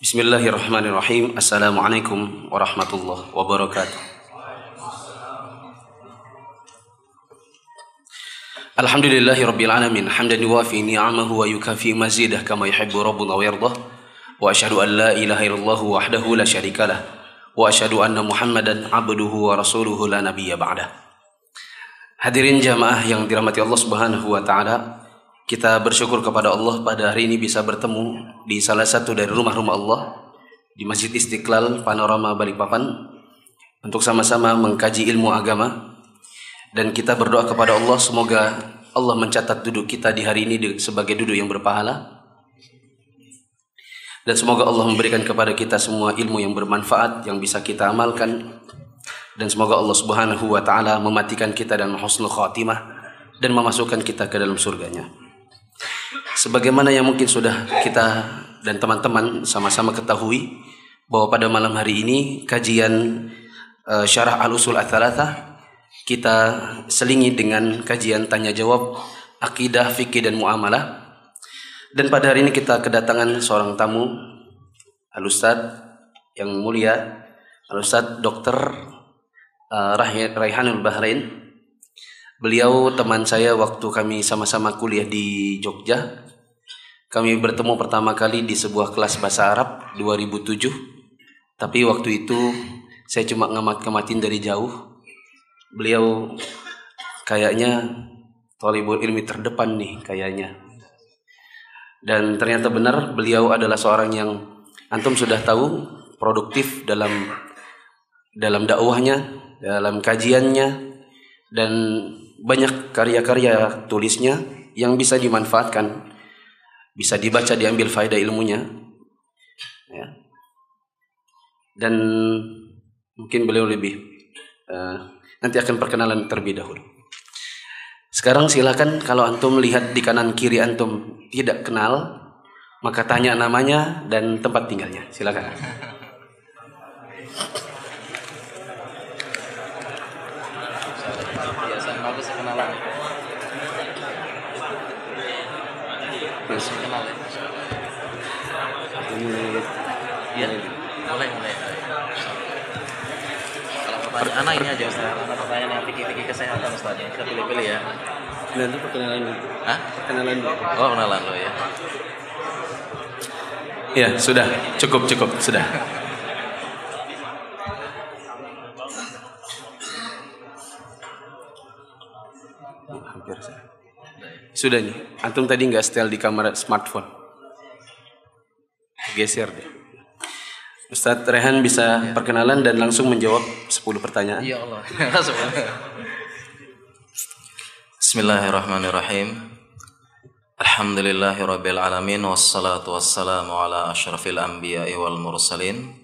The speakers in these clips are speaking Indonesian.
Bismillahirrahmanirrahim. Assalamualaikum warahmatullahi wabarakatuh. Alhamdulillahi rabbil alamin hamdan yuwafi ni'amahu wa yukafi mazidah kama yuhibbu rabbuna wa yardah wa asyhadu an la ilaha illallah wahdahu la syarikalah wa asyhadu anna muhammadan abduhu wa rasuluhu la nabiyya ba'dah Hadirin jamaah yang dirahmati Allah Subhanahu wa taala kita bersyukur kepada Allah pada hari ini bisa bertemu di salah satu dari rumah-rumah Allah di Masjid Istiqlal Panorama Balikpapan untuk sama-sama mengkaji ilmu agama. Dan kita berdoa kepada Allah semoga Allah mencatat duduk kita di hari ini sebagai duduk yang berpahala. Dan semoga Allah memberikan kepada kita semua ilmu yang bermanfaat yang bisa kita amalkan. Dan semoga Allah Subhanahu wa taala mematikan kita dan husnul khatimah dan memasukkan kita ke dalam surganya. Sebagaimana yang mungkin sudah kita dan teman-teman sama-sama ketahui bahwa pada malam hari ini kajian uh, syarah al-usul ats-tsalatsah kita selingi dengan kajian tanya jawab akidah, fikih dan muamalah. Dan pada hari ini kita kedatangan seorang tamu Al yang mulia Al Dr. Uh, Raihanul Bahrain. Beliau teman saya waktu kami sama-sama kuliah di Jogja. Kami bertemu pertama kali di sebuah kelas bahasa Arab 2007. Tapi waktu itu saya cuma ngamat-ngamatin dari jauh beliau kayaknya tolibul ilmi terdepan nih kayaknya. Dan ternyata benar beliau adalah seorang yang antum sudah tahu produktif dalam dalam dakwahnya, dalam kajiannya dan banyak karya-karya tulisnya yang bisa dimanfaatkan, bisa dibaca, diambil faedah ilmunya. Ya. Dan mungkin beliau lebih uh, Nanti akan perkenalan terlebih dahulu. Sekarang silakan kalau antum lihat di kanan kiri antum tidak kenal, maka tanya namanya dan tempat tinggalnya. Silakan. Iya, mulai mulai. Pertanyaan anak ini aja Ustaz. Anak pertanyaan yang pikir-pikir kesehatan Ustaz ya kita pilih-pilih ya. Dan itu perkenalan. Dulu Hah? perkenalan. Dulu oh perkenalan lo ya. Ya sudah. Cukup cukup. Sudah. Hampir sudah nih antum tadi nggak setel di kamera smartphone geser deh Ustadz Rehan bisa ya. perkenalan dan langsung menjawab 10 pertanyaan. Ya Allah. Bismillahirrahmanirrahim. Alhamdulillahirabbil alamin wassalatu wassalamu ala asyrafil anbiya'i wal mursalin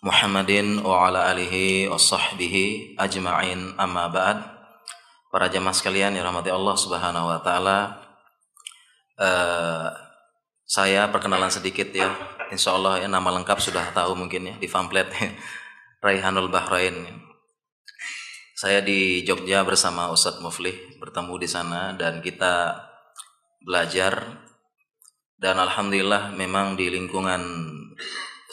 Muhammadin wa ala alihi wa sahbihi ajma'in amma ba'd. Para jamaah sekalian yang rahmati Allah Subhanahu wa taala. Uh, saya perkenalan sedikit ya Insya Allah ya nama lengkap sudah tahu mungkin ya di pamflet Raihanul Bahrain. Saya di Jogja bersama Ustadz Muflih bertemu di sana dan kita belajar dan alhamdulillah memang di lingkungan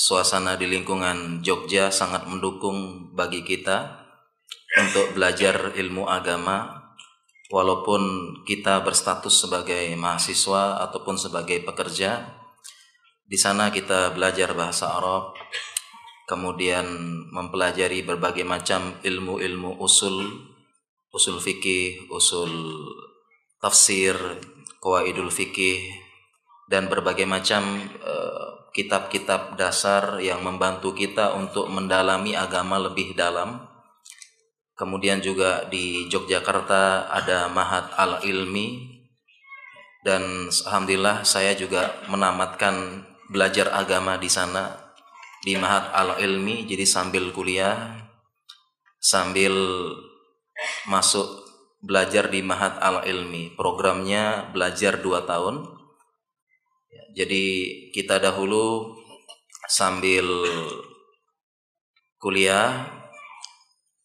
suasana di lingkungan Jogja sangat mendukung bagi kita untuk belajar ilmu agama walaupun kita berstatus sebagai mahasiswa ataupun sebagai pekerja di sana kita belajar bahasa Arab, kemudian mempelajari berbagai macam ilmu-ilmu usul, usul fikih, usul tafsir, qawaidul fikih, dan berbagai macam eh, kitab-kitab uh, dasar yang membantu kita untuk mendalami agama lebih dalam. Kemudian juga di Yogyakarta ada Mahat Al-Ilmi. Dan alhamdulillah saya juga menamatkan belajar agama di sana di Mahat Al Ilmi jadi sambil kuliah sambil masuk belajar di Mahat Al Ilmi programnya belajar dua tahun. Jadi kita dahulu sambil kuliah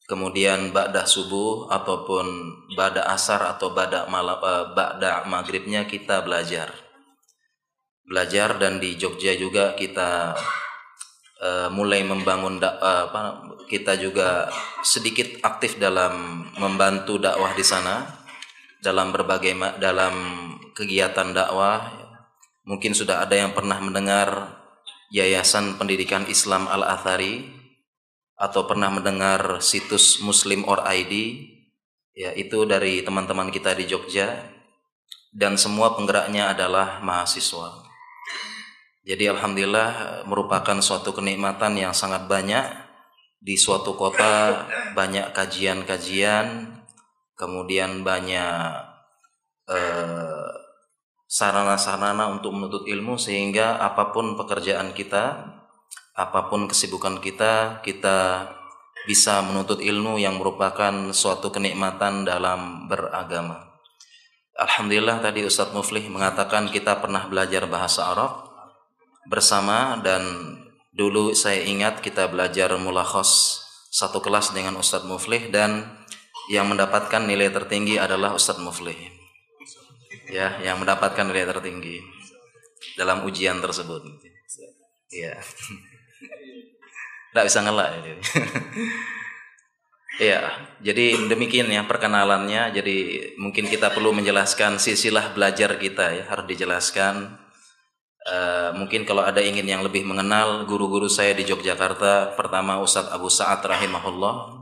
kemudian ba'da subuh ataupun ba'da asar atau ba'da malam uh, ba'da maghribnya kita belajar. Belajar dan di Jogja juga kita uh, mulai membangun uh, apa kita juga sedikit aktif dalam membantu dakwah di sana dalam berbagai dalam kegiatan dakwah. Mungkin sudah ada yang pernah mendengar Yayasan Pendidikan Islam Al-Athari atau pernah mendengar situs Muslim or ID ya itu dari teman-teman kita di Jogja dan semua penggeraknya adalah mahasiswa. Jadi alhamdulillah merupakan suatu kenikmatan yang sangat banyak di suatu kota banyak kajian-kajian kemudian banyak eh, sarana-sarana untuk menuntut ilmu sehingga apa pun pekerjaan kita apa pun kesibukan kita, kita bisa menuntut ilmu yang merupakan suatu kenikmatan dalam beragama. Alhamdulillah tadi Ustadz Muflih mengatakan kita pernah belajar bahasa Arab bersama dan dulu saya ingat kita belajar mulakhos satu kelas dengan Ustadz Muflih dan yang mendapatkan nilai tertinggi adalah Ustadz Muflih. Ya, yang mendapatkan nilai tertinggi dalam ujian tersebut. Ya. Tidak bisa ngelak ini. Iya, jadi demikian ya perkenalannya. Jadi mungkin kita perlu menjelaskan sisilah belajar kita ya harus dijelaskan. Uh, mungkin kalau ada ingin yang lebih mengenal guru-guru saya di Yogyakarta, pertama Ustadz Abu Sa'ad rahimahullah.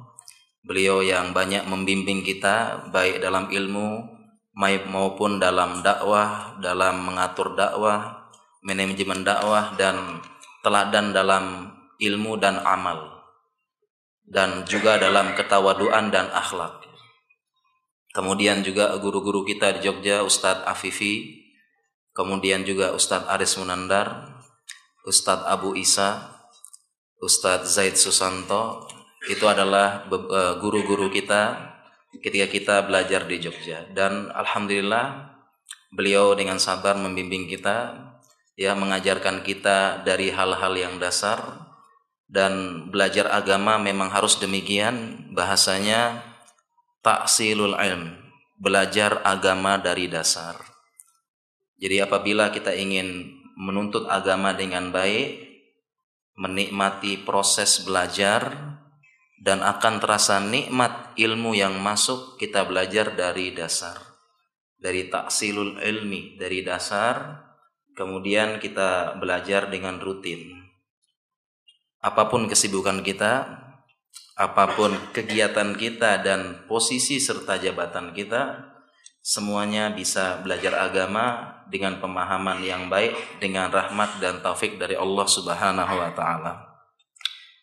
Beliau yang banyak membimbing kita baik dalam ilmu maupun dalam dakwah, dalam mengatur dakwah, manajemen dakwah dan teladan dalam ilmu dan amal dan juga dalam ketawaduan dan akhlak. Kemudian juga guru-guru kita di Jogja Ustadz Afifi, kemudian juga Ustadz Aris Munandar, Ustadz Abu Isa, Ustadz Zaid Susanto, itu adalah e, guru-guru kita ketika kita belajar di Jogja dan alhamdulillah beliau dengan sabar membimbing kita ya mengajarkan kita dari hal-hal yang dasar dan belajar agama memang harus demikian bahasanya taksilul ilm belajar agama dari dasar. Jadi apabila kita ingin menuntut agama dengan baik menikmati proses belajar dan akan terasa nikmat ilmu yang masuk kita belajar dari dasar. Dari taksilul ilmi dari dasar kemudian kita belajar dengan rutin apa pun kesibukan kita, apa pun kegiatan kita dan posisi serta jabatan kita, semuanya bisa belajar agama dengan pemahaman yang baik, dengan rahmat dan taufik dari Allah Subhanahu wa taala.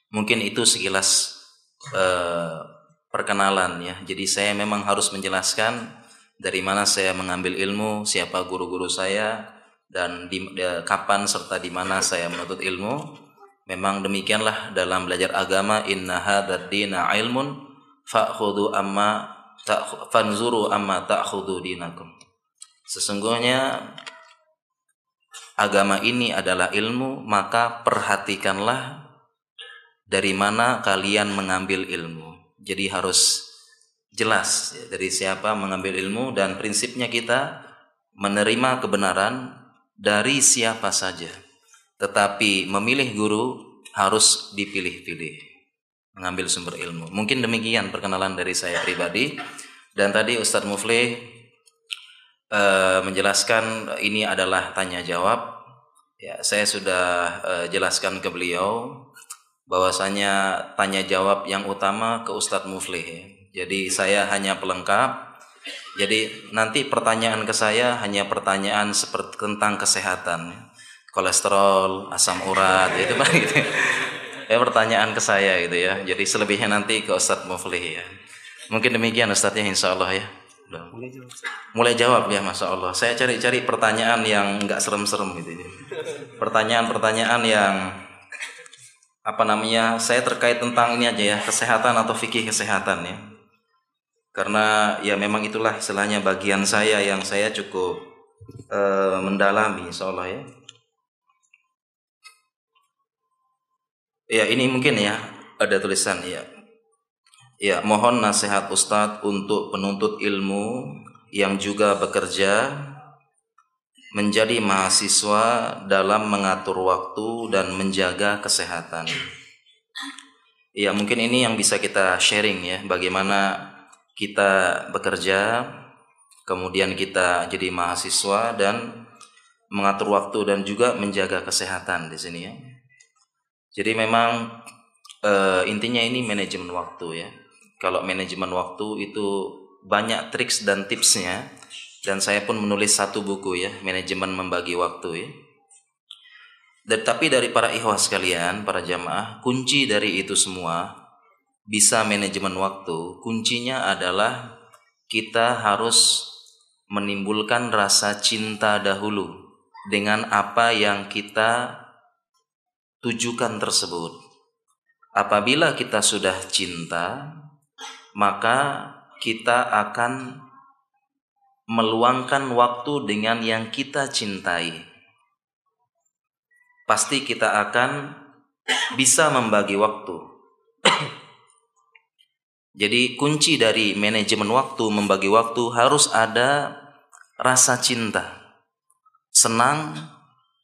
Mungkin itu sekilas eh, perkenalan ya. Jadi saya memang harus menjelaskan dari mana saya mengambil ilmu, siapa guru-guru saya dan di, de, eh, kapan serta di mana saya menuntut ilmu Memang demikianlah dalam belajar agama inna hadzal dina ilmun fa'khudhu amma fanzuru amma ta'khudhu dinakum. Sesungguhnya agama ini adalah ilmu, maka perhatikanlah dari mana kalian mengambil ilmu. Jadi harus jelas ya, dari siapa mengambil ilmu dan prinsipnya kita menerima kebenaran dari siapa saja tetapi memilih guru harus dipilih-pilih mengambil sumber ilmu. Mungkin demikian perkenalan dari saya pribadi. Dan tadi Ustadz Mufli uh, menjelaskan ini adalah tanya jawab. Ya, saya sudah uh, jelaskan ke beliau bahwasanya tanya jawab yang utama ke Ustadz Mufli. Jadi saya hanya pelengkap. Jadi nanti pertanyaan ke saya hanya pertanyaan seperti tentang kesehatan kolesterol, asam urat, itu pak gitu. Ya pertanyaan ke saya gitu ya. Jadi selebihnya nanti ke Ustadz Muflih ya. Mungkin demikian Ustadz ya Insya Allah ya. Mulai jawab. Mulai jawab ya Masya Allah. Saya cari-cari pertanyaan yang nggak serem-serem gitu. Ya. Pertanyaan-pertanyaan yang apa namanya? Saya terkait tentang ini aja ya kesehatan atau fikih kesehatan ya. Karena ya memang itulah istilahnya bagian saya yang saya cukup uh, mendalami Insya Allah ya. Ya, ini mungkin ya ada tulisan ya. Ya, mohon nasihat Ustadz untuk penuntut ilmu yang juga bekerja menjadi mahasiswa dalam mengatur waktu dan menjaga kesehatan. Ya, mungkin ini yang bisa kita sharing ya, bagaimana kita bekerja, kemudian kita jadi mahasiswa dan mengatur waktu dan juga menjaga kesehatan di sini ya. Jadi memang e, intinya ini manajemen waktu ya. Kalau manajemen waktu itu banyak triks dan tipsnya dan saya pun menulis satu buku ya, manajemen membagi waktu ya. Dan tapi dari para ikhwah sekalian, para jamaah, kunci dari itu semua bisa manajemen waktu, kuncinya adalah kita harus menimbulkan rasa cinta dahulu dengan apa yang kita tujukan tersebut. Apabila kita sudah cinta, maka kita akan meluangkan waktu dengan yang kita cintai. Pasti kita akan bisa membagi waktu. Jadi kunci dari manajemen waktu, membagi waktu harus ada rasa cinta. Senang,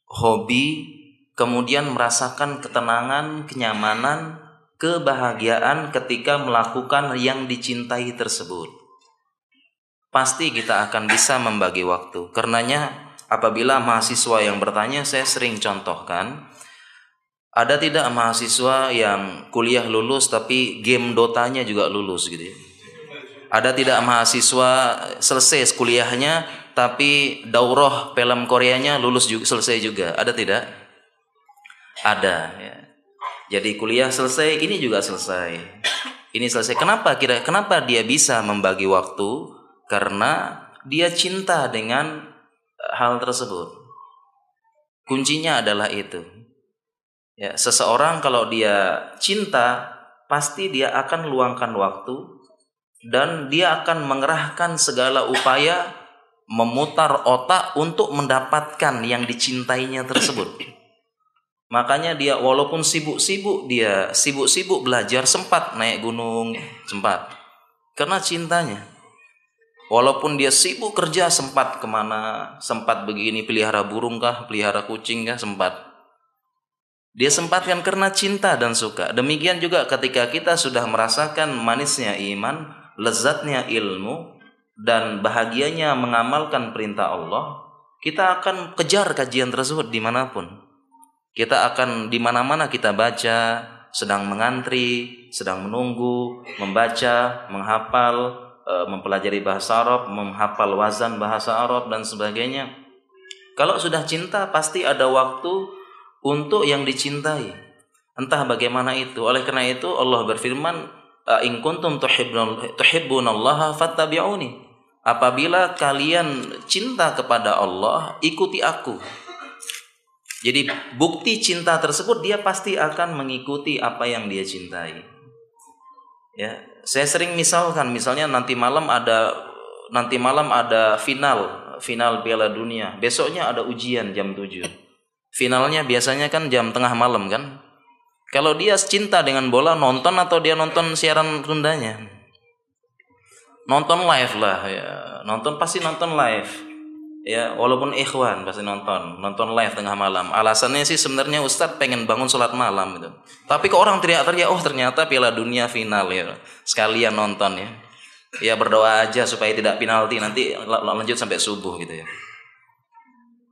hobi, kemudian merasakan ketenangan, kenyamanan, kebahagiaan ketika melakukan yang dicintai tersebut pasti kita akan bisa membagi waktu. Karenanya apabila mahasiswa yang bertanya saya sering contohkan ada tidak mahasiswa yang kuliah lulus tapi game dotanya juga lulus gitu ya. Ada tidak mahasiswa selesai kuliahnya tapi daurah film Koreanya lulus juga selesai juga. Ada tidak? Ada ya. Jadi kuliah selesai, ini juga selesai. Ini selesai. Kenapa kira kenapa dia bisa membagi waktu? karena dia cinta dengan eh, hal tersebut. Kuncinya adalah itu. Ya, seseorang kalau dia cinta, pasti dia akan luangkan waktu dan dia akan mengerahkan segala upaya memutar otak untuk mendapatkan yang dicintainya tersebut. Makanya dia walaupun sibuk-sibuk dia sibuk-sibuk belajar sempat naik gunung sempat karena cintanya. Walaupun dia sibuk kerja sempat ke mana, sempat begini pelihara burung kah, pelihara kucing kah, sempat. Dia sempatkan karena cinta dan suka. Demikian juga ketika kita sudah merasakan manisnya iman, lezatnya ilmu, dan bahagianya mengamalkan perintah Allah, kita akan kejar kajian tersebut di mana pun. Kita akan di mana-mana kita baca, sedang mengantri, sedang menunggu, membaca, menghafal, E, mempelajari bahasa Arab, menghafal wazan bahasa Arab dan sebagainya. Kalau sudah cinta pasti ada waktu untuk yang dicintai. Entah bagaimana itu. Oleh karena itu Allah berfirman, "In kuntum tuhibbunallaha fattabi'uni." Apabila kalian cinta kepada Allah, ikuti aku. Jadi bukti cinta tersebut dia pasti akan mengikuti apa yang dia cintai. Ya, saya sering misalkan misalnya nanti malam ada nanti malam ada final final Piala Dunia. Besoknya ada ujian jam 7 finalnya biasanya kan jam tengah malam kan. Kalau dia cinta dengan bola nonton atau dia nonton siaran tundanya nonton live lah ya. Nonton pasti nonton live ya walaupun ikhwan pasti nonton nonton live tengah malam. Alasannya sih sebenarnya Ustadz pengen bangun sholat malam gitu. Tapi ke orang teriak-teriak oh ternyata Piala Dunia final ya. Sekalian nonton ya. Ya berdoa aja supaya tidak penalti nanti lanjut sampai subuh gitu ya.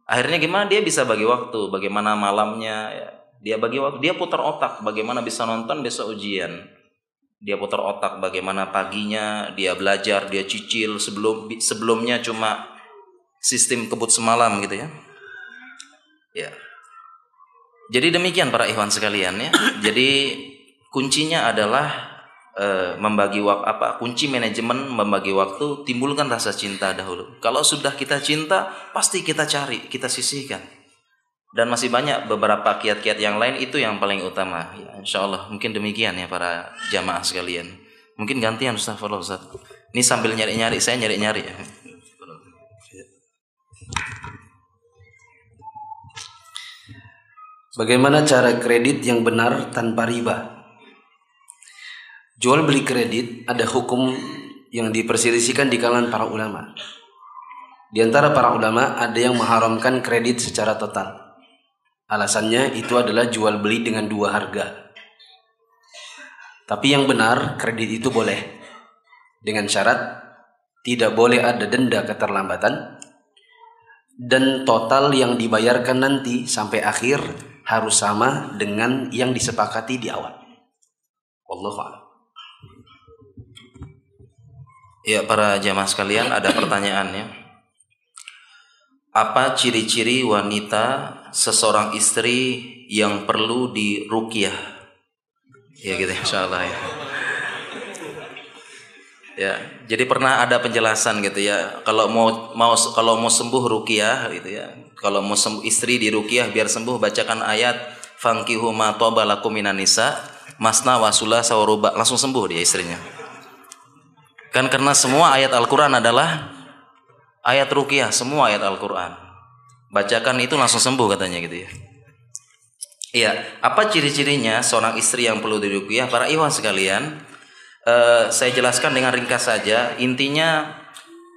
Akhirnya gimana? Dia bisa bagi waktu bagaimana malamnya ya. dia bagi waktu dia putar otak bagaimana bisa nonton besok ujian. Dia putar otak bagaimana paginya dia belajar dia cicil sebelum sebelumnya cuma sistem kebut semalam gitu ya. Ya. Jadi demikian para ikhwan sekalian ya. Jadi kuncinya adalah e, membagi waktu apa? Kunci manajemen membagi waktu timbulkan rasa cinta dahulu. Kalau sudah kita cinta, pasti kita cari, kita sisihkan. Dan masih banyak beberapa kiat-kiat yang lain itu yang paling utama. Ya, insya Allah mungkin demikian ya para jamaah sekalian. Mungkin gantian Ustaz Ustaz. Ini sambil nyari-nyari, saya nyari-nyari ya. Bagaimana cara kredit yang benar tanpa riba? Jual beli kredit ada hukum yang diperselisihkan di kalangan para ulama. Di antara para ulama ada yang mengharamkan kredit secara total. Alasannya itu adalah jual beli dengan dua harga. Tapi yang benar kredit itu boleh dengan syarat tidak boleh ada denda keterlambatan dan total yang dibayarkan nanti sampai akhir harus sama dengan yang disepakati di awal. Wallahu. Ya para jamaah sekalian ada pertanyaannya apa ciri-ciri wanita seseorang istri yang perlu dirukyah? Ya gitu insya Allah ya. Ya, jadi pernah ada penjelasan gitu ya. Kalau mau mau kalau mau sembuh rukyah gitu ya. Kalau mau sembuh istri di rukyah biar sembuh bacakan ayat fankihu ma lakum minan nisa masna wasula sawaruba langsung sembuh dia istrinya. Kan karena semua ayat Al-Qur'an adalah ayat rukyah, semua ayat Al-Quran. Bacakan itu langsung sembuh katanya gitu ya. Iya, apa ciri-cirinya seorang istri yang perlu dirukyah? Para iwan sekalian, uh, saya jelaskan dengan ringkas saja. Intinya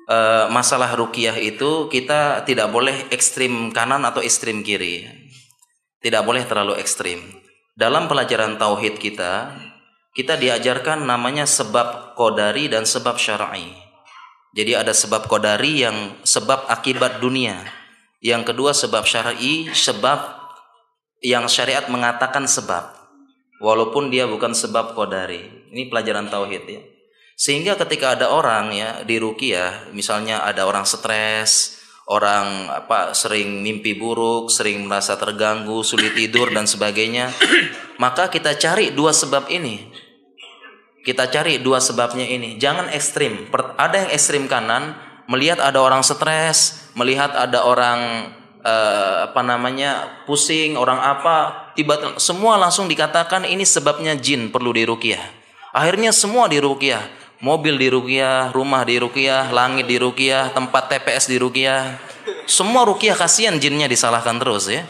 uh, masalah rukyah itu kita tidak boleh ekstrim kanan atau ekstrim kiri. Tidak boleh terlalu ekstrim. Dalam pelajaran tauhid kita, kita diajarkan namanya sebab kodari dan sebab syar'i. Jadi ada sebab kodari yang sebab akibat dunia. Yang kedua sebab syar'i, sebab yang syariat mengatakan sebab. Walaupun dia bukan sebab kodari. Ini pelajaran tauhid ya. Sehingga ketika ada orang ya di rukiah, misalnya ada orang stres, orang apa sering mimpi buruk, sering merasa terganggu, sulit tidur dan sebagainya, maka kita cari dua sebab ini. Kita cari dua sebabnya ini. Jangan ekstrim. Ada yang ekstrim kanan, melihat ada orang stres, melihat ada orang uh, apa namanya pusing, orang apa, tiba semua langsung dikatakan ini sebabnya jin perlu dirukiah. Akhirnya semua dirukiah. Mobil dirukiah, rumah dirukiah, langit dirukiah, tempat TPS dirukiah. Semua rukiah kasihan jinnya disalahkan terus ya.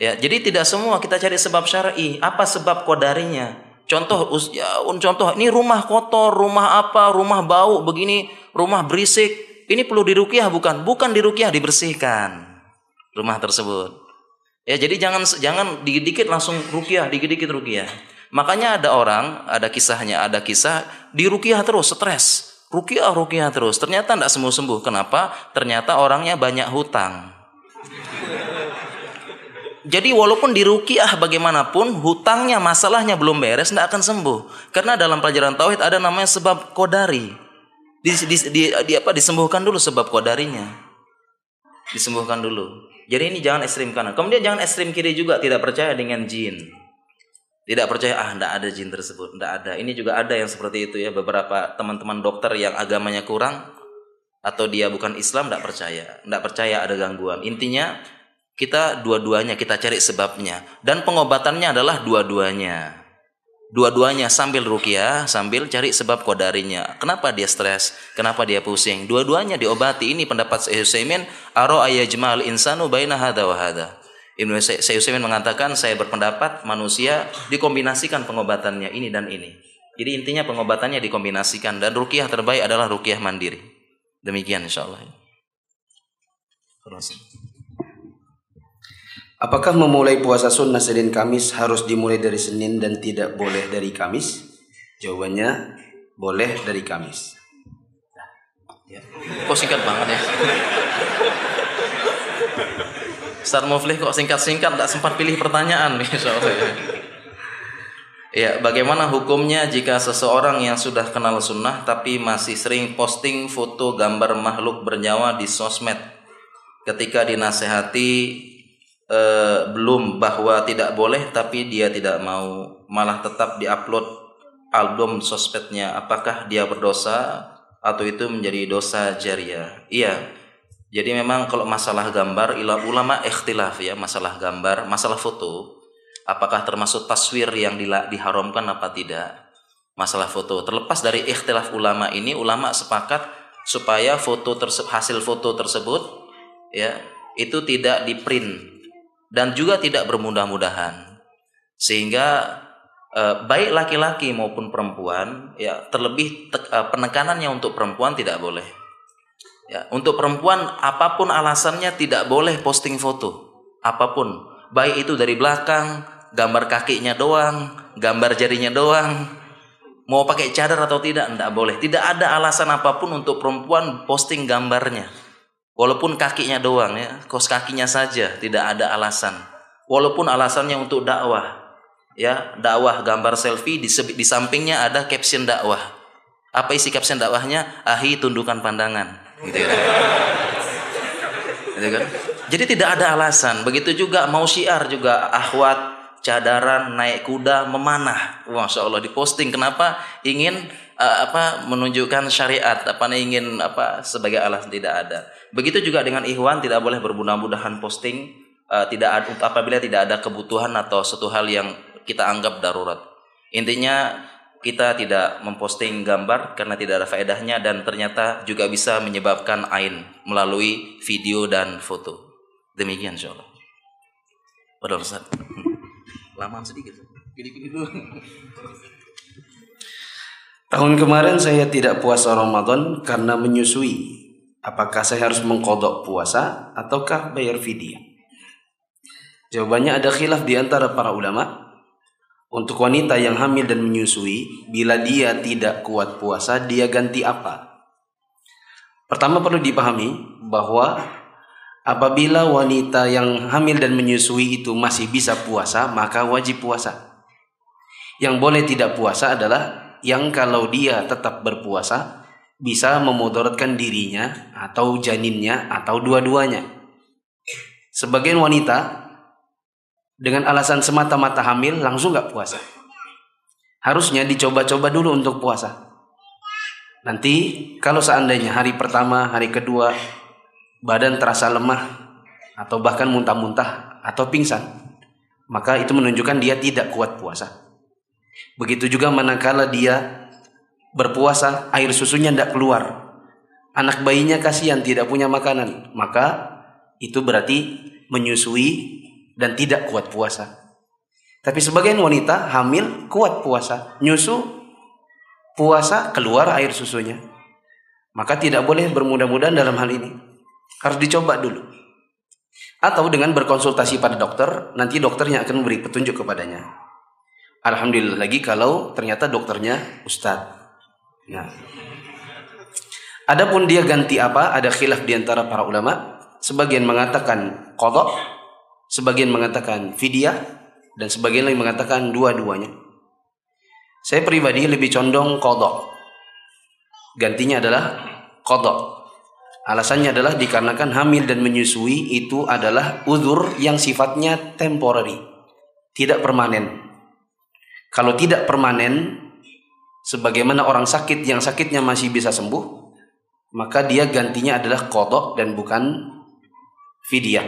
Ya, jadi tidak semua kita cari sebab syar'i. Apa sebab kodarinya? Contoh ya, contoh ini rumah kotor, rumah apa, rumah bau begini, rumah berisik. Ini perlu dirukiah bukan? Bukan dirukiah, dibersihkan rumah tersebut. Ya, jadi jangan jangan dikit-dikit langsung rukiah, dikit-dikit rukiah. Makanya ada orang, ada kisahnya, ada kisah dirukiah terus, stres. Rukiah, rukiah terus. Ternyata tidak sembuh-sembuh. Kenapa? Ternyata orangnya banyak hutang. Jadi walaupun di rukiah bagaimanapun hutangnya masalahnya belum beres tidak akan sembuh. Karena dalam pelajaran tauhid ada namanya sebab kodari. Di, di, di, di apa disembuhkan dulu sebab kodarinya. Disembuhkan dulu. Jadi ini jangan ekstrim kanan. Kemudian jangan ekstrim kiri juga tidak percaya dengan jin. Tidak percaya ah tidak ada jin tersebut, tidak ada. Ini juga ada yang seperti itu ya beberapa teman-teman dokter yang agamanya kurang atau dia bukan Islam tidak percaya, tidak percaya ada gangguan. Intinya kita dua-duanya kita cari sebabnya dan pengobatannya adalah dua-duanya. Dua-duanya sambil rukiah, sambil cari sebab kodarinya. Kenapa dia stres? Kenapa dia pusing? Dua-duanya diobati. Ini pendapat Utsaimin, aro ayajmal insanu baina hadza wa hadza. Ibnu Utsaimin mengatakan, saya berpendapat manusia dikombinasikan pengobatannya ini dan ini. Jadi intinya pengobatannya dikombinasikan dan rukiah terbaik adalah rukiah mandiri. Demikian insyaallah. Terima Apakah memulai puasa sunnah Senin Kamis harus dimulai dari Senin dan tidak boleh dari Kamis? Jawabannya boleh dari Kamis. Ya. Kok singkat banget ya? Ustaz Muflih kok singkat-singkat tak sempat pilih pertanyaan nih soalnya. Ya, bagaimana hukumnya jika seseorang yang sudah kenal sunnah tapi masih sering posting foto gambar makhluk bernyawa di sosmed ketika dinasehati eh, belum bahwa tidak boleh tapi dia tidak mau. Malah tetap diupload album sosmednya apakah dia berdosa atau itu menjadi dosa jariah? Iya. Jadi memang kalau masalah gambar ulama ikhtilaf ya masalah gambar masalah foto apakah termasuk taswir yang diharamkan apa tidak? Masalah foto. Terlepas dari ikhtilaf ulama ini ulama sepakat supaya foto hasil foto tersebut ya itu tidak di print dan juga tidak bermudah-mudahan sehingga eh, baik laki-laki maupun perempuan ya terlebih te, eh, penekanannya untuk perempuan tidak boleh Ya, untuk perempuan apa pun alasannya tidak boleh posting foto. Apa pun, baik itu dari belakang, gambar kakinya doang, gambar jarinya doang, mau pakai cadar atau tidak, tidak boleh. Tidak ada alasan apa pun untuk perempuan posting gambarnya. Walaupun kakinya doang ya, kos kakinya saja, tidak ada alasan. Walaupun alasannya untuk dakwah, ya dakwah gambar selfie di, di sampingnya ada caption dakwah. Apa isi caption dakwahnya? Ahi tundukan pandangan gitu kan. gitu kan? Jadi tidak ada alasan. Begitu juga mau syiar juga ahwat cadaran naik kuda memanah. Masya Allah diposting. Kenapa? Ingin uh, apa menunjukkan syariat. Apa ingin apa sebagai alasan tidak ada. Begitu juga dengan ikhwan tidak boleh bermudah-mudahan posting. Uh, tidak ada, apabila tidak ada kebutuhan atau satu hal yang kita anggap darurat. Intinya kita tidak memposting gambar karena tidak ada faedahnya dan ternyata juga bisa menyebabkan ain melalui video dan foto. Demikian insyaallah. Padahal Ustaz. Lamaan sedikit. Gini-gini dulu. Tahun kemarin saya tidak puasa Ramadan karena menyusui. Apakah saya harus mengkodok puasa ataukah bayar fidyah? Jawabannya ada khilaf di antara para ulama. Untuk wanita yang hamil dan menyusui, bila dia tidak kuat puasa, dia ganti apa? Pertama perlu dipahami bahwa apabila wanita yang hamil dan menyusui itu masih bisa puasa, maka wajib puasa. Yang boleh tidak puasa adalah yang kalau dia tetap berpuasa bisa memudaratkan dirinya atau janinnya atau dua-duanya. Sebagian wanita dengan alasan semata-mata hamil langsung nggak puasa. Harusnya dicoba-coba dulu untuk puasa. Nanti kalau seandainya hari pertama, hari kedua badan terasa lemah atau bahkan muntah-muntah atau pingsan, maka itu menunjukkan dia tidak kuat puasa. Begitu juga manakala dia berpuasa, air susunya tidak keluar. Anak bayinya kasihan tidak punya makanan, maka itu berarti menyusui dan tidak kuat puasa. Tapi sebagian wanita hamil kuat puasa, nyusu puasa keluar air susunya. Maka tidak boleh bermudah-mudahan dalam hal ini. Harus dicoba dulu. Atau dengan berkonsultasi pada dokter, nanti dokternya akan memberi petunjuk kepadanya. Alhamdulillah lagi kalau ternyata dokternya ustadz. Nah. Adapun dia ganti apa? Ada khilaf di antara para ulama. Sebagian mengatakan kodok, Sebagian mengatakan fidyah dan sebagian lain mengatakan dua-duanya. Saya pribadi lebih condong kodok. Gantinya adalah kodok. Alasannya adalah dikarenakan hamil dan menyusui itu adalah uzur yang sifatnya temporary, tidak permanen. Kalau tidak permanen, sebagaimana orang sakit yang sakitnya masih bisa sembuh, maka dia gantinya adalah kodok dan bukan fidyah.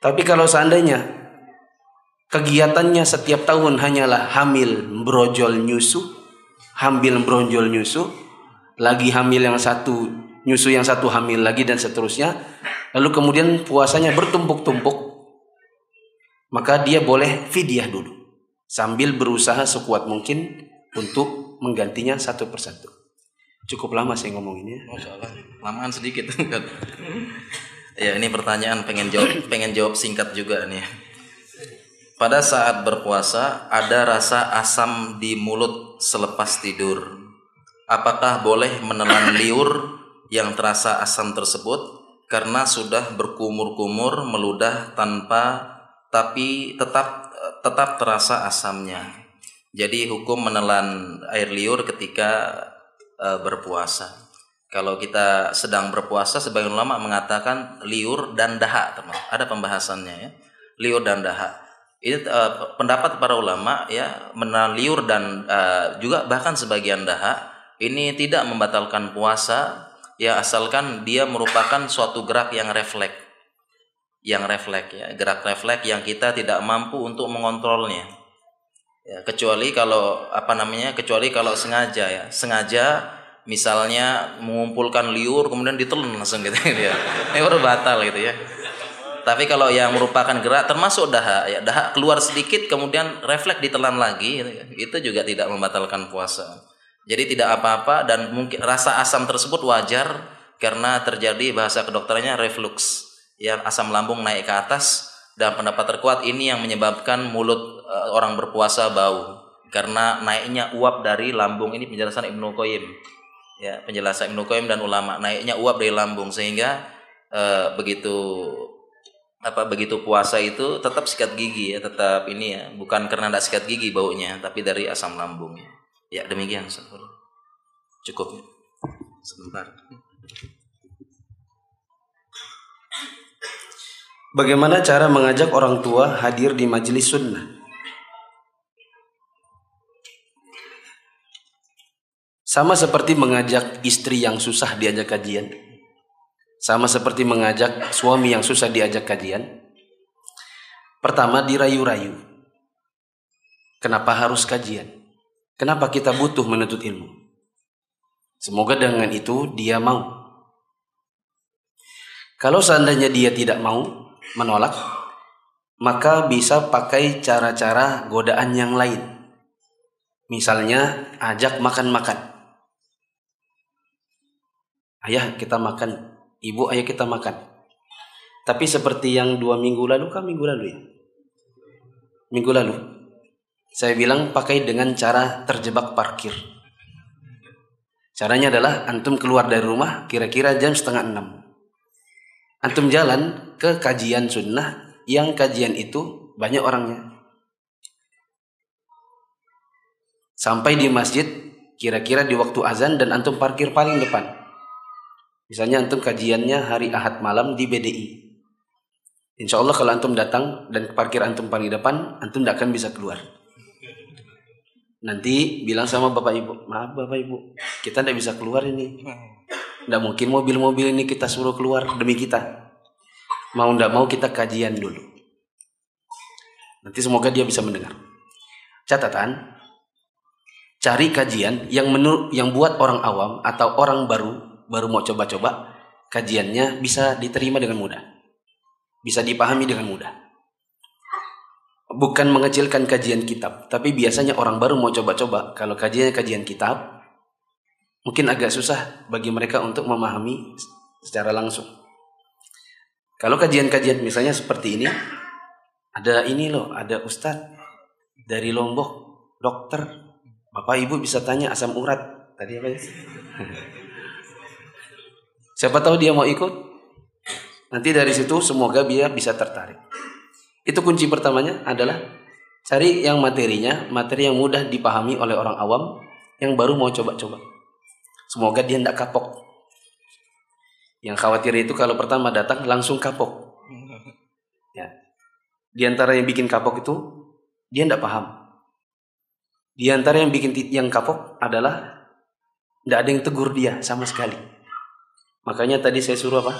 Tapi kalau seandainya kegiatannya setiap tahun hanyalah hamil brojol nyusu, hamil brojol nyusu, lagi hamil yang satu, nyusu yang satu hamil lagi dan seterusnya, lalu kemudian puasanya bertumpuk-tumpuk, maka dia boleh fidyah dulu sambil berusaha sekuat mungkin untuk menggantinya satu persatu. Cukup lama saya ngomong ini. Masya Allah, lamaan sedikit. Ya ini pertanyaan pengen jawab pengen jawab singkat juga nih. Pada saat berpuasa ada rasa asam di mulut selepas tidur. Apakah boleh menelan liur yang terasa asam tersebut karena sudah berkumur-kumur meludah tanpa tapi tetap tetap terasa asamnya. Jadi hukum menelan air liur ketika uh, berpuasa. Kalau kita sedang berpuasa, sebagian ulama mengatakan liur dan dahak, teman. Ada pembahasannya ya, liur dan dahak. Ini uh, pendapat para ulama ya, menahan liur dan uh, juga bahkan sebagian dahak ini tidak membatalkan puasa ya asalkan dia merupakan suatu gerak yang refleks yang refleks ya gerak refleks yang kita tidak mampu untuk mengontrolnya ya kecuali kalau apa namanya kecuali kalau sengaja ya sengaja misalnya mengumpulkan liur kemudian ditelan langsung gitu ya. Ini baru batal gitu ya. Tapi kalau yang merupakan gerak termasuk dahak ya, dahak keluar sedikit kemudian refleks ditelan lagi gitu ya. itu juga tidak membatalkan puasa. Jadi tidak apa-apa dan mungkin rasa asam tersebut wajar karena terjadi bahasa kedokterannya reflux ya asam lambung naik ke atas dan pendapat terkuat ini yang menyebabkan mulut uh, orang berpuasa bau. Karena naiknya uap dari lambung. Ini penjelasan Ibnu Qayyim. Ya penjelasan Ibnu Qayyim dan ulama. Naiknya uap dari lambung. Sehingga uh, begitu apa begitu puasa itu tetap sikat gigi ya. Tetap ini ya. Bukan karena tidak sikat gigi baunya tapi dari asam lambung ya demikian cukup. Sebentar Bagaimana cara mengajak orang tua hadir di majelis sunnah? Sama seperti mengajak istri yang susah diajak kajian. Sama seperti mengajak suami yang susah diajak kajian. Pertama dirayu-rayu. Kenapa harus kajian? Kenapa kita butuh menuntut ilmu? Semoga dengan itu dia mau. Kalau seandainya dia tidak mau, menolak, maka bisa pakai cara-cara godaan yang lain. Misalnya ajak makan-makan. Ayah kita makan, ibu ayah kita makan. Tapi seperti yang dua minggu lalu kan minggu lalu ya? Minggu lalu. Saya bilang pakai dengan cara terjebak parkir. Caranya adalah antum keluar dari rumah kira-kira jam setengah enam antum jalan ke kajian sunnah yang kajian itu banyak orangnya. Sampai di masjid kira-kira di waktu azan dan antum parkir paling depan. Misalnya antum kajiannya hari Ahad malam di BDI. Insya Allah kalau antum datang dan parkir antum paling depan, antum tidak akan bisa keluar. Nanti bilang sama bapak ibu, maaf bapak ibu, kita tidak bisa keluar ini. Tidak mungkin mobil-mobil ini kita suruh keluar demi kita. Mau tidak mau kita kajian dulu. Nanti semoga dia bisa mendengar. Catatan, cari kajian yang menurut yang buat orang awam atau orang baru baru mau coba-coba kajiannya bisa diterima dengan mudah. Bisa dipahami dengan mudah. Bukan mengecilkan kajian kitab, tapi biasanya orang baru mau coba-coba kalau kajiannya kajian kitab, mungkin agak susah bagi mereka untuk memahami secara langsung. Kalau kajian-kajian misalnya seperti ini, ada ini loh, ada ustadz dari Lombok, dokter, bapak ibu bisa tanya asam urat tadi apa ya? Siapa tahu dia mau ikut? Nanti dari situ semoga dia bisa tertarik. Itu kunci pertamanya adalah cari yang materinya, materi yang mudah dipahami oleh orang awam yang baru mau coba-coba. Semoga dia tidak kapok. Yang khawatir itu kalau pertama datang langsung kapok. Ya. Di antara yang bikin kapok itu dia tidak paham. Di antara yang bikin yang kapok adalah tidak ada yang tegur dia sama sekali. Makanya tadi saya suruh apa?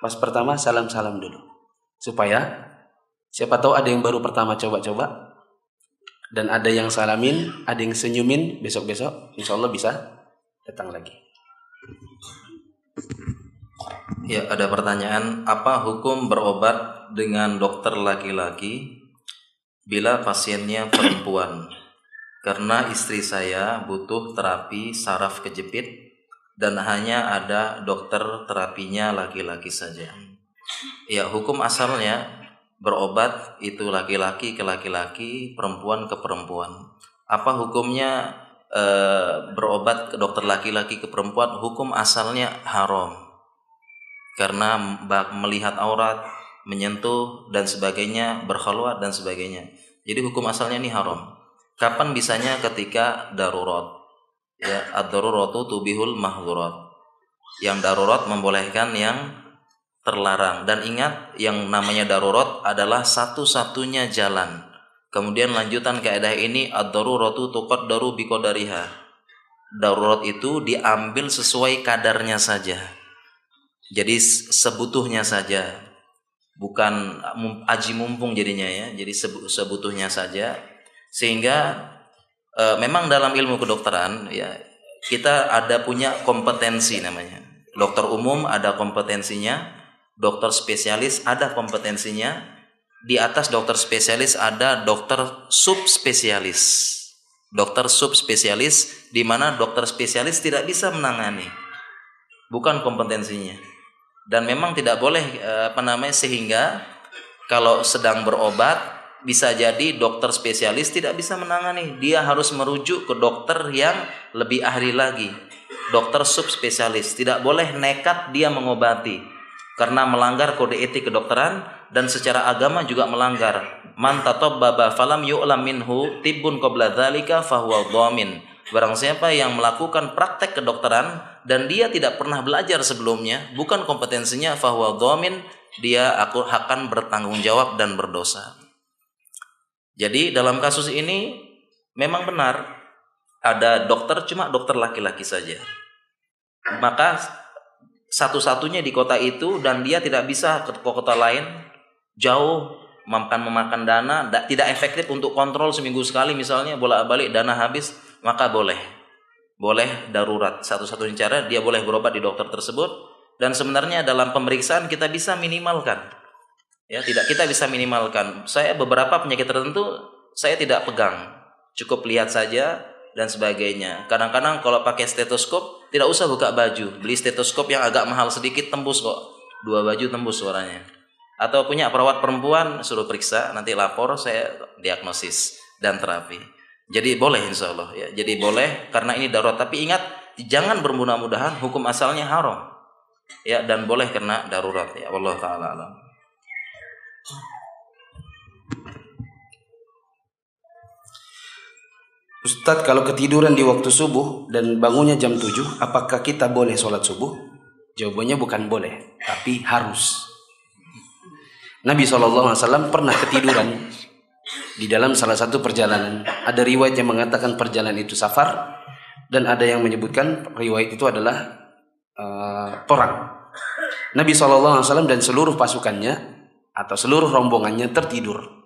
Pas pertama salam-salam dulu. Supaya siapa tahu ada yang baru pertama coba-coba dan ada yang salamin, ada yang senyumin besok-besok, insya Allah bisa datang lagi. Ya, ada pertanyaan, apa hukum berobat dengan dokter laki-laki bila pasiennya perempuan? Karena istri saya butuh terapi saraf kejepit dan hanya ada dokter terapinya laki-laki saja. Ya, hukum asalnya berobat itu laki-laki ke laki-laki, perempuan ke perempuan. Apa hukumnya e, berobat ke dokter laki-laki ke perempuan hukum asalnya haram karena melihat aurat, menyentuh dan sebagainya, berkhulwat dan sebagainya. Jadi hukum asalnya ini haram. Kapan bisanya ketika darurat? Ya, ad-daruratu tubihul mahdurat. Yang darurat membolehkan yang terlarang dan ingat yang namanya darurat adalah satu-satunya jalan Kemudian lanjutan kaidah ini ad-daruratu tuqaddaru biqadariha. Darurat itu diambil sesuai kadarnya saja. Jadi sebutuhnya saja. Bukan aji mumpung jadinya ya. Jadi sebutuhnya saja. Sehingga e, memang dalam ilmu kedokteran ya kita ada punya kompetensi namanya. Dokter umum ada kompetensinya, dokter spesialis ada kompetensinya, di atas dokter spesialis ada dokter subspesialis. Dokter subspesialis di mana dokter spesialis tidak bisa menangani. bukan kompetensinya. Dan memang tidak boleh eh, apa namanya sehingga kalau sedang berobat bisa jadi dokter spesialis tidak bisa menangani. Dia harus merujuk ke dokter yang lebih ahli lagi. Dokter subspesialis tidak boleh nekat dia mengobati karena melanggar kode etik kedokteran dan secara agama juga melanggar. Man tatabbaba falam yu'lam minhu tibbun qabla dzalika fahuwa dhamin. Barang siapa yang melakukan praktek kedokteran dan dia tidak pernah belajar sebelumnya, bukan kompetensinya fahuwa dhamin, dia aku akan bertanggung jawab dan berdosa. Jadi dalam kasus ini memang benar ada dokter cuma dokter laki-laki saja. Maka satu-satunya di kota itu dan dia tidak bisa ke kota lain jauh makan memakan dana tidak efektif untuk kontrol seminggu sekali. Misalnya bolak-balik dana habis maka boleh. Boleh darurat. Satu-satunya cara dia boleh berobat di dokter tersebut. Dan sebenarnya dalam pemeriksaan kita bisa minimalkan. Ya tidak kita bisa minimalkan. Saya beberapa penyakit tertentu saya tidak pegang. Cukup lihat saja dan sebagainya. Kadang-kadang kalau pakai stetoskop tidak usah buka baju. Beli stetoskop yang agak mahal sedikit tembus kok. Dua baju tembus suaranya. Atau punya perawat perempuan suruh periksa nanti lapor saya diagnosis dan terapi. Jadi boleh insya Allah. Ya jadi boleh karena ini darurat. Tapi ingat jangan bermudah-mudahan hukum asalnya haram. Ya dan boleh kena darurat. Ya Allah taala alam Ustadz kalau ketiduran di waktu subuh dan bangunnya jam 7 apakah kita boleh sholat subuh? Jawabannya bukan boleh tapi harus Nabi SAW pernah ketiduran di dalam salah satu perjalanan. Ada riwayat yang mengatakan perjalanan itu safar dan ada yang menyebutkan riwayat itu adalah uh, perang. Nabi SAW dan seluruh pasukannya atau seluruh rombongannya tertidur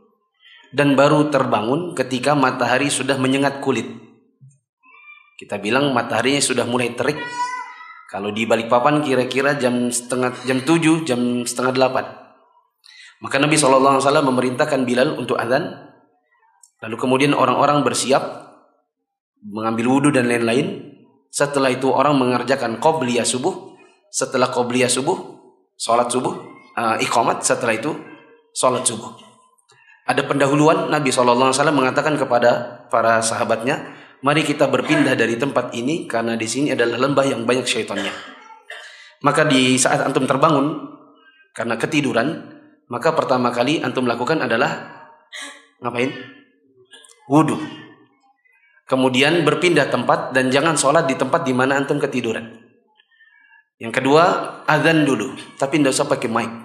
dan baru terbangun ketika matahari sudah menyengat kulit. Kita bilang mataharinya sudah mulai terik. Kalau di Balikpapan kira-kira jam setengah jam 7, jam setengah 8. Maka Nabi SAW memerintahkan Bilal untuk azan. Lalu kemudian orang-orang bersiap mengambil wudhu dan lain-lain. Setelah itu orang mengerjakan qobliyah subuh. Setelah qobliyah subuh, sholat subuh, uh, iqamat. Setelah itu sholat subuh. Ada pendahuluan Nabi SAW mengatakan kepada para sahabatnya, mari kita berpindah dari tempat ini karena di sini adalah lembah yang banyak syaitannya. Maka di saat antum terbangun karena ketiduran, maka pertama kali antum lakukan adalah ngapain? Wudhu. Kemudian berpindah tempat dan jangan sholat di tempat di mana antum ketiduran. Yang kedua, azan dulu, tapi tidak usah pakai mic.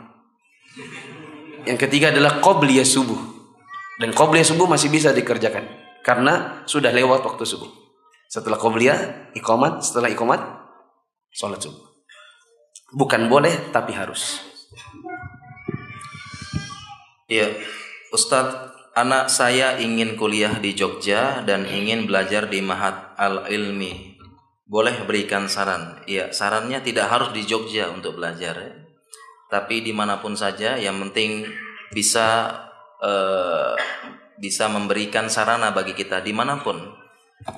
Yang ketiga adalah qobliyah subuh. Dan qobliyah subuh masih bisa dikerjakan karena sudah lewat waktu subuh. Setelah qobliyah, ikomat, setelah ikomat, sholat subuh. Bukan boleh, tapi harus. Iya, Ustadz, anak saya ingin kuliah di Jogja dan ingin belajar di Mahat Al-Ilmi. Boleh berikan saran? Iya, sarannya tidak harus di Jogja untuk belajar ya. Tapi di mana pun saja, yang penting bisa uh, bisa memberikan sarana bagi kita di mana pun.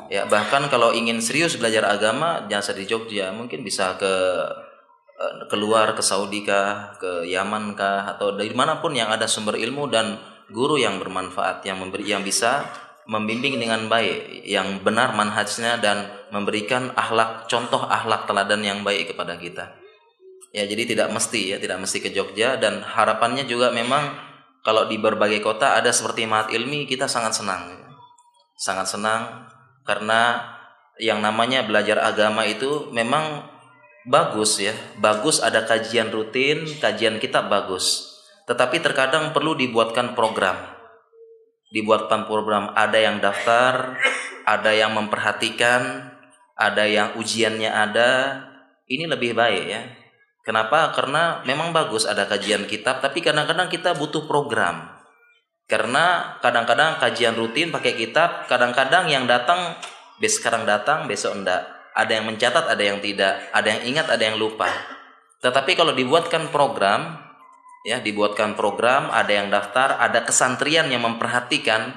Ya, bahkan kalau ingin serius belajar agama, jangan di Jogja, mungkin bisa ke Eh, keluar ke Saudi kah, ke Yaman kah, atau dari mana pun yang ada sumber ilmu dan guru yang bermanfaat yang memberi yang bisa membimbing dengan baik, yang benar manhajnya dan memberikan akhlak contoh akhlak teladan yang baik kepada kita. Ya, jadi tidak mesti ya, tidak mesti ke Jogja dan harapannya juga memang kalau di berbagai kota ada seperti Mahat Ilmi kita sangat senang. Sangat senang karena yang namanya belajar agama itu memang bagus ya, bagus ada kajian rutin, kajian kitab bagus. Tetapi terkadang perlu dibuatkan program. Dibuatkan program, ada yang daftar, ada yang memperhatikan, ada yang ujiannya ada. Ini lebih baik ya. Kenapa? Karena memang bagus ada kajian kitab, tapi kadang-kadang kita butuh program. Karena kadang-kadang kajian rutin pakai kitab, kadang-kadang yang datang besok sekarang datang, besok enggak ada yang mencatat, ada yang tidak, ada yang ingat, ada yang lupa. Tetapi kalau dibuatkan program, ya dibuatkan program, ada yang daftar, ada kesantrian yang memperhatikan,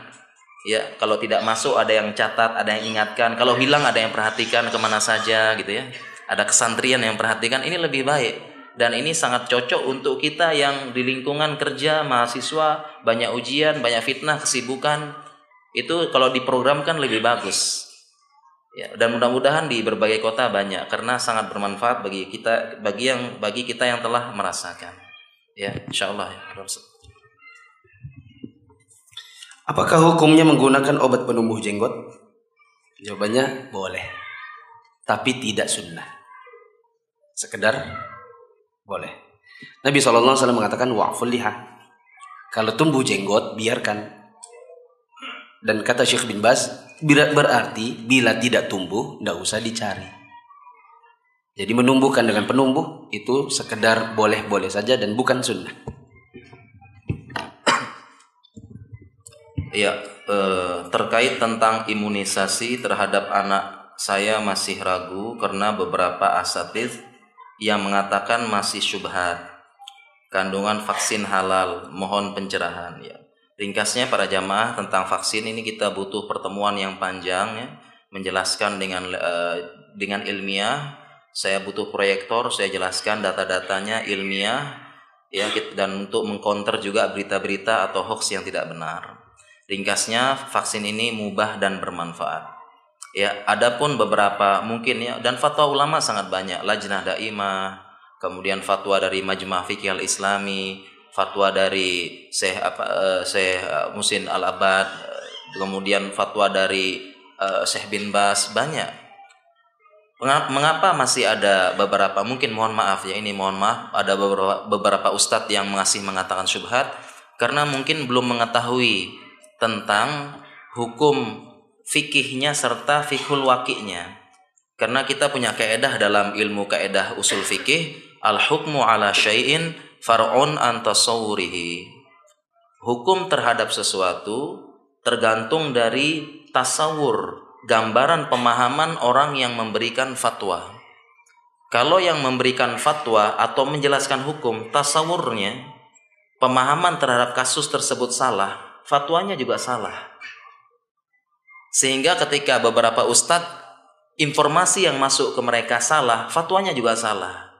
ya kalau tidak masuk ada yang catat, ada yang ingatkan, kalau hilang ada yang perhatikan ke mana saja gitu ya. Ada kesantrian yang perhatikan ini lebih baik. Dan ini sangat cocok untuk kita yang di lingkungan kerja mahasiswa banyak ujian banyak fitnah kesibukan. Itu kalau diprogramkan lebih bagus. Ya dan mudah-mudahan di berbagai kota banyak karena sangat bermanfaat bagi kita bagi yang bagi kita yang telah merasakan. Ya insyaallah ya Apakah hukumnya menggunakan obat penumbuh jenggot? Jawabannya boleh. Tapi tidak sunnah. Sekedar boleh. Nabi SAW mengatakan wa'ful liha. Kalau tumbuh jenggot biarkan. Dan kata Syekh bin Bas berarti bila tidak tumbuh tidak usah dicari. Jadi menumbuhkan dengan penumbuh itu sekedar boleh-boleh saja dan bukan sunnah. Ya, eh, terkait tentang imunisasi terhadap anak saya masih ragu karena beberapa asatid yang mengatakan masih syubhat. Kandungan vaksin halal, mohon pencerahan ya. Ringkasnya para jamaah tentang vaksin ini kita butuh pertemuan yang panjang ya, menjelaskan dengan eh, dengan ilmiah. Saya butuh proyektor, saya jelaskan data-datanya ilmiah ya dan untuk mengcounter juga berita-berita atau hoax yang tidak benar. Ringkasnya vaksin ini mubah dan bermanfaat. Ya, adapun beberapa mungkin ya dan fatwa ulama sangat banyak. Lajnah Daimah, kemudian fatwa dari Majma' Fikih Al-Islami, fatwa dari Syekh apa uh, Syekh uh, Musin Al-Abad, kemudian fatwa dari uh, Syekh bin Bas banyak. Mengapa masih ada beberapa mungkin mohon maaf ya ini mohon maaf ada beberapa beberapa ustadz yang masih mengatakan syubhat karena mungkin belum mengetahui tentang hukum fikihnya serta fikul wakiknya. Karena kita punya keedah dalam ilmu keedah usul fikih, al hukmu ala syai'in far'un an Hukum terhadap sesuatu tergantung dari tasawur, gambaran pemahaman orang yang memberikan fatwa. Kalau yang memberikan fatwa atau menjelaskan hukum, tasawurnya, pemahaman terhadap kasus tersebut salah, fatwanya juga salah. Sehingga ketika beberapa ustadz informasi yang masuk ke mereka salah, fatwanya juga salah.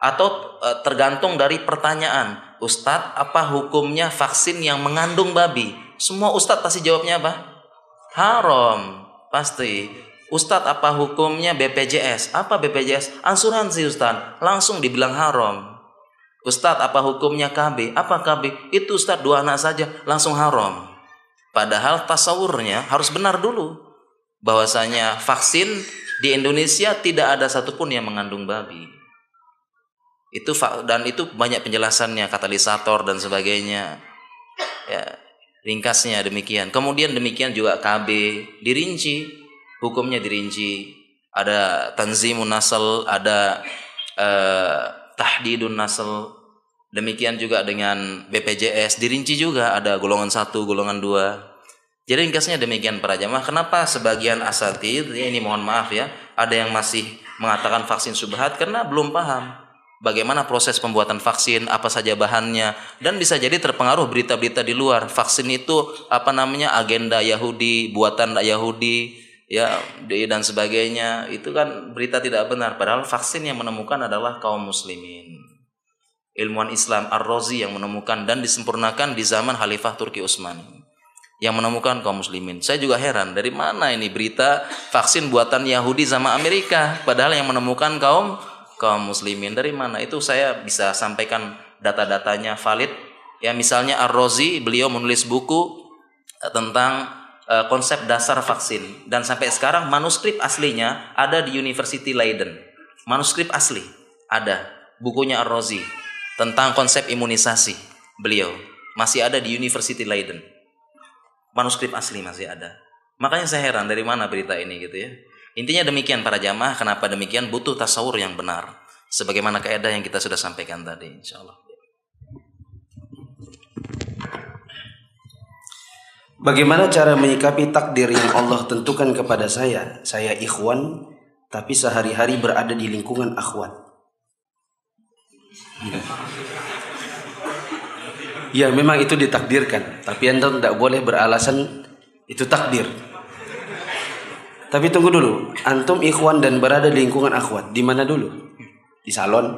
Atau e, tergantung dari pertanyaan, ustadz apa hukumnya vaksin yang mengandung babi? Semua ustadz pasti jawabnya apa? Haram, pasti. Ustadz apa hukumnya BPJS? Apa BPJS? Asuransi Ustadz. Langsung dibilang haram. Ustadz apa hukumnya KB? Apa KB? Itu Ustadz dua anak saja langsung haram. Padahal tasawurnya harus benar dulu. Bahwasanya vaksin di Indonesia tidak ada satupun yang mengandung babi. Itu dan itu banyak penjelasannya katalisator dan sebagainya. Ya, ringkasnya demikian. Kemudian demikian juga KB dirinci, hukumnya dirinci. Ada tanzimun nasal, ada uh, tahdidun nasl demikian juga dengan BPJS dirinci juga ada golongan satu golongan dua. Jadi ringkasnya demikian para jamaah. Kenapa sebagian asatid ya ini mohon maaf ya ada yang masih mengatakan vaksin subhat? Karena belum paham bagaimana proses pembuatan vaksin, apa saja bahannya, dan bisa jadi terpengaruh berita-berita di luar. Vaksin itu apa namanya agenda Yahudi, buatan Yahudi, ya dan sebagainya. Itu kan berita tidak benar. Padahal vaksin yang menemukan adalah kaum muslimin ilmuwan Islam Ar-Razi yang menemukan dan disempurnakan di zaman Khalifah Turki Utsmani yang menemukan kaum muslimin. Saya juga heran dari mana ini berita vaksin buatan Yahudi sama Amerika padahal yang menemukan kaum kaum muslimin dari mana? Itu saya bisa sampaikan data-datanya valid. Ya misalnya Ar-Razi beliau menulis buku tentang uh, konsep dasar vaksin dan sampai sekarang manuskrip aslinya ada di University Leiden. Manuskrip asli ada bukunya Ar-Razi tentang konsep imunisasi beliau masih ada di University Leiden. Manuskrip asli masih ada. Makanya saya heran dari mana berita ini gitu ya. Intinya demikian para jamaah, kenapa demikian butuh tasawur yang benar. Sebagaimana keadaan yang kita sudah sampaikan tadi, insya Allah. Bagaimana cara menyikapi takdir yang Allah tentukan kepada saya? Saya ikhwan, tapi sehari-hari berada di lingkungan akhwat. Ya memang itu ditakdirkan, tapi anda tidak boleh beralasan itu takdir. Tapi tunggu dulu, antum ikhwan dan berada di lingkungan akhwat, di mana dulu? Di salon.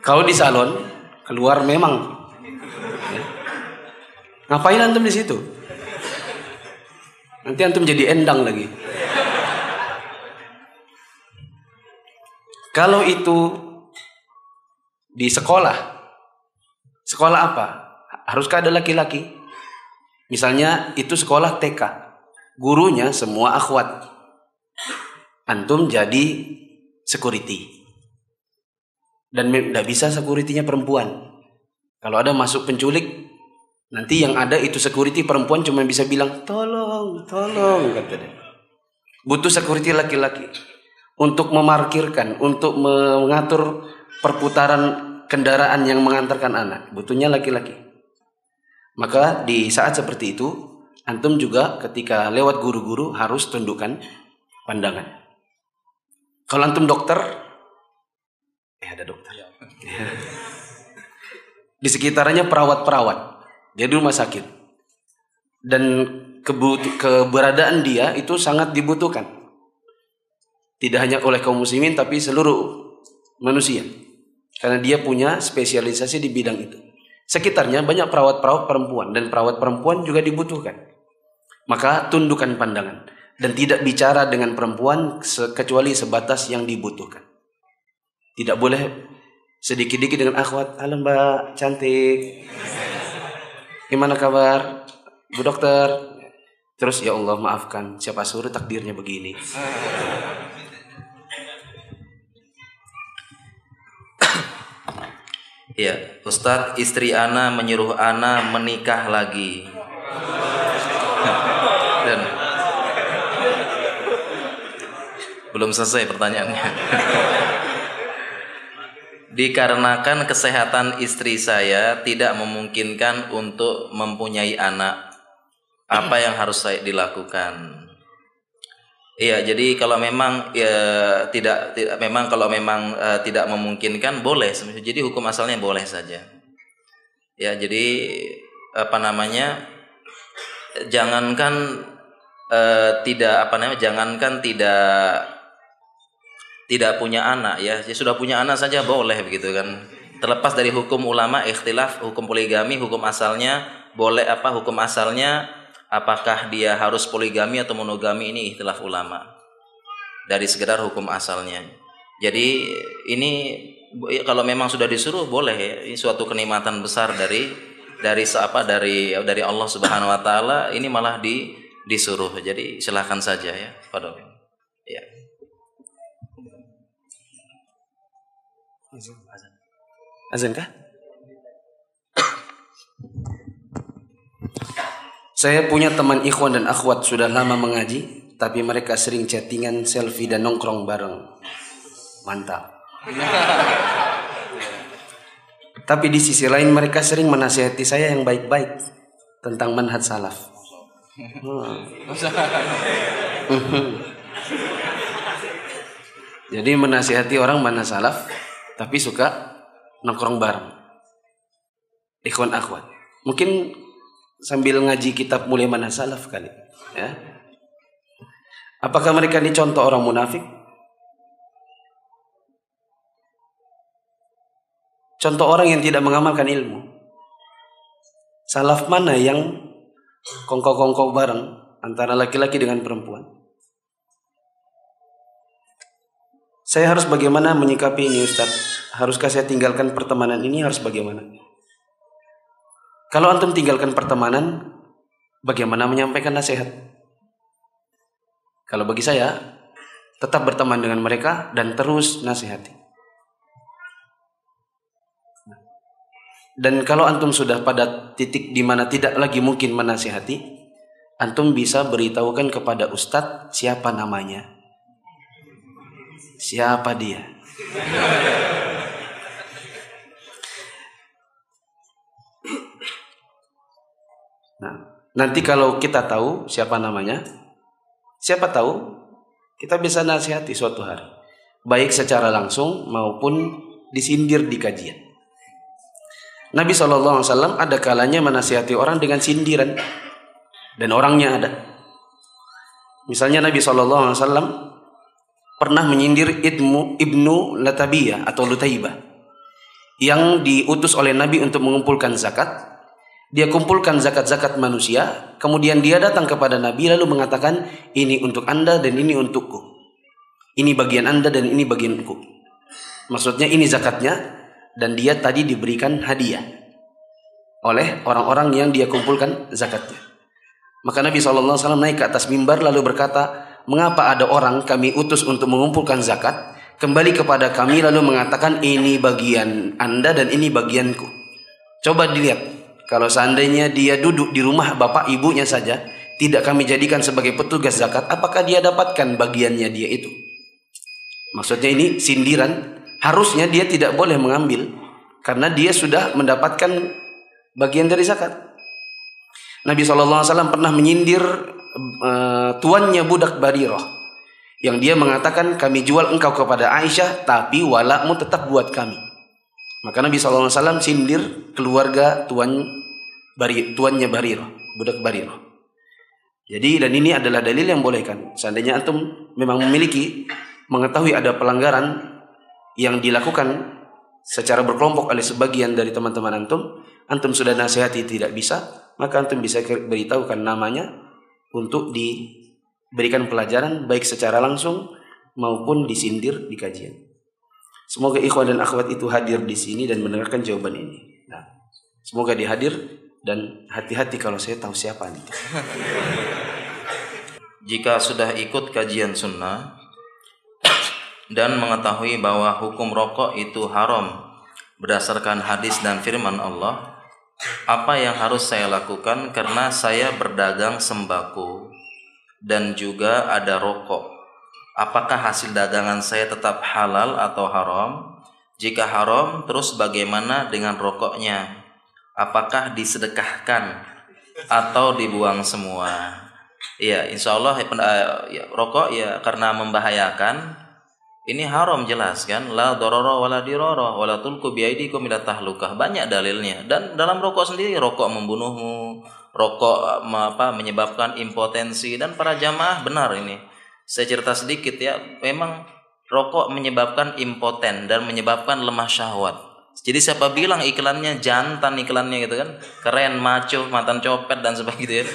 Kalau di salon, keluar memang. Ngapain antum di situ? Nanti antum jadi endang lagi. Kalau itu di sekolah, sekolah apa? Haruskah ada laki-laki? Misalnya itu sekolah TK gurunya semua akhwat. Antum jadi security. Dan tidak bisa securitynya perempuan. Kalau ada masuk penculik, nanti yang ada itu security perempuan cuma bisa bilang tolong, tolong. Butuh security laki-laki untuk memarkirkan, untuk mengatur perputaran kendaraan yang mengantarkan anak. Butuhnya laki-laki. Maka di saat seperti itu antum juga ketika lewat guru-guru harus tundukkan pandangan. Kalau antum dokter, eh ada dokter. Ya. Di sekitarnya perawat-perawat. Dia di rumah sakit. Dan keberadaan dia itu sangat dibutuhkan. Tidak hanya oleh kaum muslimin tapi seluruh manusia. Karena dia punya spesialisasi di bidang itu. Sekitarnya banyak perawat-perawat perempuan dan perawat perempuan juga dibutuhkan maka tundukkan pandangan dan tidak bicara dengan perempuan kecuali sebatas yang dibutuhkan. Tidak boleh sedikit-dikit dengan akhwat, halo mbak, cantik. Gimana kabar? Bu dokter. Terus ya Allah maafkan, siapa suruh takdirnya begini. Ya, Ustadz istri Ana menyuruh Ana menikah lagi. Dan belum selesai pertanyaannya. Dikarenakan kesehatan istri saya tidak memungkinkan untuk mempunyai anak, apa yang harus saya dilakukan? Iya, jadi kalau memang ya, tidak, tidak memang kalau memang uh, tidak memungkinkan boleh. Jadi hukum asalnya boleh saja. Ya, jadi apa namanya? Jangankan uh, tidak apa namanya jangankan tidak tidak punya anak ya, ya sudah punya anak saja boleh begitu kan terlepas dari hukum ulama ikhtilaf hukum poligami hukum asalnya boleh apa hukum asalnya apakah dia harus poligami atau monogami ini ikhtilaf ulama dari sekedar hukum asalnya jadi ini kalau memang sudah disuruh boleh ya ini suatu kenikmatan besar dari dari apa dari dari Allah Subhanahu wa taala ini malah di disuruh. Jadi silahkan saja ya, Pak Ya. Azan kah? Saya punya teman ikhwan dan akhwat sudah lama mengaji, tapi mereka sering chattingan, selfie dan nongkrong bareng. Mantap. tapi di sisi lain mereka sering menasihati saya yang baik-baik tentang manhaj salaf. Jadi menasihati orang mana salaf tapi suka nongkrong bareng. Ikhwan akhwat. Mungkin sambil ngaji kitab mulai mana salaf kali, ya. Apakah mereka ini contoh orang munafik? Contoh orang yang tidak mengamalkan ilmu. Salaf mana yang kongko-kongko bareng antara laki-laki dengan perempuan. Saya harus bagaimana menyikapi ini Ustaz? Haruskah saya tinggalkan pertemanan ini harus bagaimana? Kalau antum tinggalkan pertemanan, bagaimana menyampaikan nasihat? Kalau bagi saya, tetap berteman dengan mereka dan terus nasihati. Dan kalau antum sudah pada titik di mana tidak lagi mungkin menasihati, antum bisa beritahukan kepada ustadz siapa namanya. Siapa dia? Nanti kalau kita tahu siapa namanya, siapa tahu kita bisa nasihati suatu hari. Baik secara langsung maupun disindir di kajian. Nabi SAW ada kalanya menasihati orang dengan sindiran dan orangnya ada. Misalnya Nabi SAW pernah menyindir Ibnu, Ibnu Latabiyah atau Lutaibah yang diutus oleh Nabi untuk mengumpulkan zakat. Dia kumpulkan zakat-zakat manusia, kemudian dia datang kepada Nabi lalu mengatakan, ini untuk anda dan ini untukku. Ini bagian anda dan ini bagianku. Maksudnya ini zakatnya dan dia tadi diberikan hadiah oleh orang-orang yang dia kumpulkan zakatnya. Maka Nabi SAW naik ke atas mimbar lalu berkata, mengapa ada orang kami utus untuk mengumpulkan zakat, kembali kepada kami lalu mengatakan ini bagian anda dan ini bagianku. Coba dilihat, kalau seandainya dia duduk di rumah bapak ibunya saja, tidak kami jadikan sebagai petugas zakat, apakah dia dapatkan bagiannya dia itu? Maksudnya ini sindiran, harusnya dia tidak boleh mengambil karena dia sudah mendapatkan bagian dari zakat. Nabi SAW pernah menyindir uh, tuannya budak Barirah yang dia mengatakan kami jual engkau kepada Aisyah tapi walakmu tetap buat kami. Maka Nabi SAW sindir keluarga tuan bari, tuannya Barirah, budak Barirah. Jadi dan ini adalah dalil yang boleh kan. Seandainya antum memang memiliki mengetahui ada pelanggaran yang dilakukan secara berkelompok oleh sebagian dari teman-teman antum, antum sudah nasihati tidak bisa, maka antum bisa beritahukan namanya untuk diberikan pelajaran baik secara langsung maupun disindir di kajian. Semoga ikhwan dan akhwat itu hadir di sini dan mendengarkan jawaban ini. Nah, semoga dihadir dan hati-hati kalau saya tahu siapa nih. Jika sudah ikut kajian sunnah dan mengetahui bahwa hukum rokok itu haram berdasarkan hadis dan firman Allah, apa yang harus saya lakukan karena saya berdagang sembako dan juga ada rokok. Apakah hasil dagangan saya tetap halal atau haram? Jika haram, terus bagaimana dengan rokoknya? Apakah disedekahkan atau dibuang semua? Ya, insya Allah ya, rokok ya karena membahayakan ini haram jelas kan la dororo wala diroro wala tulku biaidikum ila tahlukah banyak dalilnya dan dalam rokok sendiri rokok membunuhmu rokok apa menyebabkan impotensi dan para jamaah benar ini saya cerita sedikit ya memang rokok menyebabkan impoten dan menyebabkan lemah syahwat jadi siapa bilang iklannya jantan iklannya gitu kan keren maco mantan copet dan sebagainya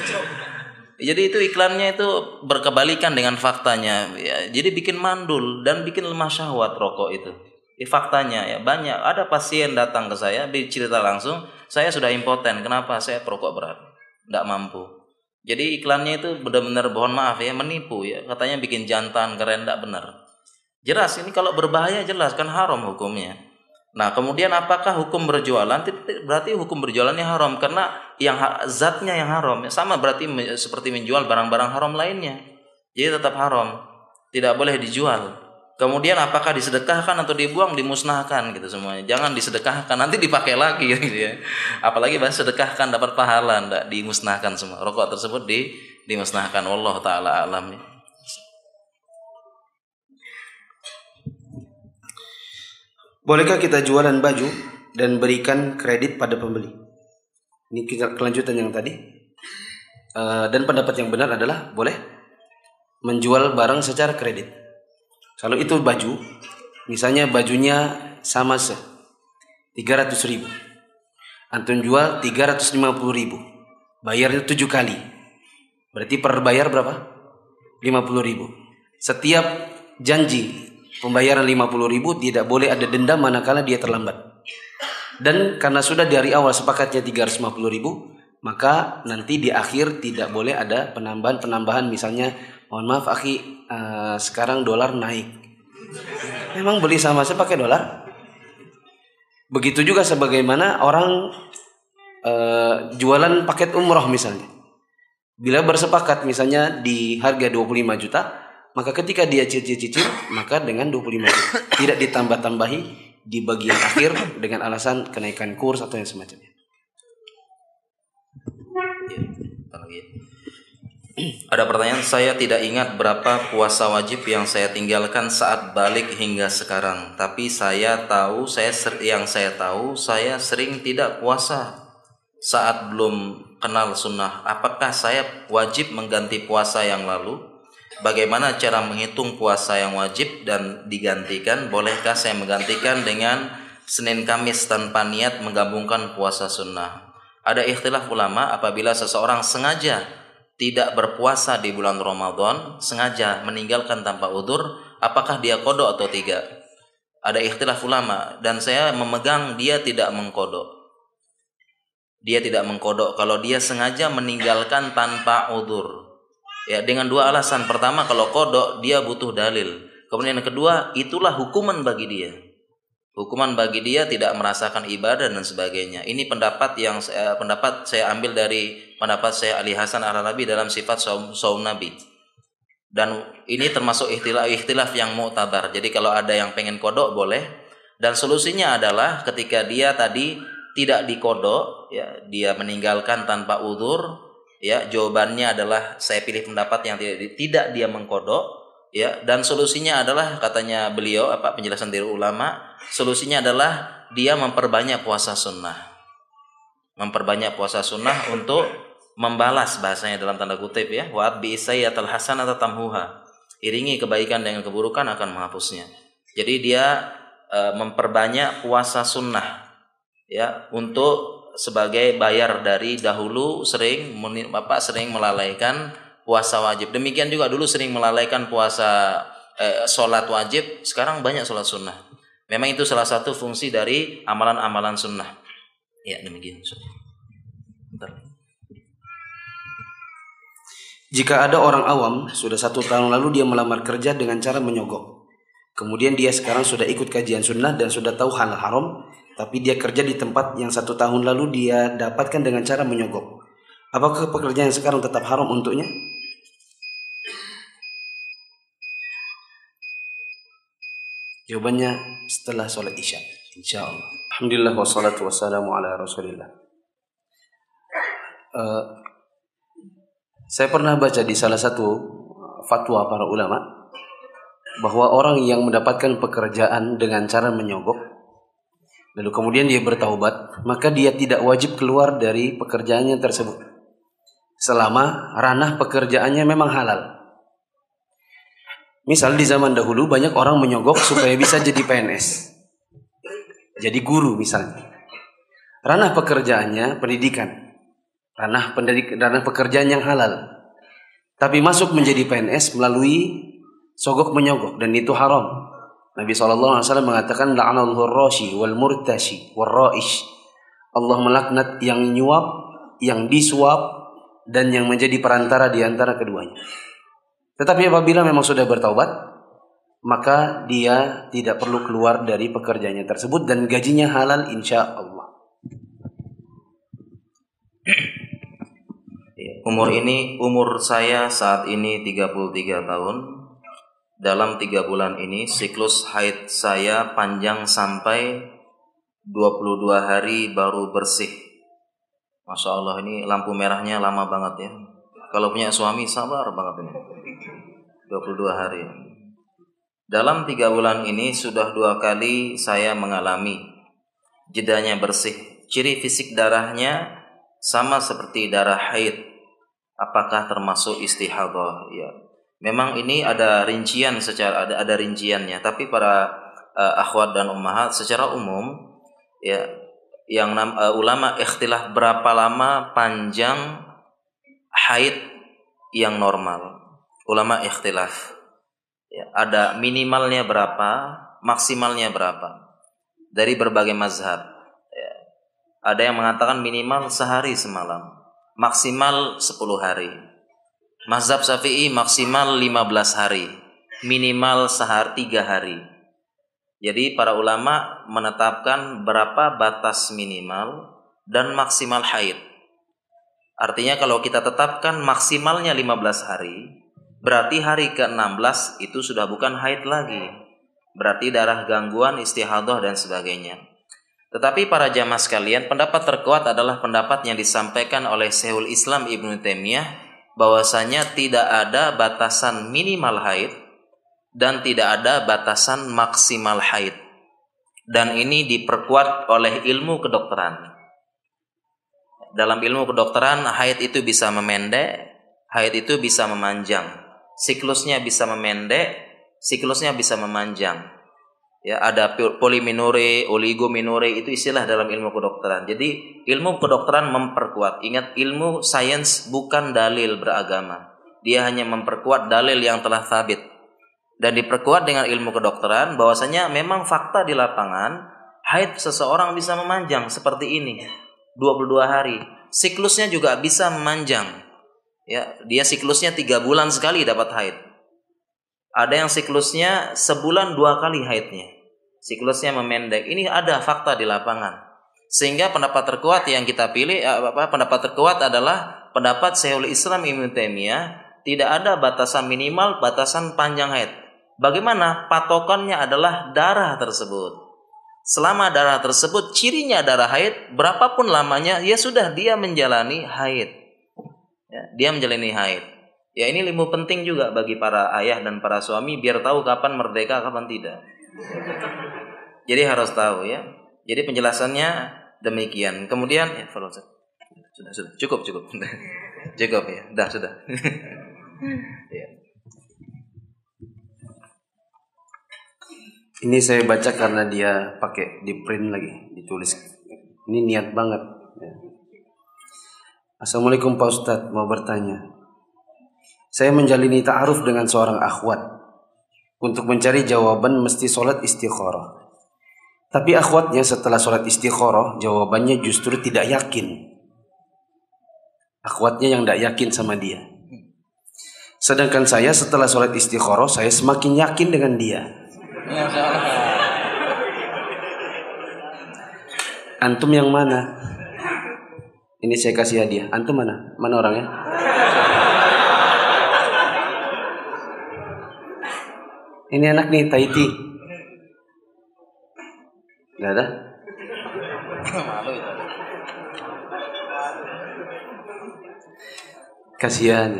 jadi itu iklannya itu berkebalikan dengan faktanya. Ya, jadi bikin mandul dan bikin lemah syahwat rokok itu. Di faktanya ya banyak ada pasien datang ke saya cerita langsung, saya sudah impoten. Kenapa? Saya perokok berat, tidak mampu. Jadi iklannya itu benar-benar mohon maaf ya menipu ya. Katanya bikin jantan keren tidak benar. Jelas ini kalau berbahaya jelas kan haram hukumnya. Nah, kemudian apakah hukum berjualan? Berarti hukum berjualannya haram karena yang zatnya yang haram. Sama berarti seperti menjual barang-barang haram lainnya. Jadi tetap haram. Tidak boleh dijual. Kemudian apakah disedekahkan atau dibuang, dimusnahkan gitu semuanya. Jangan disedekahkan, nanti dipakai lagi gitu ya. Apalagi bahas sedekahkan dapat pahala, enggak dimusnahkan semua. Rokok tersebut di dimusnahkan. Allah taala alam. Bolehkah kita jualan baju dan berikan kredit pada pembeli? Ini kelanjutan yang tadi. Uh, dan pendapat yang benar adalah boleh menjual barang secara kredit. Kalau itu baju, misalnya bajunya sama se 300 ribu. Antum jual 350 ribu. Bayarnya 7 kali. Berarti per bayar berapa? 50 ribu. Setiap janji pembayaran 50 ribu tidak boleh ada denda manakala dia terlambat. Dan karena sudah dari awal sepakatnya 350 ribu, maka nanti di akhir tidak boleh ada penambahan-penambahan misalnya mohon maaf akhi uh, sekarang dolar naik. Memang beli sama saya pakai dolar? Begitu juga sebagaimana orang uh, jualan paket umroh misalnya. Bila bersepakat misalnya di harga 25 juta, maka ketika dia cicil-cicil, maka dengan 25 juta. Tidak ditambah-tambahi di bagian akhir dengan alasan kenaikan kurs atau yang semacamnya. Ya, Ada pertanyaan, saya tidak ingat berapa puasa wajib yang saya tinggalkan saat balik hingga sekarang. Tapi saya tahu, saya yang saya tahu, saya sering tidak puasa saat belum kenal sunnah. Apakah saya wajib mengganti puasa yang lalu? bagaimana cara menghitung puasa yang wajib dan digantikan? Bolehkah saya menggantikan dengan Senin Kamis tanpa niat menggabungkan puasa sunnah? Ada ikhtilaf ulama apabila seseorang sengaja tidak berpuasa di bulan Ramadan, sengaja meninggalkan tanpa udur, apakah dia kodok atau tidak? Ada ikhtilaf ulama dan saya memegang dia tidak mengkodok. Dia tidak mengkodok kalau dia sengaja meninggalkan tanpa udur. Ya, dengan dua alasan. Pertama, kalau kodok dia butuh dalil. Kemudian yang kedua, itulah hukuman bagi dia. Hukuman bagi dia tidak merasakan ibadah dan sebagainya. Ini pendapat yang saya, pendapat saya ambil dari pendapat saya Ali Hasan Al Arabi dalam sifat saum, saum Nabi. Dan ini termasuk ikhtilaf, ikhtilaf yang mu'tabar. Jadi kalau ada yang pengen kodok boleh. Dan solusinya adalah ketika dia tadi tidak dikodok, ya dia meninggalkan tanpa udur, ya jawabannya adalah saya pilih pendapat yang tidak tidak dia mengkodok ya dan solusinya adalah katanya beliau apa penjelasan dari ulama solusinya adalah dia memperbanyak puasa sunnah memperbanyak puasa sunnah untuk membalas bahasanya dalam tanda kutip ya wa bi sayyatal atau tamhuha iringi kebaikan dengan keburukan akan menghapusnya jadi dia e, memperbanyak puasa sunnah ya untuk sebagai bayar dari dahulu sering Bapak sering melalaikan puasa wajib. Demikian juga dulu sering melalaikan puasa eh, sholat wajib, sekarang banyak sholat sunnah. Memang itu salah satu fungsi dari amalan-amalan sunnah. Ya demikian. Bentar. Jika ada orang awam sudah satu tahun lalu dia melamar kerja dengan cara menyogok. Kemudian dia sekarang sudah ikut kajian sunnah dan sudah tahu hal haram, tapi dia kerja di tempat yang satu tahun lalu dia dapatkan dengan cara menyogok. Apakah pekerjaan yang sekarang tetap haram untuknya? Jawabannya setelah sholat isya. Insya Allah. Alhamdulillah wassalatu wassalamu ala rasulillah. Uh, saya pernah baca di salah satu fatwa para ulama bahwa orang yang mendapatkan pekerjaan dengan cara menyogok lalu kemudian dia bertaubat, maka dia tidak wajib keluar dari pekerjaannya tersebut. Selama ranah pekerjaannya memang halal. Misal di zaman dahulu banyak orang menyogok supaya bisa jadi PNS. Jadi guru misalnya. Ranah pekerjaannya pendidikan. Ranah pendidik, ranah pekerjaan yang halal. Tapi masuk menjadi PNS melalui sogok menyogok dan itu haram. Nabi SAW mengatakan la'anallahu rashi wal murtashi wal ra'ish. Allah melaknat yang nyuap, yang disuap dan yang menjadi perantara di antara keduanya. Tetapi apabila memang sudah bertaubat, maka dia tidak perlu keluar dari pekerjaannya tersebut dan gajinya halal insya Allah. Umur ini, umur saya saat ini 33 tahun dalam tiga bulan ini siklus haid saya panjang sampai 22 hari baru bersih. Masya Allah ini lampu merahnya lama banget ya. Kalau punya suami sabar banget ini. 22 hari. Dalam tiga bulan ini sudah dua kali saya mengalami jedanya bersih. Ciri fisik darahnya sama seperti darah haid. Apakah termasuk istihadah? Ya, Memang ini ada rincian secara ada ada rinciannya, tapi para uh, akhwat dan ummahat secara umum ya yang uh, ulama ikhtilaf berapa lama panjang haid yang normal. Ulama ikhtilaf. Ya, ada minimalnya berapa, maksimalnya berapa. Dari berbagai mazhab. Ya. Ada yang mengatakan minimal sehari semalam, maksimal 10 hari Mazhab Syafi'i maksimal 15 hari, minimal sehari 3 hari. Jadi para ulama menetapkan berapa batas minimal dan maksimal haid. Artinya kalau kita tetapkan maksimalnya 15 hari, berarti hari ke-16 itu sudah bukan haid lagi. Berarti darah gangguan, istihadah dan sebagainya. Tetapi para jamaah sekalian, pendapat terkuat adalah pendapat yang disampaikan oleh Syekhul Islam Ibnu Taimiyah bahwasanya tidak ada batasan minimal haid dan tidak ada batasan maksimal haid. Dan ini diperkuat oleh ilmu kedokteran. Dalam ilmu kedokteran, haid itu bisa memendek, haid itu bisa memanjang. siklusnya bisa memendek, siklusnya bisa memanjang. Ya, ada poliminore, oligominore itu istilah dalam ilmu kedokteran. Jadi, ilmu kedokteran memperkuat. Ingat, ilmu sains bukan dalil beragama. Dia hanya memperkuat dalil yang telah sabit. Dan diperkuat dengan ilmu kedokteran bahwasanya memang fakta di lapangan haid seseorang bisa memanjang seperti ini. 22 hari. Siklusnya juga bisa memanjang. Ya, dia siklusnya tiga bulan sekali dapat haid. Ada yang siklusnya sebulan dua kali haidnya. Siklusnya memendek. Ini ada fakta di lapangan. Sehingga pendapat terkuat yang kita pilih eh, apa pendapat terkuat adalah pendapat Syekhul Islam Ibnu Taimiyah tidak ada batasan minimal, batasan panjang haid. Bagaimana? Patokannya adalah darah tersebut. Selama darah tersebut cirinya darah haid, berapapun lamanya ya sudah dia menjalani haid. Ya, dia menjalani haid. Ya ini ilmu penting juga bagi para ayah dan para suami biar tahu kapan merdeka kapan tidak. Jadi harus tahu ya. Jadi penjelasannya demikian. Kemudian ya sudah sudah cukup cukup cukup ya. Dah sudah. Ini saya baca karena dia pakai di print lagi, ditulis. Ini niat banget. Ya. Assalamualaikum Pak Ustadz, mau bertanya. Saya menjalini ta'aruf dengan seorang akhwat. Untuk mencari jawaban mesti sholat istikharah. Tapi akhwatnya setelah sholat istikharah, jawabannya justru tidak yakin. Akhwatnya yang tidak yakin sama dia. Sedangkan saya setelah sholat istikharah, saya semakin yakin dengan dia. Antum yang mana? Ini saya kasih hadiah. Antum mana? Mana orangnya? Ini anak nih Taiti. Gak ada? Kasihan.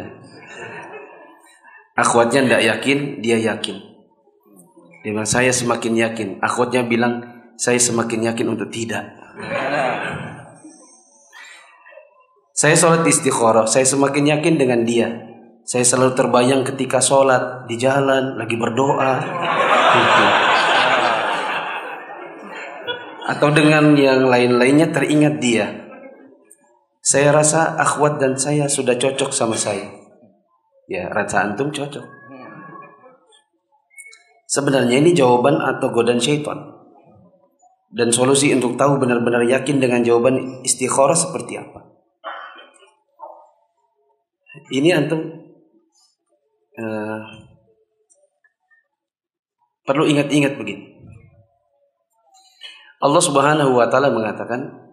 Akhwatnya tidak yakin, dia yakin. Dia saya semakin yakin. Akhwatnya bilang, saya semakin yakin untuk tidak. Saya sholat istikharah, saya semakin yakin dengan dia. Saya selalu terbayang ketika sholat di jalan lagi berdoa. Atau dengan yang lain-lainnya teringat dia. Saya rasa akhwat dan saya sudah cocok sama saya. Ya, rasa antum cocok. Sebenarnya ini jawaban atau godaan syaitan. Dan solusi untuk tahu benar-benar yakin dengan jawaban istikharah seperti apa. Ini antum uh, perlu ingat-ingat begini. Allah Subhanahu wa taala mengatakan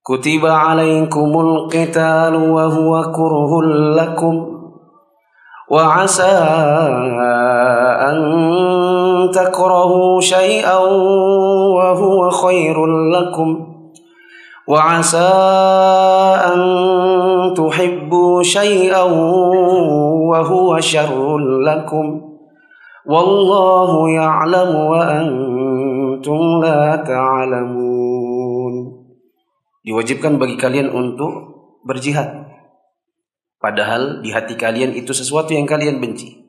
Kutiba alaikumul qital wa huwa kurhul lakum وعسى أن تكرهوا شيئا وهو خير لكم. وعسى أن تحبوا شيئا وهو شر لكم. والله يعلم وأنتم لا تعلمون. diwajibkan bagi kalian untuk berjihad. Padahal di hati kalian itu sesuatu yang kalian benci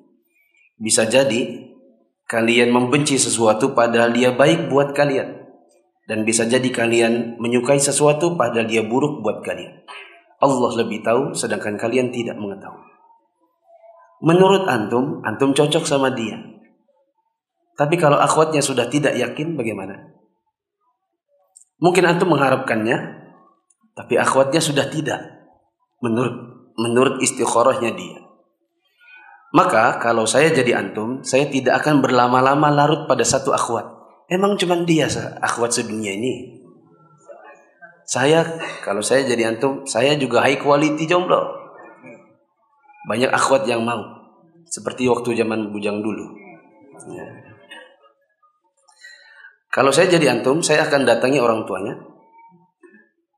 bisa jadi kalian membenci sesuatu padahal dia baik buat kalian dan bisa jadi kalian menyukai sesuatu padahal dia buruk buat kalian. Allah lebih tahu sedangkan kalian tidak mengetahui. Menurut antum, antum cocok sama dia. Tapi kalau akhwatnya sudah tidak yakin bagaimana? Mungkin antum mengharapkannya, tapi akhwatnya sudah tidak. Menurut menurut istikharahnya dia. Maka kalau saya jadi antum, saya tidak akan berlama-lama larut pada satu akhwat. Emang cuma dia akhwat sedunia ini. Saya kalau saya jadi antum, saya juga high quality jomblo. Banyak akhwat yang mau. Seperti waktu zaman bujang dulu. Ya. Kalau saya jadi antum, saya akan datangi orang tuanya.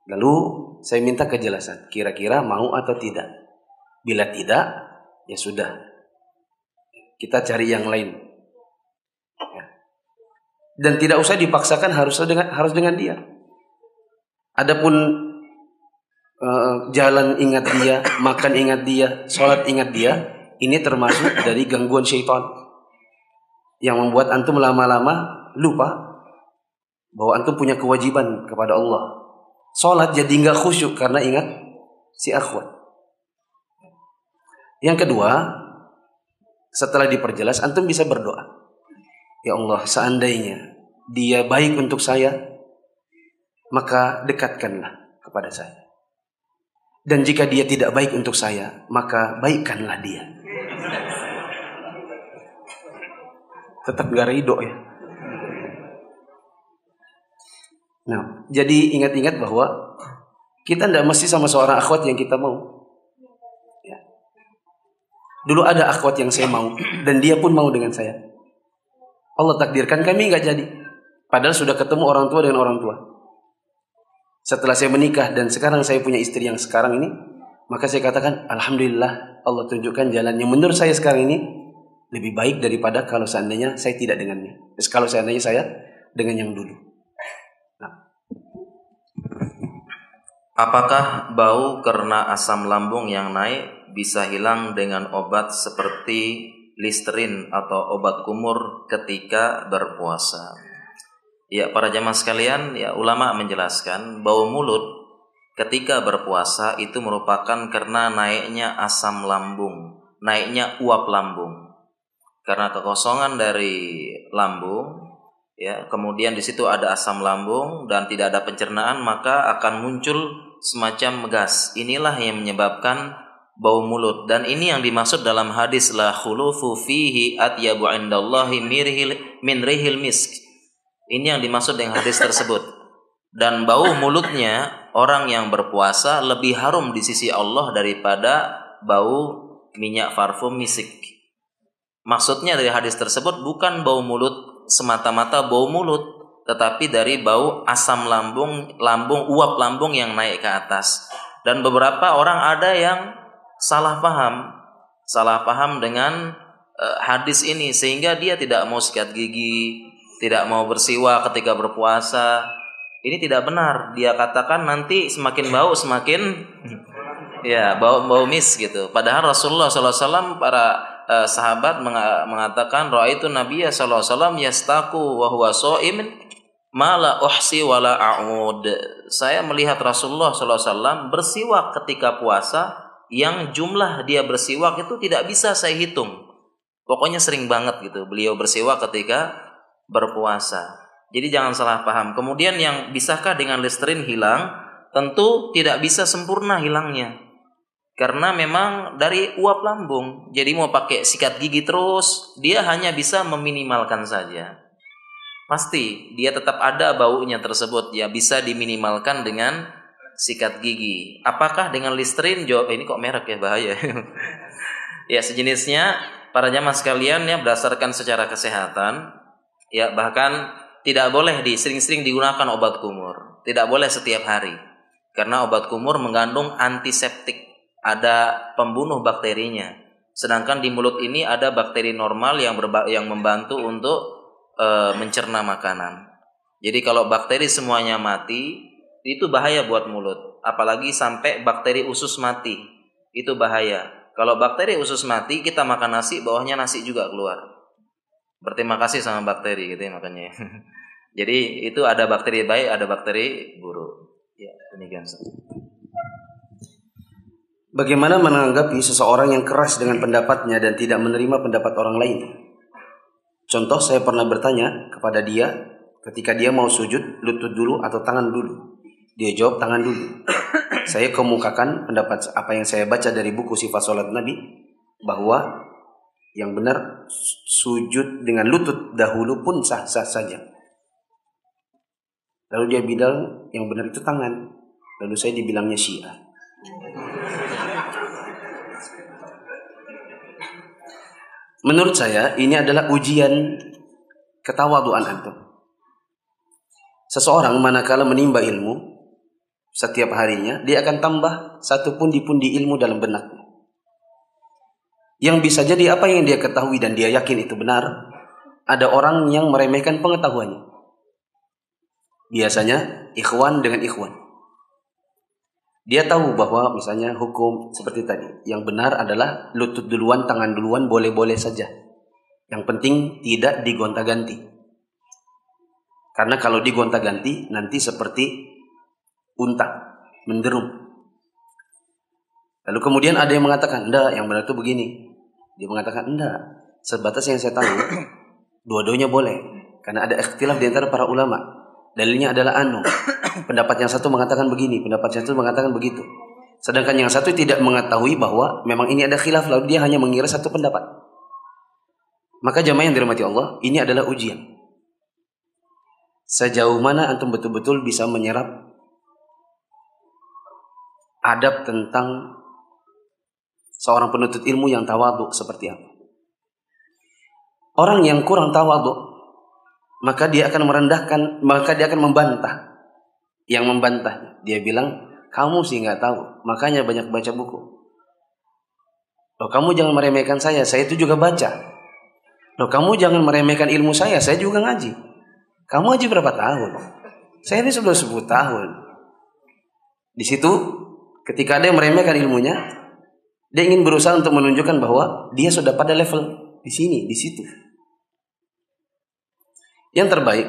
Lalu saya minta kejelasan, kira-kira mau atau tidak. Bila tidak, ya sudah. Kita cari yang lain dan tidak usah dipaksakan harus dengan harus dengan dia. Adapun uh, jalan ingat dia, makan ingat dia, sholat ingat dia, ini termasuk dari gangguan syaitan yang membuat antum lama-lama lupa bahwa antum punya kewajiban kepada Allah. Sholat jadi nggak khusyuk karena ingat si akhwat. Yang kedua, setelah diperjelas, antum bisa berdoa. Ya Allah, seandainya dia baik untuk saya, maka dekatkanlah kepada saya. Dan jika dia tidak baik untuk saya, maka baikkanlah dia. Tetap gak ridho ya. Nah, jadi ingat-ingat bahwa kita tidak mesti sama seorang akhwat yang kita mau. Ya. Dulu ada akhwat yang saya mau dan dia pun mau dengan saya. Allah takdirkan kami nggak jadi. Padahal sudah ketemu orang tua dengan orang tua. Setelah saya menikah dan sekarang saya punya istri yang sekarang ini, maka saya katakan Alhamdulillah Allah tunjukkan jalan yang menurut saya sekarang ini lebih baik daripada kalau seandainya saya tidak dengannya. Kalau seandainya saya dengan yang dulu. Apakah bau karena asam lambung yang naik bisa hilang dengan obat seperti Listerin atau obat kumur ketika berpuasa? Ya, para jamaah sekalian, ya ulama menjelaskan bau mulut ketika berpuasa itu merupakan karena naiknya asam lambung, naiknya uap lambung. Karena kekosongan dari lambung ya, kemudian di situ ada asam lambung dan tidak ada pencernaan, maka akan muncul semacam gas. Inilah yang menyebabkan bau mulut dan ini yang dimaksud dalam hadis la khulufu fihi atyabu indallahi mirhil min rihil misk. Ini yang dimaksud dengan hadis tersebut. Dan bau mulutnya orang yang berpuasa lebih harum di sisi Allah daripada bau minyak parfum misik. Maksudnya dari hadis tersebut bukan bau mulut semata-mata bau mulut, tetapi dari bau asam lambung, lambung uap lambung yang naik ke atas. Dan beberapa orang ada yang salah paham, salah paham dengan uh, hadis ini sehingga dia tidak mau sikat gigi, tidak mau bersiwa ketika berpuasa. Ini tidak benar. Dia katakan nanti semakin bau semakin ya bau bau mis gitu. Padahal Rasulullah SAW para uh, sahabat mengatakan roa itu Nabi SAW yastaku wa huwa Mala uhsi wala a'ud. Saya melihat Rasulullah SAW bersiwak ketika puasa yang jumlah dia bersiwak itu tidak bisa saya hitung. Pokoknya sering banget gitu beliau bersiwak ketika berpuasa. Jadi jangan salah paham. Kemudian yang bisakah dengan Listerine hilang? Tentu tidak bisa sempurna hilangnya. Karena memang dari uap lambung. Jadi mau pakai sikat gigi terus, dia hanya bisa meminimalkan saja pasti dia tetap ada baunya tersebut ya bisa diminimalkan dengan sikat gigi. Apakah dengan Listerine? Jawab ini kok merek ya bahaya. ya sejenisnya para jamaah sekalian ya berdasarkan secara kesehatan ya bahkan tidak boleh di sering-sering digunakan obat kumur. Tidak boleh setiap hari. Karena obat kumur mengandung antiseptik, ada pembunuh bakterinya. Sedangkan di mulut ini ada bakteri normal yang berba yang membantu untuk e, mencerna makanan. Jadi kalau bakteri semuanya mati, itu bahaya buat mulut. Apalagi sampai bakteri usus mati, itu bahaya. Kalau bakteri usus mati, kita makan nasi, bawahnya nasi juga keluar. Berterima kasih sama bakteri gitu ya makanya. Jadi itu ada bakteri baik, ada bakteri buruk. Ya, demikian. Bagaimana menanggapi seseorang yang keras dengan pendapatnya dan tidak menerima pendapat orang lain? Contoh saya pernah bertanya kepada dia ketika dia mau sujud lutut dulu atau tangan dulu. Dia jawab tangan dulu. saya kemukakan pendapat apa yang saya baca dari buku sifat sholat Nabi bahwa yang benar sujud dengan lutut dahulu pun sah-sah saja. Lalu dia bilang yang benar itu tangan. Lalu saya dibilangnya syiah. Menurut saya ini adalah ujian ketawaduan antum. Seseorang manakala menimba ilmu setiap harinya, dia akan tambah satu pundi-pundi ilmu dalam benaknya. Yang bisa jadi apa yang dia ketahui dan dia yakin itu benar, ada orang yang meremehkan pengetahuannya. Biasanya ikhwan dengan ikhwan. Dia tahu bahwa misalnya hukum seperti tadi, yang benar adalah lutut duluan, tangan duluan, boleh-boleh saja. Yang penting tidak digonta-ganti. Karena kalau digonta-ganti nanti seperti unta, menderum. Lalu kemudian ada yang mengatakan, enggak, yang benar itu begini. Dia mengatakan, enggak, sebatas yang saya tahu, dua-duanya boleh. Karena ada ikhtilaf di antara para ulama. Dalilnya adalah anu. Pendapat yang satu mengatakan begini, pendapat yang satu mengatakan begitu. Sedangkan yang satu tidak mengetahui bahwa memang ini ada khilaf lalu dia hanya mengira satu pendapat. Maka jamaah yang dirahmati Allah, ini adalah ujian. Sejauh mana antum betul-betul bisa menyerap adab tentang seorang penuntut ilmu yang tawaduk seperti apa? Orang yang kurang tawaduk maka dia akan merendahkan, maka dia akan membantah. Yang membantah, dia bilang, kamu sih nggak tahu, makanya banyak baca buku. Loh, kamu jangan meremehkan saya, saya itu juga baca. Loh, kamu jangan meremehkan ilmu saya, saya juga ngaji. Kamu aja berapa tahun? Saya ini sudah 10 tahun. Di situ, ketika ada yang meremehkan ilmunya, dia ingin berusaha untuk menunjukkan bahwa dia sudah pada level di sini, di situ. Yang terbaik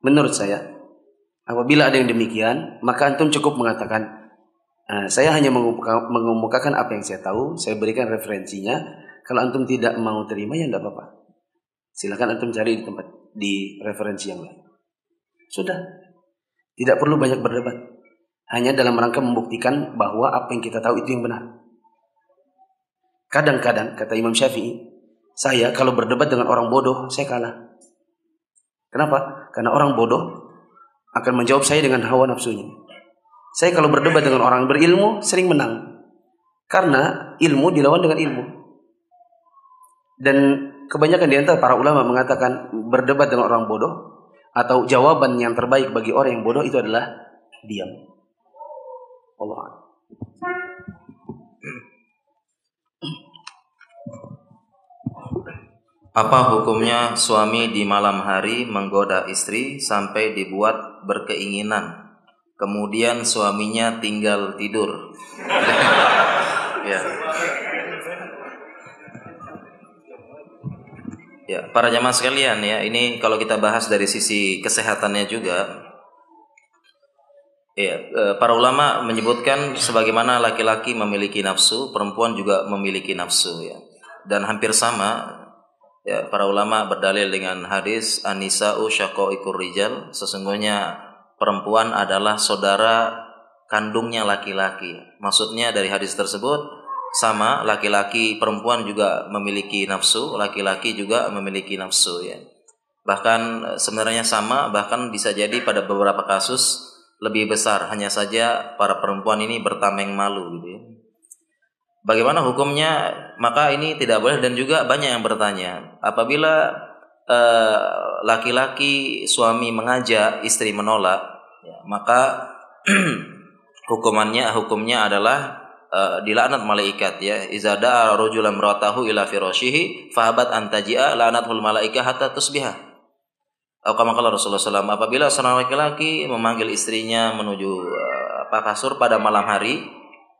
menurut saya apabila ada yang demikian maka antum cukup mengatakan uh, saya hanya mengemukakan apa yang saya tahu, saya berikan referensinya. Kalau antum tidak mau terima ya tidak apa-apa. Silakan antum cari di tempat di referensi yang lain. Sudah. Tidak perlu banyak berdebat. Hanya dalam rangka membuktikan bahwa apa yang kita tahu itu yang benar. Kadang-kadang kata Imam Syafi'i, saya kalau berdebat dengan orang bodoh, saya kalah. Kenapa? Karena orang bodoh akan menjawab saya dengan hawa nafsunya. Saya kalau berdebat dengan orang berilmu sering menang. Karena ilmu dilawan dengan ilmu. Dan kebanyakan di antara para ulama mengatakan berdebat dengan orang bodoh atau jawaban yang terbaik bagi orang yang bodoh itu adalah diam. Allah Apa hukumnya suami di malam hari menggoda istri sampai dibuat berkeinginan, kemudian suaminya tinggal tidur? ya. Ya, para jamaah sekalian ya, ini kalau kita bahas dari sisi kesehatannya juga, ya, eh, para ulama menyebutkan sebagaimana laki-laki memiliki nafsu, perempuan juga memiliki nafsu ya. Dan hampir sama Ya, para ulama berdalil dengan hadis Anisa'u ikur rijal, sesungguhnya perempuan adalah saudara kandungnya laki-laki. Maksudnya dari hadis tersebut sama laki-laki perempuan juga memiliki nafsu, laki-laki juga memiliki nafsu ya. Bahkan sebenarnya sama, bahkan bisa jadi pada beberapa kasus lebih besar. Hanya saja para perempuan ini bertameng malu gitu ya. Bagaimana hukumnya? Maka ini tidak boleh dan juga banyak yang bertanya. Apabila eh, laki-laki suami mengajak istri menolak, ya, maka hukumannya hukumnya adalah uh, dilaknat malaikat ya. Iza da'a rajulan ratahu ila firashihi fahabat antajia la'natul malaika hatta tusbiha. Atau kala Rasulullah SAW apabila seorang laki-laki memanggil istrinya menuju uh, kasur pada malam hari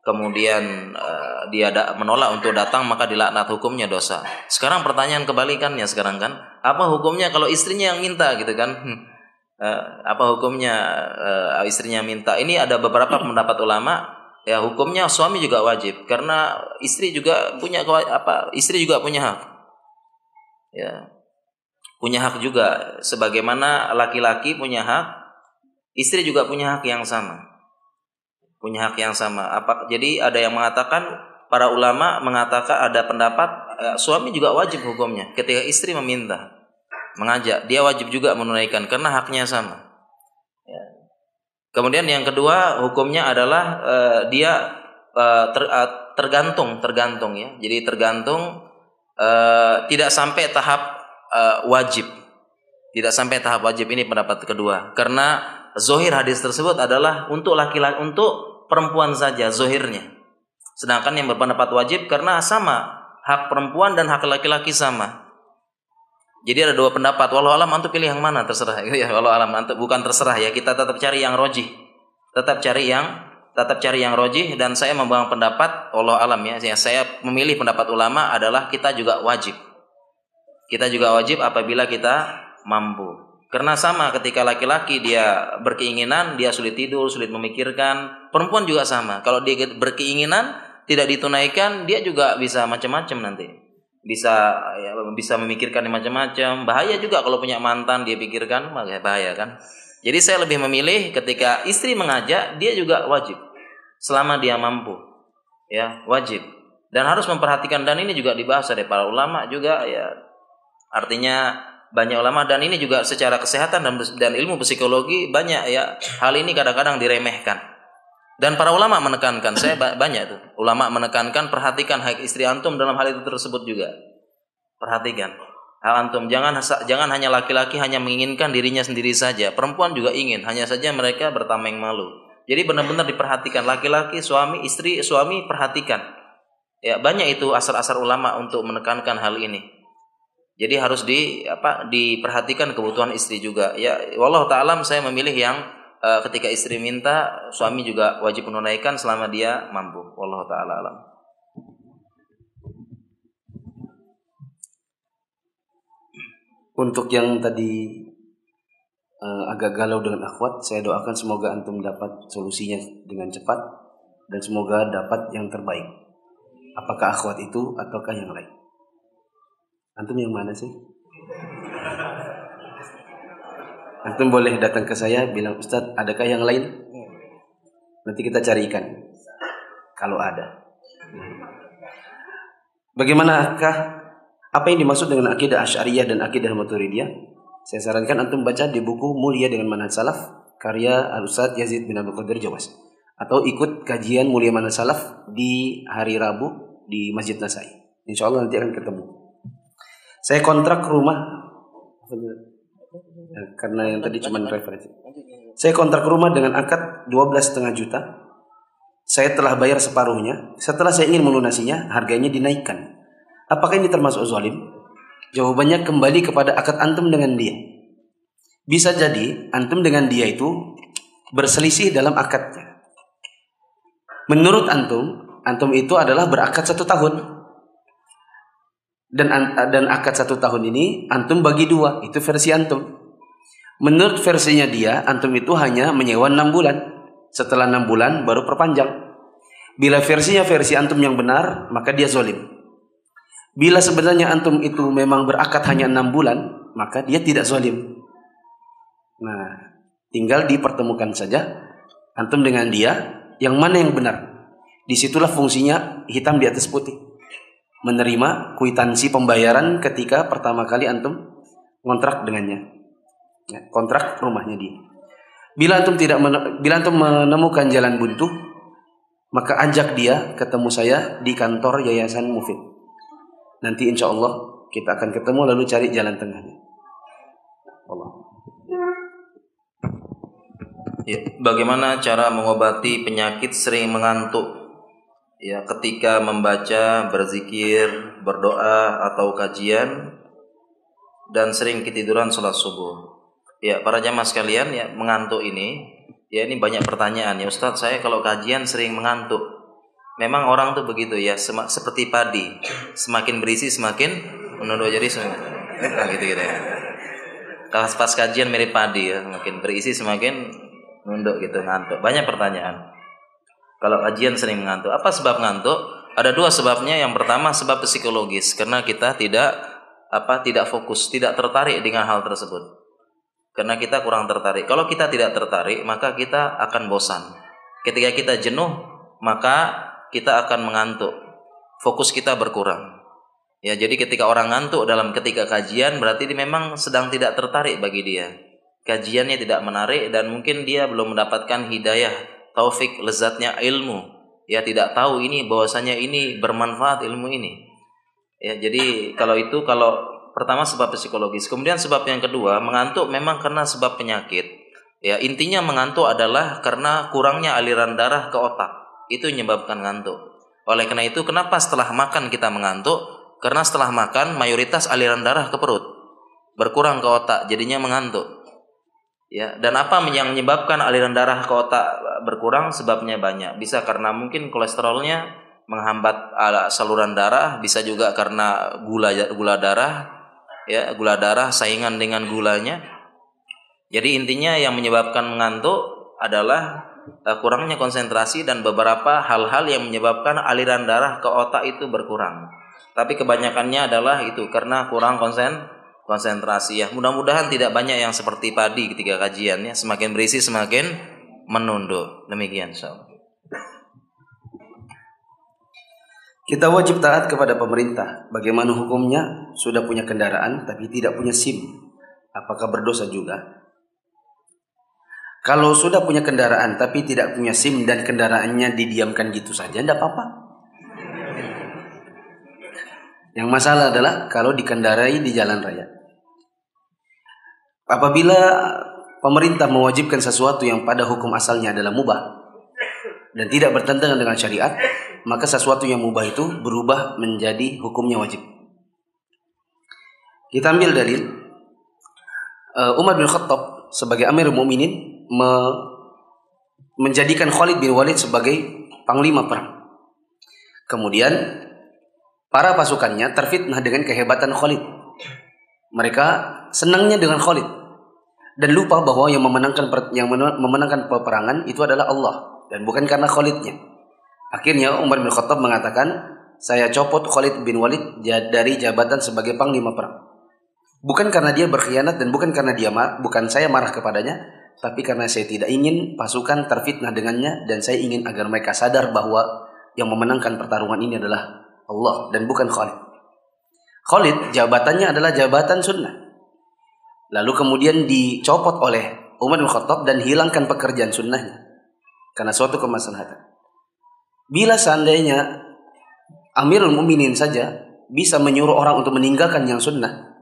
kemudian uh, dia da menolak untuk datang maka dilaknat hukumnya dosa. Sekarang pertanyaan kebalikannya sekarang kan, apa hukumnya kalau istrinya yang minta gitu kan? Uh, apa hukumnya uh, istrinya minta? Ini ada beberapa pendapat ulama ya hukumnya suami juga wajib karena istri juga punya apa istri juga punya hak ya punya hak juga sebagaimana laki-laki punya hak istri juga punya hak yang sama punya hak yang sama. Apa jadi ada yang mengatakan para ulama mengatakan ada pendapat eh, suami juga wajib hukumnya ketika istri meminta mengajak dia wajib juga menunaikan karena haknya sama. Ya. Kemudian yang kedua hukumnya adalah eh, dia eh, ter, eh, tergantung tergantung ya. Jadi tergantung eh, tidak sampai tahap eh, wajib. Tidak sampai tahap wajib ini pendapat kedua karena zohir hadis tersebut adalah untuk laki-laki untuk perempuan saja zohirnya. Sedangkan yang berpendapat wajib karena sama hak perempuan dan hak laki-laki sama. Jadi ada dua pendapat. Walau alam antum pilih yang mana terserah. Ya, walau alam antum bukan terserah ya. Kita tetap cari yang roji. Tetap cari yang tetap cari yang rojih dan saya membangun pendapat Allah alam ya saya memilih pendapat ulama adalah kita juga wajib kita juga wajib apabila kita mampu karena sama ketika laki-laki dia berkeinginan dia sulit tidur sulit memikirkan perempuan juga sama kalau dia berkeinginan tidak ditunaikan dia juga bisa macam-macam nanti bisa ya, bisa memikirkan macam-macam bahaya juga kalau punya mantan dia pikirkan bahaya kan jadi saya lebih memilih ketika istri mengajak dia juga wajib selama dia mampu. Ya, wajib. Dan harus memperhatikan dan ini juga dibahas oleh para ulama juga ya. Artinya banyak ulama dan ini juga secara kesehatan dan dan ilmu psikologi banyak ya hal ini kadang-kadang diremehkan. Dan para ulama menekankan, saya banyak tuh ulama menekankan perhatikan hak istri antum dalam hal itu tersebut juga. Perhatikan hal antum jangan jangan hanya laki-laki hanya menginginkan dirinya sendiri saja, perempuan juga ingin, hanya saja mereka bertameng malu. Jadi benar-benar diperhatikan laki-laki, suami, istri, suami perhatikan. Ya, banyak itu asar-asar ulama untuk menekankan hal ini. Jadi harus di apa diperhatikan kebutuhan istri juga. Ya, wallah taala saya memilih yang uh, ketika istri minta, suami juga wajib menunaikan selama dia mampu. Wallah taala alam. Untuk yang tadi uh, agak galau dengan akhwat, saya doakan semoga antum dapat solusinya dengan cepat dan semoga dapat yang terbaik. Apakah akhwat itu ataukah yang lain? Antum yang mana sih? Antum boleh datang ke saya bilang Ustadz adakah yang lain? Nanti kita carikan kalau ada. Bagaimanakah apa yang dimaksud dengan akidah Asy'ariyah dan akidah Maturidiyah? Saya sarankan antum baca di buku Mulia dengan Manhaj Salaf karya Al-Ustaz Yazid bin Abdul Qadir Jawas atau ikut kajian Mulia Manhaj Salaf di hari Rabu di Masjid Nasai. Insya Allah nanti akan ketemu. Saya kontrak rumah ya, karena yang tadi cuma referensi. Saya kontrak rumah dengan akad 12,5 juta. Saya telah bayar separuhnya. Setelah saya ingin melunasinya, harganya dinaikkan. Apakah ini termasuk zalim? Jawabannya kembali kepada akad antum dengan dia. Bisa jadi antum dengan dia itu berselisih dalam akadnya. Menurut antum, antum itu adalah berakad satu tahun. Dan dan akad satu tahun ini antum bagi dua, itu versi antum. Menurut versinya dia, antum itu hanya menyewa enam bulan. Setelah enam bulan baru perpanjang. Bila versinya versi antum yang benar, maka dia zolim. Bila sebenarnya antum itu memang berakad hanya enam bulan, maka dia tidak zalim. Nah, tinggal dipertemukan saja antum dengan dia, yang mana yang benar. Di situlah fungsinya hitam di atas putih. Menerima kuitansi pembayaran ketika pertama kali antum kontrak dengannya. Ya, kontrak rumahnya dia. Bila antum tidak bila antum menemukan jalan buntu, maka ajak dia ketemu saya di kantor Yayasan Mufid. Nanti insya Allah kita akan ketemu lalu cari jalan tengahnya. Allah. Ya, bagaimana cara mengobati penyakit sering mengantuk? Ya, ketika membaca, berzikir, berdoa atau kajian dan sering ketiduran sholat subuh. Ya, para jamaah sekalian ya mengantuk ini, ya ini banyak pertanyaan. Ya Ustadz saya kalau kajian sering mengantuk. Memang orang tuh begitu ya sem seperti padi. Semakin berisi semakin menunduk. Jadi nah, gitu gitu ya. Kalau pas kajian mirip padi ya semakin berisi semakin nunduk gitu ngantuk. Banyak pertanyaan kalau kajian sering mengantuk. Apa sebab ngantuk? Ada dua sebabnya. Yang pertama sebab psikologis. Karena kita tidak apa tidak fokus tidak tertarik dengan hal tersebut. Karena kita kurang tertarik. Kalau kita tidak tertarik maka kita akan bosan. Ketika kita jenuh maka kita akan mengantuk. Fokus kita berkurang. Ya, jadi ketika orang ngantuk dalam ketika kajian berarti dia memang sedang tidak tertarik bagi dia. Kajiannya tidak menarik dan mungkin dia belum mendapatkan hidayah, taufik, lezatnya ilmu. Ya tidak tahu ini bahwasanya ini bermanfaat ilmu ini. Ya, jadi kalau itu kalau pertama sebab psikologis, kemudian sebab yang kedua mengantuk memang karena sebab penyakit. Ya, intinya mengantuk adalah karena kurangnya aliran darah ke otak itu menyebabkan ngantuk. Oleh karena itu, kenapa setelah makan kita mengantuk? Karena setelah makan mayoritas aliran darah ke perut berkurang ke otak, jadinya mengantuk. Ya, dan apa yang menyebabkan aliran darah ke otak berkurang? Sebabnya banyak. Bisa karena mungkin kolesterolnya menghambat saluran darah, bisa juga karena gula gula darah, ya gula darah saingan dengan gulanya. Jadi intinya yang menyebabkan mengantuk adalah uh, kurangnya konsentrasi dan beberapa hal-hal yang menyebabkan aliran darah ke otak itu berkurang. Tapi kebanyakannya adalah itu karena kurang konsen konsentrasi ya. Mudah-mudahan tidak banyak yang seperti padi ketika kajian ya. Semakin berisi semakin menunduk. Demikian insyaallah. Kita wajib taat kepada pemerintah. Bagaimana hukumnya? Sudah punya kendaraan tapi tidak punya SIM. Apakah berdosa juga? Kalau sudah punya kendaraan tapi tidak punya SIM dan kendaraannya didiamkan gitu saja, tidak apa-apa. Yang masalah adalah kalau dikendarai di jalan raya. Apabila pemerintah mewajibkan sesuatu yang pada hukum asalnya adalah mubah dan tidak bertentangan dengan syariat, maka sesuatu yang mubah itu berubah menjadi hukumnya wajib. Kita ambil dalil uh, Umar bin Khattab sebagai Amir Mukminin me menjadikan Khalid bin Walid sebagai panglima perang. Kemudian para pasukannya terfitnah dengan kehebatan Khalid. Mereka senangnya dengan Khalid dan lupa bahwa yang memenangkan yang memenangkan peperangan itu adalah Allah dan bukan karena Khalidnya. Akhirnya Umar bin Khattab mengatakan, saya copot Khalid bin Walid dari jabatan sebagai panglima perang. Bukan karena dia berkhianat dan bukan karena dia bukan saya marah kepadanya, tapi karena saya tidak ingin pasukan terfitnah dengannya dan saya ingin agar mereka sadar bahwa yang memenangkan pertarungan ini adalah Allah dan bukan Khalid. Khalid jabatannya adalah jabatan sunnah. Lalu kemudian dicopot oleh Umar bin Khattab dan hilangkan pekerjaan sunnahnya. Karena suatu kemaslahatan. Bila seandainya Amirul Muminin saja bisa menyuruh orang untuk meninggalkan yang sunnah,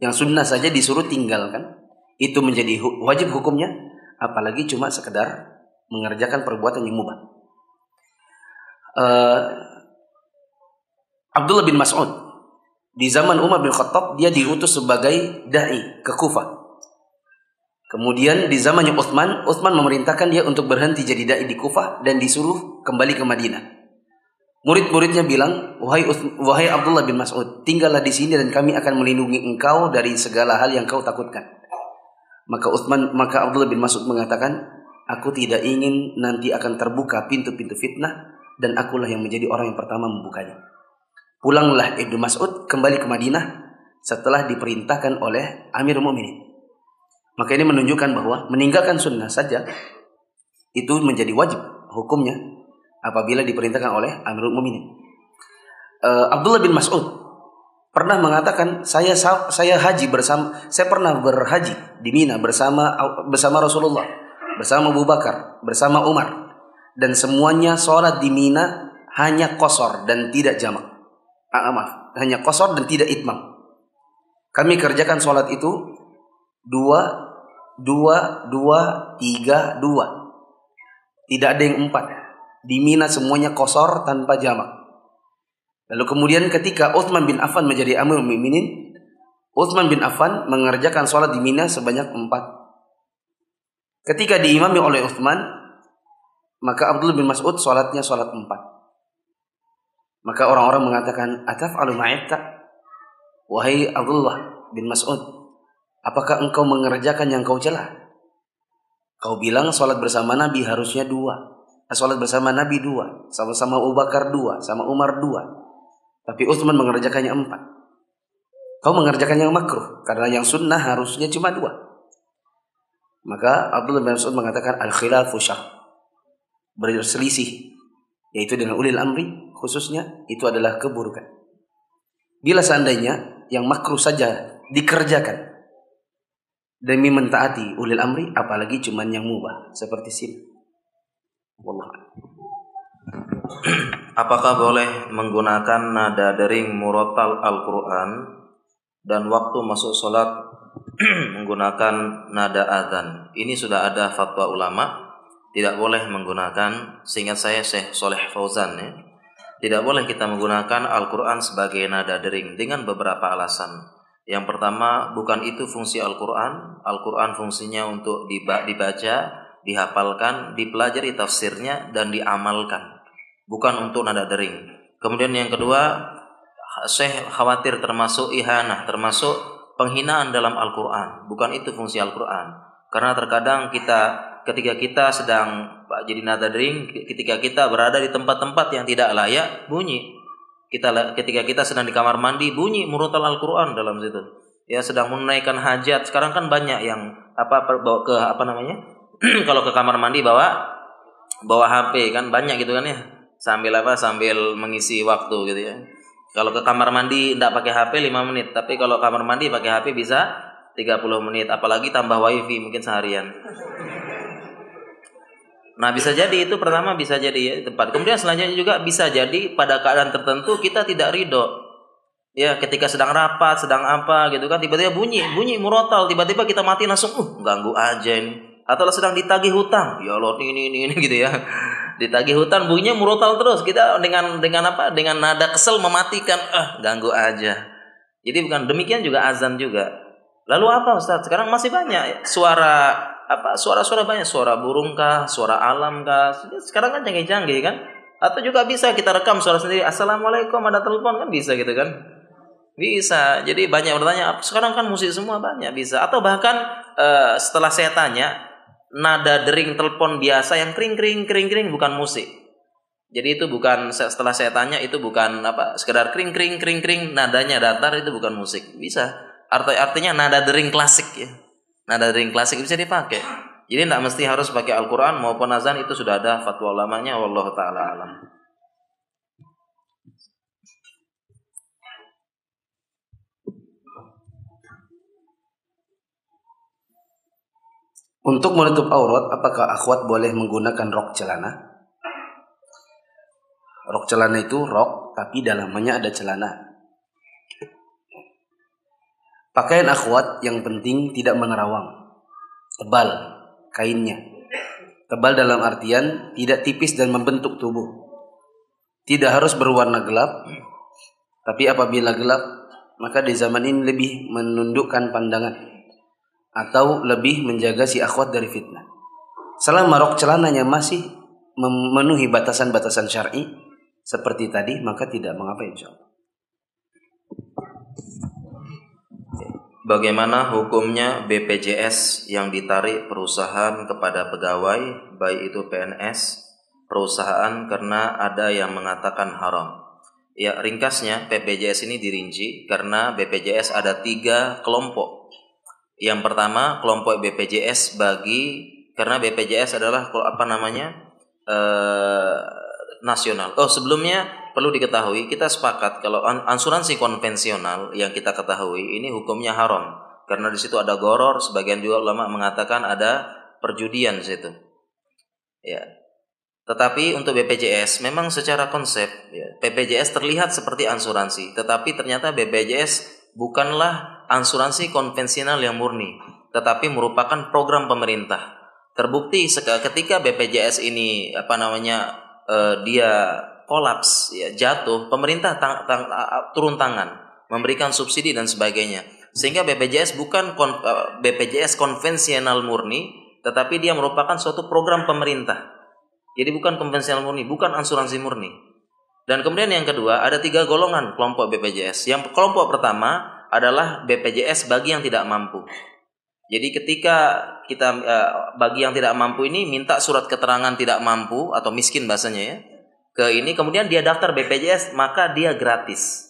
yang sunnah saja disuruh tinggalkan, itu menjadi wajib hukumnya, apalagi cuma sekedar mengerjakan perbuatan yang mubah. Uh, Abdullah bin Mas'ud di zaman Umar bin Khattab dia diutus sebagai dai ke Kufah. Kemudian di zamannya Uthman, Uthman memerintahkan dia untuk berhenti jadi dai di Kufah dan disuruh kembali ke Madinah. Murid-muridnya bilang, wahai wahai Abdullah bin Mas'ud, tinggallah di sini dan kami akan melindungi engkau dari segala hal yang kau takutkan. Maka Uthman, maka Abdullah bin Mas'ud mengatakan, aku tidak ingin nanti akan terbuka pintu-pintu fitnah dan akulah yang menjadi orang yang pertama membukanya. Pulanglah Ibnu Mas'ud kembali ke Madinah setelah diperintahkan oleh Amir Mu'minin. Maka ini menunjukkan bahwa meninggalkan sunnah saja itu menjadi wajib hukumnya apabila diperintahkan oleh Amirul Mu'minin. Uh, Abdullah bin Mas'ud pernah mengatakan saya saya haji bersama saya pernah berhaji di Mina bersama bersama Rasulullah, bersama Abu Bakar, bersama Umar dan semuanya sholat di Mina hanya kosor dan tidak jamak ah, maaf, hanya kosor dan tidak itmam. Kami kerjakan sholat itu dua, dua, dua, tiga, dua. Tidak ada yang empat. Di Mina semuanya kosor tanpa jamak. Lalu kemudian ketika Uthman bin Affan menjadi Amir Mukminin, Uthman bin Affan mengerjakan sholat di Mina sebanyak empat. Ketika diimami oleh Uthman, maka Abdul bin Mas'ud sholatnya sholat empat. Maka orang-orang mengatakan, "Ataf alu ma'ita?" Wahai Abdullah bin Mas'ud, apakah engkau mengerjakan yang kau celah? Kau bilang sholat bersama Nabi harusnya dua. Sholat bersama Nabi dua. Sama-sama Abu Bakar dua. Sama Umar dua. Tapi Utsman mengerjakannya empat. Kau mengerjakan yang makruh. Karena yang sunnah harusnya cuma dua. Maka Abdullah bin Mas'ud mengatakan al-khilafu syar. Berselisih. Yaitu dengan ulil amri khususnya itu adalah keburukan. Bila seandainya yang makruh saja dikerjakan demi mentaati ulil amri, apalagi cuman yang mubah seperti sim. Wallah. Apakah boleh menggunakan nada dering murotal Al-Quran dan waktu masuk sholat menggunakan nada azan? Ini sudah ada fatwa ulama tidak boleh menggunakan sehingga saya Syekh Soleh Fauzan ya tidak boleh kita menggunakan Al-Quran sebagai nada dering dengan beberapa alasan. Yang pertama, bukan itu fungsi Al-Quran. Al-Quran fungsinya untuk dibaca, dihafalkan, dipelajari tafsirnya, dan diamalkan. Bukan untuk nada dering. Kemudian yang kedua, saya khawatir termasuk ihanah, termasuk penghinaan dalam Al-Quran. Bukan itu fungsi Al-Quran. Karena terkadang kita ketika kita sedang jadi nada dering, ketika kita berada di tempat-tempat yang tidak layak, bunyi kita ketika kita sedang di kamar mandi bunyi murotal Al-Qur'an dalam situ. Ya sedang menunaikan hajat. Sekarang kan banyak yang apa bawa ke apa namanya? kalau ke kamar mandi bawa bawa HP kan banyak gitu kan ya. Sambil apa? Sambil mengisi waktu gitu ya. Kalau ke kamar mandi tidak pakai HP 5 menit, tapi kalau kamar mandi pakai HP bisa 30 menit, apalagi tambah wifi mungkin seharian. Nah bisa jadi itu pertama bisa jadi ya, tempat. Kemudian selanjutnya juga bisa jadi pada keadaan tertentu kita tidak ridho. Ya ketika sedang rapat, sedang apa gitu kan tiba-tiba bunyi, bunyi murotal, tiba-tiba kita mati langsung, uh ganggu aja ini. Atau sedang ditagih hutang, ya Allah ini ini ini gitu ya. Ditagih hutang bunyinya murotal terus. Kita dengan dengan apa? Dengan nada kesel mematikan, ah ganggu aja. Jadi bukan demikian juga azan juga. Lalu apa Ustaz? Sekarang masih banyak suara apa suara-suara banyak suara burung kah suara alam kah? Sekarang kan canggih-canggih kan? Atau juga bisa kita rekam suara sendiri assalamualaikum ada telepon kan bisa gitu kan? Bisa. Jadi banyak bertanya sekarang kan musik semua banyak bisa. Atau bahkan uh, setelah saya tanya nada dering telepon biasa yang kering kering kering kering bukan musik. Jadi itu bukan setelah saya tanya itu bukan apa sekedar kering kering kering kering nadanya datar itu bukan musik. Bisa. Arti artinya nada dering klasik ya nada ring klasik bisa dipakai. Jadi tidak mesti harus pakai Al-Quran maupun azan itu sudah ada fatwa ulamanya. Wallahu taala alam. Untuk menutup aurat, apakah akhwat boleh menggunakan rok celana? Rok celana itu rok, tapi dalamnya ada celana. Pakaian akhwat yang penting tidak menerawang. Tebal kainnya. Tebal dalam artian tidak tipis dan membentuk tubuh. Tidak harus berwarna gelap, tapi apabila gelap, maka di zaman ini lebih menundukkan pandangan atau lebih menjaga si akhwat dari fitnah. Selama rok celananya masih memenuhi batasan-batasan syar'i seperti tadi, maka tidak mengapa insya Allah. Bagaimana hukumnya BPJS yang ditarik perusahaan kepada pegawai, baik itu PNS, perusahaan karena ada yang mengatakan haram? Ya, ringkasnya BPJS ini dirinci karena BPJS ada tiga kelompok. Yang pertama kelompok BPJS bagi karena BPJS adalah apa namanya eh, nasional. Oh sebelumnya perlu diketahui kita sepakat kalau asuransi konvensional yang kita ketahui ini hukumnya haram. Karena di situ ada goror sebagian juga ulama mengatakan ada perjudian di situ. Ya. Tetapi untuk BPJS memang secara konsep ya, BPJS terlihat seperti asuransi tetapi ternyata BPJS bukanlah asuransi konvensional yang murni tetapi merupakan program pemerintah. Terbukti ketika BPJS ini apa namanya uh, dia kolaps, ya, jatuh, pemerintah tang, tang, turun tangan, memberikan subsidi dan sebagainya. Sehingga BPJS bukan kon, BPJS konvensional murni, tetapi dia merupakan suatu program pemerintah. Jadi bukan konvensional murni, bukan asuransi murni. Dan kemudian yang kedua, ada tiga golongan kelompok BPJS. Yang kelompok pertama adalah BPJS bagi yang tidak mampu. Jadi ketika kita bagi yang tidak mampu ini minta surat keterangan tidak mampu atau miskin bahasanya ya, ke ini kemudian dia daftar BPJS maka dia gratis.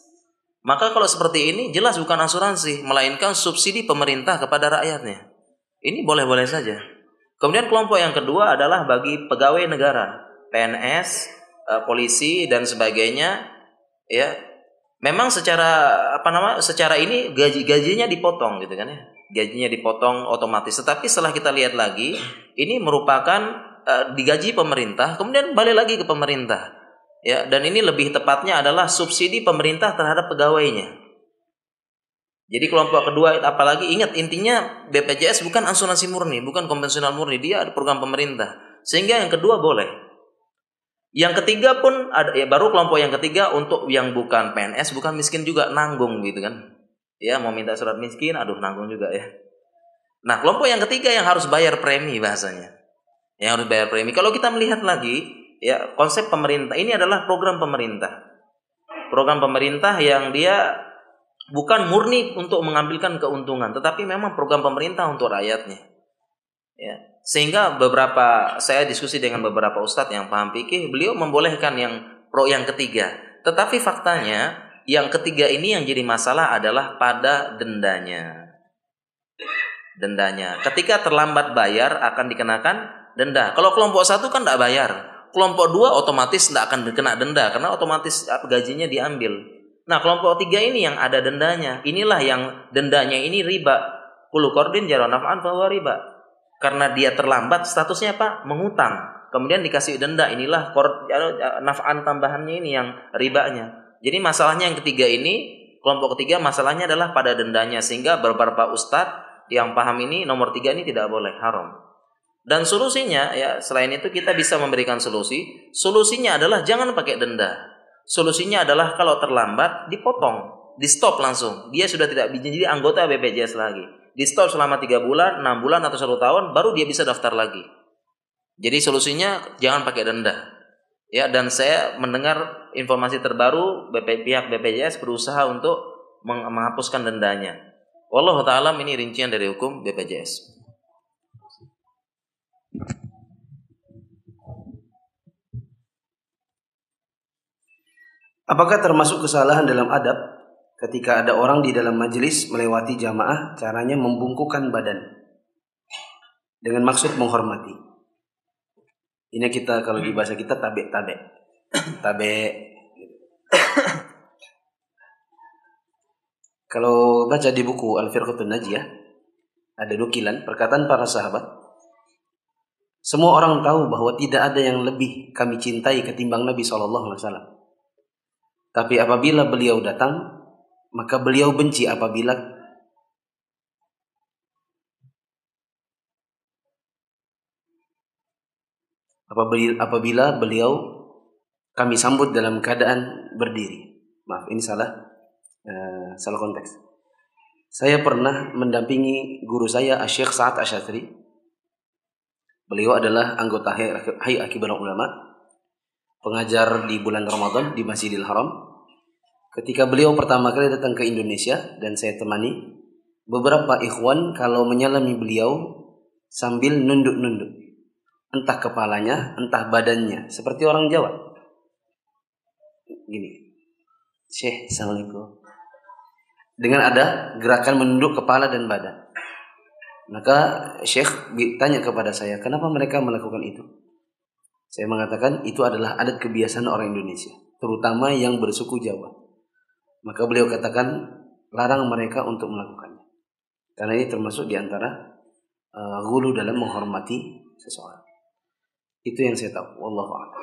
Maka kalau seperti ini jelas bukan asuransi melainkan subsidi pemerintah kepada rakyatnya. Ini boleh-boleh saja. Kemudian kelompok yang kedua adalah bagi pegawai negara, PNS, eh, polisi dan sebagainya ya. Memang secara apa nama secara ini gaji gajinya dipotong gitu kan ya. Gajinya dipotong otomatis. Tetapi setelah kita lihat lagi, ini merupakan uh, digaji pemerintah, kemudian balik lagi ke pemerintah ya dan ini lebih tepatnya adalah subsidi pemerintah terhadap pegawainya. Jadi kelompok kedua apalagi ingat intinya BPJS bukan asuransi murni, bukan konvensional murni, dia ada program pemerintah. Sehingga yang kedua boleh. Yang ketiga pun ada ya baru kelompok yang ketiga untuk yang bukan PNS, bukan miskin juga nanggung gitu kan. Ya, mau minta surat miskin, aduh nanggung juga ya. Nah, kelompok yang ketiga yang harus bayar premi bahasanya. Yang harus bayar premi. Kalau kita melihat lagi, ya konsep pemerintah ini adalah program pemerintah. Program pemerintah yang dia bukan murni untuk mengambilkan keuntungan, tetapi memang program pemerintah untuk rakyatnya. Ya. Sehingga beberapa saya diskusi dengan beberapa ustadz yang paham fikih, beliau membolehkan yang pro yang ketiga. Tetapi faktanya yang ketiga ini yang jadi masalah adalah pada dendanya dendanya. Ketika terlambat bayar akan dikenakan denda. Kalau kelompok satu kan tidak bayar. Kelompok dua otomatis tidak akan dikena denda karena otomatis gajinya diambil. Nah kelompok tiga ini yang ada dendanya. Inilah yang dendanya ini riba. Kulu kordin jaronafan bahwa riba. Karena dia terlambat statusnya apa? Mengutang. Kemudian dikasih denda. Inilah naf'an tambahannya ini yang ribanya. Jadi masalahnya yang ketiga ini kelompok ketiga masalahnya adalah pada dendanya sehingga beberapa ustadz yang paham ini nomor tiga ini tidak boleh haram. Dan solusinya ya selain itu kita bisa memberikan solusi. Solusinya adalah jangan pakai denda. Solusinya adalah kalau terlambat dipotong, di stop langsung. Dia sudah tidak jadi anggota BPJS lagi. Di stop selama tiga bulan, enam bulan atau satu tahun, baru dia bisa daftar lagi. Jadi solusinya jangan pakai denda. Ya dan saya mendengar informasi terbaru BP, pihak BPJS berusaha untuk menghapuskan dendanya. Wallahu taala ini rincian dari hukum BPJS. Apakah termasuk kesalahan dalam adab ketika ada orang di dalam majelis melewati jamaah caranya membungkukkan badan dengan maksud menghormati. Ini kita kalau di bahasa kita tabe tabe tabe Kalau baca di buku Al-Firqatun Najiyah, ada nukilan perkataan para sahabat. Semua orang tahu bahwa tidak ada yang lebih kami cintai ketimbang Nabi SAW. Tapi apabila beliau datang, maka beliau benci apabila apabila beliau kami sambut dalam keadaan berdiri. Maaf, ini salah uh, salah konteks. Saya pernah mendampingi guru saya Syekh Sa'ad Asyatri. Beliau adalah anggota Hayy Akibat Ulama, pengajar di bulan Ramadan di Masjidil Haram. Ketika beliau pertama kali datang ke Indonesia dan saya temani, beberapa ikhwan kalau menyalami beliau sambil nunduk-nunduk. Entah kepalanya, entah badannya, seperti orang Jawa. Gini. Syekh, Assalamualaikum dengan ada gerakan menunduk kepala dan badan. Maka Syekh tanya kepada saya, kenapa mereka melakukan itu? Saya mengatakan itu adalah adat kebiasaan orang Indonesia, terutama yang bersuku Jawa. Maka beliau katakan larang mereka untuk melakukannya. Karena ini termasuk di antara uh, gulu dalam menghormati seseorang. Itu yang saya tahu. Wallahu a'lam.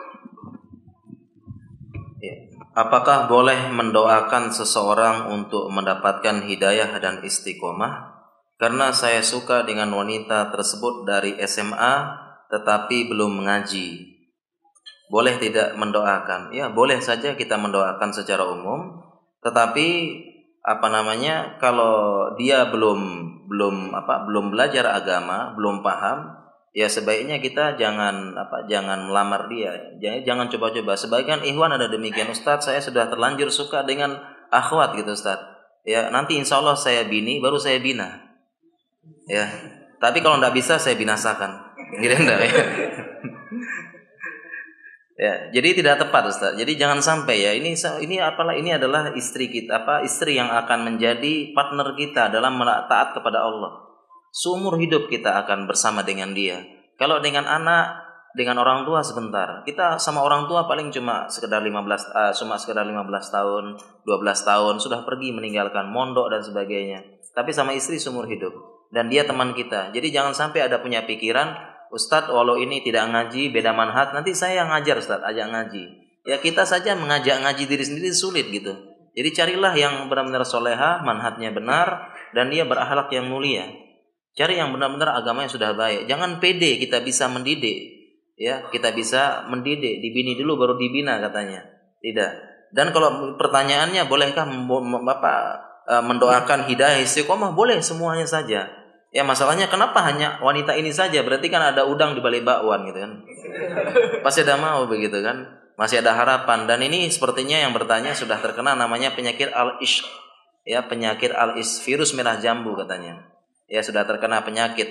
Ya. Apakah boleh mendoakan seseorang untuk mendapatkan hidayah dan istiqomah? Karena saya suka dengan wanita tersebut dari SMA tetapi belum mengaji. Boleh tidak mendoakan? Ya, boleh saja kita mendoakan secara umum, tetapi apa namanya? Kalau dia belum belum apa? belum belajar agama, belum paham, ya sebaiknya kita jangan apa jangan melamar dia jangan jangan coba-coba sebagian ikhwan ada demikian Ustadz saya sudah terlanjur suka dengan akhwat gitu Ustadz ya nanti insya Allah saya bini baru saya bina ya tapi kalau tidak bisa saya binasakan gitu enggak ya ya jadi tidak tepat Ustaz jadi jangan sampai ya ini ini apalah ini adalah istri kita apa istri yang akan menjadi partner kita dalam taat kepada Allah Seumur hidup kita akan bersama dengan dia. Kalau dengan anak, dengan orang tua sebentar. Kita sama orang tua paling cuma sekedar 15 uh, cuma sekedar 15 tahun, 12 tahun sudah pergi meninggalkan mondok dan sebagainya. Tapi sama istri seumur hidup dan dia teman kita. Jadi jangan sampai ada punya pikiran Ustadz walau ini tidak ngaji beda manhat nanti saya yang ngajar Ustadz ajak ngaji. Ya kita saja mengajak ngaji diri sendiri sulit gitu. Jadi carilah yang benar-benar soleha, manhatnya benar dan dia berakhlak yang mulia. Cari yang benar-benar agama yang sudah baik. Jangan pede kita bisa mendidik. Ya, kita bisa mendidik, dibini dulu baru dibina katanya. Tidak. Dan kalau pertanyaannya bolehkah Bapak e, mendoakan hidayah istiqomah boleh semuanya saja. Ya masalahnya kenapa hanya wanita ini saja? Berarti kan ada udang di balik bakwan gitu kan. Pasti ada mau begitu kan. Masih ada harapan dan ini sepertinya yang bertanya sudah terkena namanya penyakit al-ish ya penyakit al-is virus merah jambu katanya. Ya sudah terkena penyakit.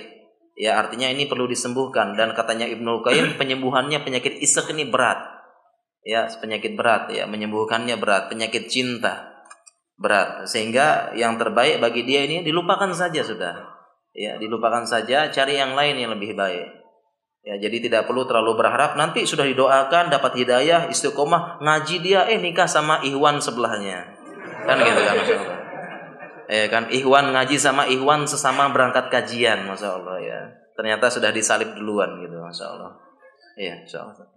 Ya artinya ini perlu disembuhkan dan katanya Ibnu Qayyim penyembuhannya penyakit isek ini berat. Ya penyakit berat ya menyembuhkannya berat, penyakit cinta berat sehingga yang terbaik bagi dia ini dilupakan saja sudah ya dilupakan saja cari yang lain yang lebih baik. Ya jadi tidak perlu terlalu berharap. Nanti sudah didoakan dapat hidayah istiqomah ngaji dia eh nikah sama Ikhwan sebelahnya. Kan gitu kan masya Allah. Ya kan Ikhwan ngaji sama Ikhwan sesama berangkat kajian masya Allah ya. Ternyata sudah disalib duluan gitu masya Allah. Iya masya Allah.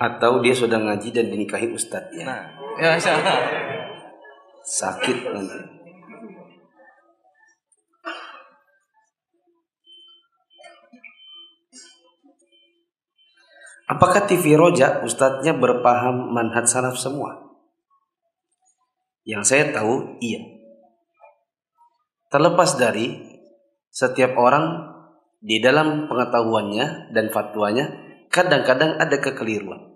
Atau dia sudah ngaji dan dinikahi ustadz ya? Nah ya masya Allah. Sakit nanti Apakah TV Roja ustadznya berpaham manhaj salaf semua? Yang saya tahu iya. Terlepas dari setiap orang di dalam pengetahuannya dan fatwanya kadang-kadang ada kekeliruan.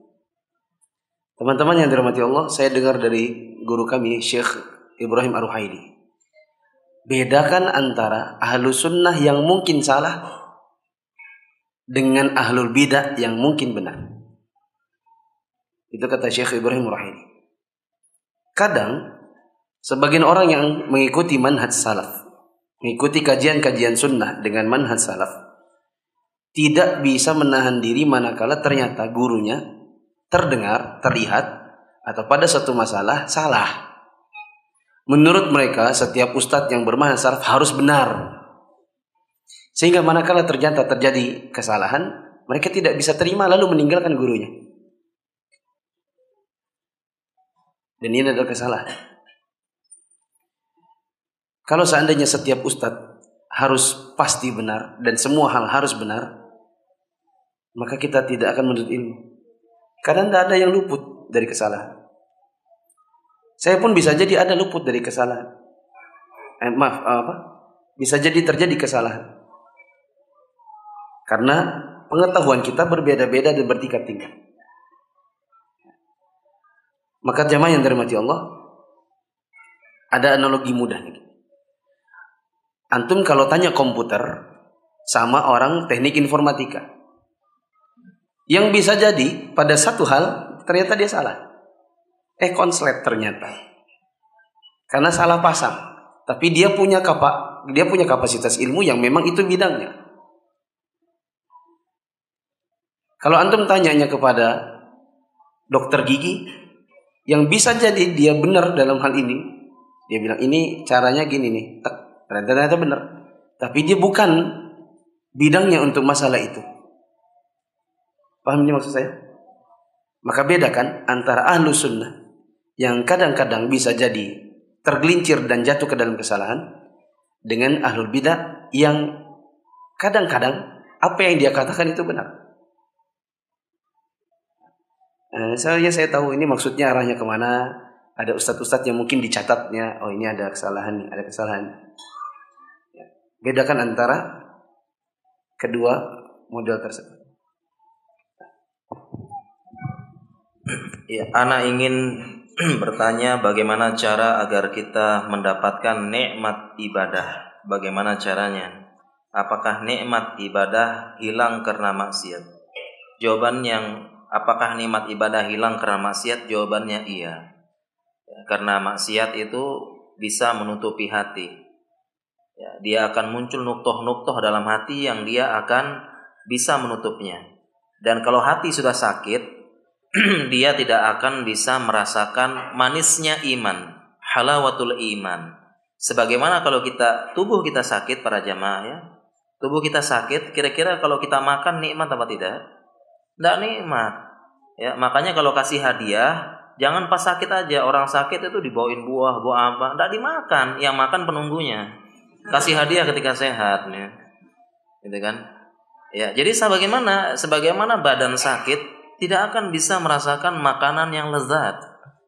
Teman-teman yang dirahmati Allah, saya dengar dari guru kami Syekh Ibrahim Ar-Ruhaili. Bedakan antara ahlu sunnah yang mungkin salah dengan ahlul bidah yang mungkin benar. Itu kata Syekh Ibrahim Rahim. Kadang sebagian orang yang mengikuti manhaj salaf, mengikuti kajian-kajian sunnah dengan manhaj salaf, tidak bisa menahan diri manakala ternyata gurunya terdengar, terlihat, atau pada satu masalah salah. Menurut mereka, setiap ustadz yang bermanhaj salaf harus benar. Sehingga manakala ternyata terjadi kesalahan, mereka tidak bisa terima lalu meninggalkan gurunya. Dan ini adalah kesalahan. Kalau seandainya setiap ustadz harus pasti benar dan semua hal harus benar, maka kita tidak akan menuntut ilmu. Karena tidak ada yang luput dari kesalahan. Saya pun bisa jadi ada luput dari kesalahan. Eh, maaf, apa? Bisa jadi terjadi kesalahan. Karena pengetahuan kita berbeda-beda dan bertingkat-tingkat. Maka jamaah yang dirahmati Allah, ada analogi mudah nih. Antum kalau tanya komputer sama orang teknik informatika. Yang bisa jadi pada satu hal ternyata dia salah. Eh konslet ternyata. Karena salah pasang. Tapi dia punya kapa, dia punya kapasitas ilmu yang memang itu bidangnya. Kalau antum tanyanya kepada dokter gigi yang bisa jadi dia benar dalam hal ini, dia bilang ini caranya gini nih, tak ternyata benar. Tapi dia bukan bidangnya untuk masalah itu. Paham ini maksud saya? Maka bedakan antara ahlu sunnah yang kadang-kadang bisa jadi tergelincir dan jatuh ke dalam kesalahan dengan ahlul bidah yang kadang-kadang apa yang dia katakan itu benar. Nah, saya saya tahu ini maksudnya arahnya ke mana. Ada ustadz-ustadz yang mungkin dicatatnya, oh ini ada kesalahan nih, ada kesalahan. Ya. Bedakan antara kedua model tersebut. Ya, anak ingin bertanya bagaimana cara agar kita mendapatkan nikmat ibadah. Bagaimana caranya? Apakah nikmat ibadah hilang karena maksiat? Jawaban yang Apakah nikmat ibadah hilang karena maksiat? Jawabannya iya. Ya, karena maksiat itu bisa menutupi hati. Ya, dia akan muncul nuktoh-nuktoh dalam hati yang dia akan bisa menutupnya. Dan kalau hati sudah sakit, dia tidak akan bisa merasakan manisnya iman, halawatul iman. Sebagaimana kalau kita tubuh kita sakit para jamaah ya, tubuh kita sakit, kira-kira kalau kita makan nikmat apa tidak? Tidak nikmat. Ya, makanya kalau kasih hadiah, jangan pas sakit aja. Orang sakit itu dibawain buah, buah apa, tidak dimakan. Yang makan penunggunya. Kasih hadiah ketika sehat, ya. Gitu kan? Ya, jadi sebagaimana sebagaimana badan sakit tidak akan bisa merasakan makanan yang lezat.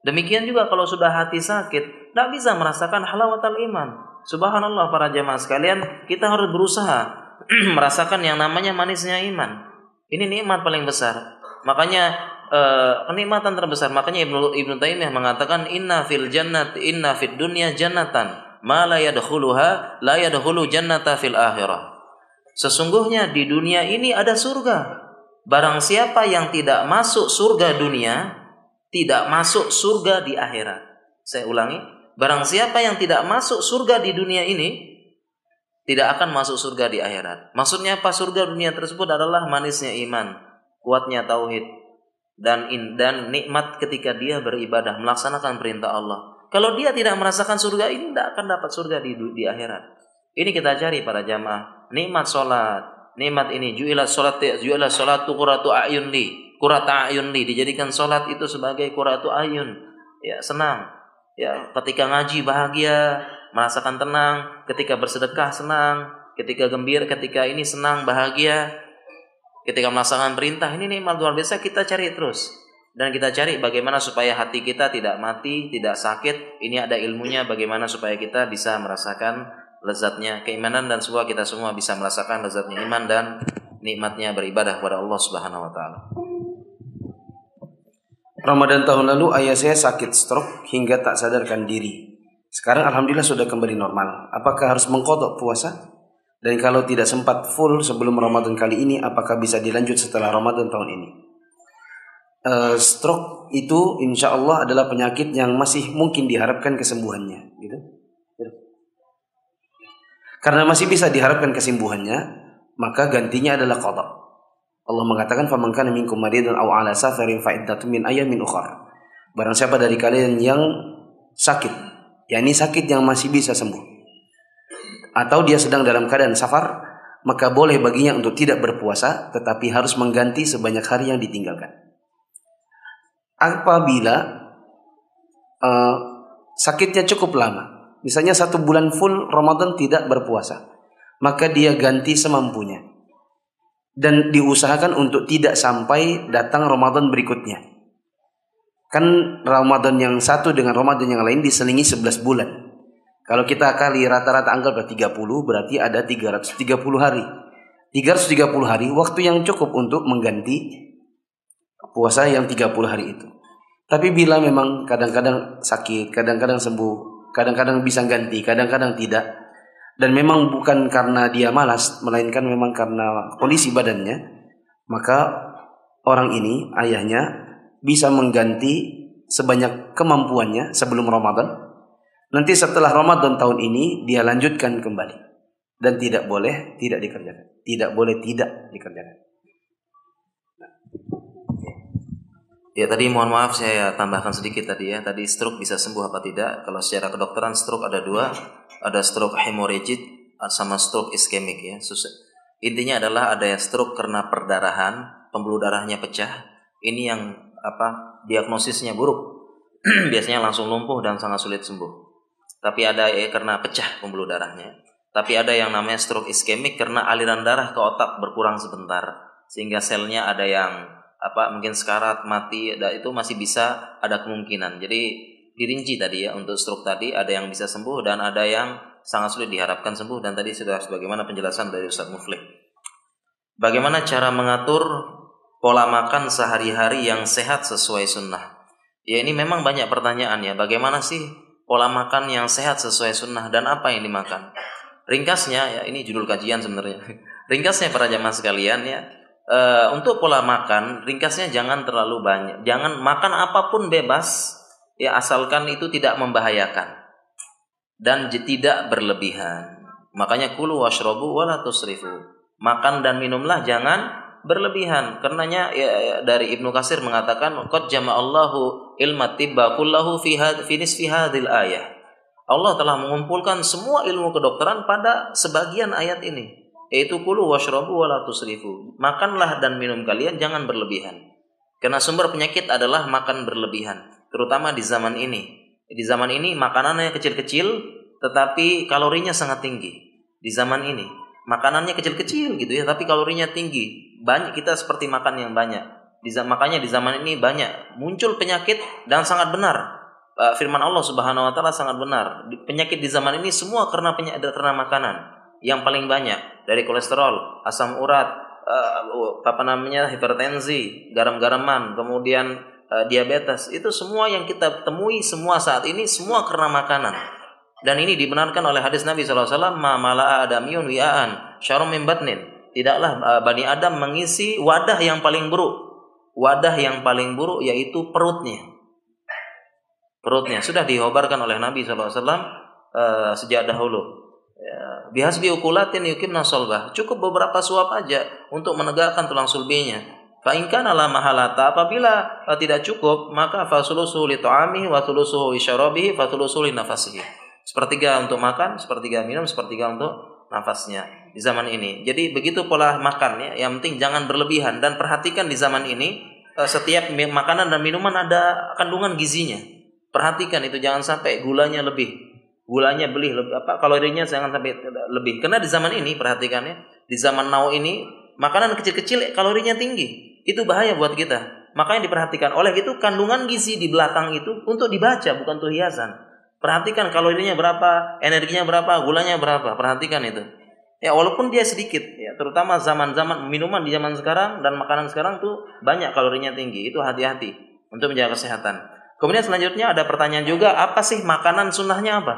Demikian juga kalau sudah hati sakit, tidak bisa merasakan halawatul iman. Subhanallah para jamaah sekalian, kita harus berusaha merasakan yang namanya manisnya iman. Ini nikmat paling besar. Makanya uh, kenikmatan terbesar. Makanya Ibnu Ibnu Taimiyah mengatakan inna fil jannat inna fid dunya jannatan ma la yadkhuluha la yadkhulu jannata fil akhirah. Sesungguhnya di dunia ini ada surga. Barang siapa yang tidak masuk surga dunia, tidak masuk surga di akhirat. Saya ulangi, barang siapa yang tidak masuk surga di dunia ini, tidak akan masuk surga di akhirat. Maksudnya apa? Surga dunia tersebut adalah manisnya iman, kuatnya tauhid, dan in, dan nikmat ketika dia beribadah melaksanakan perintah Allah. Kalau dia tidak merasakan surga ini tidak akan dapat surga di di akhirat. Ini kita cari para jamaah. Nikmat solat, nikmat ini juilat solat juilat solatu kuratu ayun li, kurata ayun li dijadikan solat itu sebagai kuratu ayun. Ya senang. Ya ketika ngaji bahagia, merasakan tenang, ketika bersedekah senang, ketika gembira, ketika ini senang, bahagia, ketika melaksanakan perintah, ini nikmat luar biasa kita cari terus. Dan kita cari bagaimana supaya hati kita tidak mati, tidak sakit. Ini ada ilmunya bagaimana supaya kita bisa merasakan lezatnya keimanan dan semua kita semua bisa merasakan lezatnya iman dan nikmatnya beribadah kepada Allah Subhanahu wa taala. Ramadan tahun lalu ayah saya sakit stroke hingga tak sadarkan diri. Sekarang alhamdulillah sudah kembali normal. Apakah harus mengkodok puasa? Dan kalau tidak sempat full sebelum Ramadan kali ini, apakah bisa dilanjut setelah Ramadan tahun ini? Uh, stroke itu insya Allah adalah penyakit yang masih mungkin diharapkan kesembuhannya, gitu. Karena masih bisa diharapkan kesembuhannya, maka gantinya adalah kodok. Allah mengatakan, "Faman kana minkum maridan aw ala safarin fa min ayamin ukhra." Barang siapa dari kalian yang sakit yakni sakit yang masih bisa sembuh. Atau dia sedang dalam keadaan safar, maka boleh baginya untuk tidak berpuasa tetapi harus mengganti sebanyak hari yang ditinggalkan. Apabila uh, sakitnya cukup lama, misalnya satu bulan full Ramadan tidak berpuasa, maka dia ganti semampunya dan diusahakan untuk tidak sampai datang Ramadan berikutnya. Kan Ramadan yang satu dengan Ramadan yang lain diselingi 11 bulan. Kalau kita kali rata-rata berarti 30 berarti ada 330 hari. 330 hari waktu yang cukup untuk mengganti puasa yang 30 hari itu. Tapi bila memang kadang-kadang sakit, kadang-kadang sembuh, kadang-kadang bisa ganti, kadang-kadang tidak. Dan memang bukan karena dia malas, melainkan memang karena kondisi badannya, maka orang ini, ayahnya, bisa mengganti sebanyak kemampuannya sebelum Ramadan. Nanti setelah Ramadan tahun ini dia lanjutkan kembali dan tidak boleh tidak dikerjakan. Tidak boleh tidak dikerjakan. Ya tadi mohon maaf saya tambahkan sedikit tadi ya. Tadi stroke bisa sembuh apa tidak? Kalau secara kedokteran stroke ada dua, ada stroke hemorrhagid sama stroke iskemik ya. Intinya adalah ada yang stroke karena perdarahan, pembuluh darahnya pecah. Ini yang apa diagnosisnya buruk biasanya langsung lumpuh dan sangat sulit sembuh tapi ada ya karena pecah pembuluh darahnya tapi ada yang namanya stroke iskemik karena aliran darah ke otak berkurang sebentar sehingga selnya ada yang apa mungkin sekarat mati itu masih bisa ada kemungkinan jadi dirinci tadi ya untuk stroke tadi ada yang bisa sembuh dan ada yang sangat sulit diharapkan sembuh dan tadi sudah sebagaimana penjelasan dari Ustaz Muflih. Bagaimana cara mengatur pola makan sehari-hari yang sehat sesuai sunnah? Ya ini memang banyak pertanyaan ya. Bagaimana sih pola makan yang sehat sesuai sunnah dan apa yang dimakan? Ringkasnya ya ini judul kajian sebenarnya. Ringkasnya para jamaah sekalian ya. E, untuk pola makan ringkasnya jangan terlalu banyak. Jangan makan apa pun bebas ya asalkan itu tidak membahayakan dan tidak berlebihan. Makanya kulu washrobu wala tusrifu. Makan dan minumlah jangan berlebihan. Karenanya ya, ya, dari Ibnu Kasir mengatakan qad jama'allahu ilma tibba kullahu fi nisfi hadhil ayah. Allah telah mengumpulkan semua ilmu kedokteran pada sebagian ayat ini yaitu kulu washrabu wala tusrifu. Makanlah dan minum kalian jangan berlebihan. Karena sumber penyakit adalah makan berlebihan, terutama di zaman ini. Di zaman ini makanannya kecil-kecil tetapi kalorinya sangat tinggi. Di zaman ini makanannya kecil-kecil gitu ya tapi kalorinya tinggi banyak kita seperti makan yang banyak di makanya di zaman ini banyak muncul penyakit dan sangat benar uh, firman Allah Subhanahu wa taala sangat benar. Penyakit di zaman ini semua karena penyakit karena makanan yang paling banyak dari kolesterol, asam urat, uh, apa namanya hipertensi, garam-garaman, kemudian uh, diabetes. Itu semua yang kita temui semua saat ini semua karena makanan. Dan ini dibenarkan oleh hadis Nabi SAW, ma mala'a adamiyun wi'aan syarum min batnin. Tidaklah uh, Bani Adam mengisi wadah yang paling buruk. Wadah yang paling buruk yaitu perutnya perutnya sudah dihobarkan oleh Nabi SAW uh, eh, sejak dahulu. Ya, bihas biukulatin yukim nasolbah. Cukup beberapa suap aja untuk menegakkan tulang sulbinya. Fa'inkan ala mahalata apabila uh, tidak cukup maka fasulusu li ta'ami wa thulusuhu isyarabihi fa thulusuhu li nafasihi. Sepertiga untuk makan, sepertiga minum, sepertiga untuk nafasnya di zaman ini. Jadi begitu pola makan ya. Yang penting jangan berlebihan dan perhatikan di zaman ini uh, setiap makanan dan minuman ada kandungan gizinya Perhatikan itu jangan sampai gulanya lebih. Gulanya beli lebih apa kalorinya jangan sampai lebih. Karena di zaman ini perhatikan ya, di zaman now ini makanan kecil-kecil kalorinya tinggi. Itu bahaya buat kita. Makanya diperhatikan. Oleh itu kandungan gizi di belakang itu untuk dibaca bukan untuk hiasan. Perhatikan kalorinya berapa, energinya berapa, gulanya berapa. Perhatikan itu. Ya walaupun dia sedikit, ya terutama zaman-zaman minuman di zaman sekarang dan makanan sekarang tuh banyak kalorinya tinggi. Itu hati-hati untuk menjaga kesehatan. Kemudian selanjutnya ada pertanyaan juga, apa sih makanan sunnahnya apa?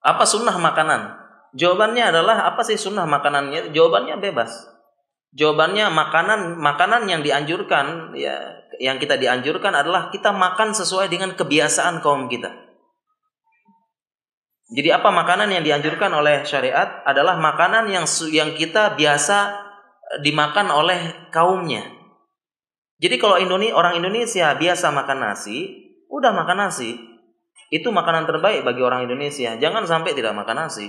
Apa sunnah makanan? Jawabannya adalah apa sih sunnah makanannya? Jawabannya bebas. Jawabannya makanan makanan yang dianjurkan ya yang kita dianjurkan adalah kita makan sesuai dengan kebiasaan kaum kita. Jadi apa makanan yang dianjurkan oleh syariat adalah makanan yang yang kita biasa dimakan oleh kaumnya. Jadi kalau Indonesia, orang Indonesia biasa makan nasi, udah makan nasi. Itu makanan terbaik bagi orang Indonesia. Jangan sampai tidak makan nasi.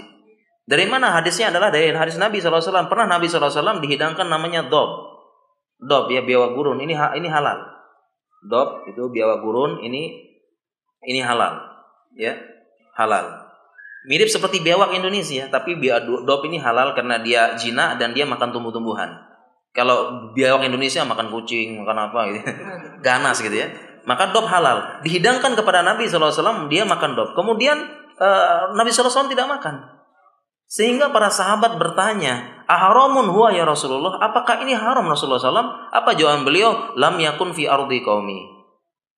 Dari mana hadisnya adalah dari hadis Nabi SAW. Pernah Nabi SAW dihidangkan namanya dob. Dob ya biawa gurun. Ini ini halal. Dob itu biawa gurun. Ini ini halal. Ya halal. Mirip seperti biawak Indonesia, tapi dob ini halal karena dia jina dan dia makan tumbuh-tumbuhan. Kalau biawak Indonesia makan kucing, makan apa gitu. Ganas gitu ya. Maka dop halal. Dihidangkan kepada Nabi SAW, dia makan dop. Kemudian uh, Nabi SAW tidak makan. Sehingga para sahabat bertanya, Aharamun huwa ya Rasulullah? Apakah ini haram Rasulullah SAW? Apa jawaban beliau? Lam yakun fi ardi qaumi.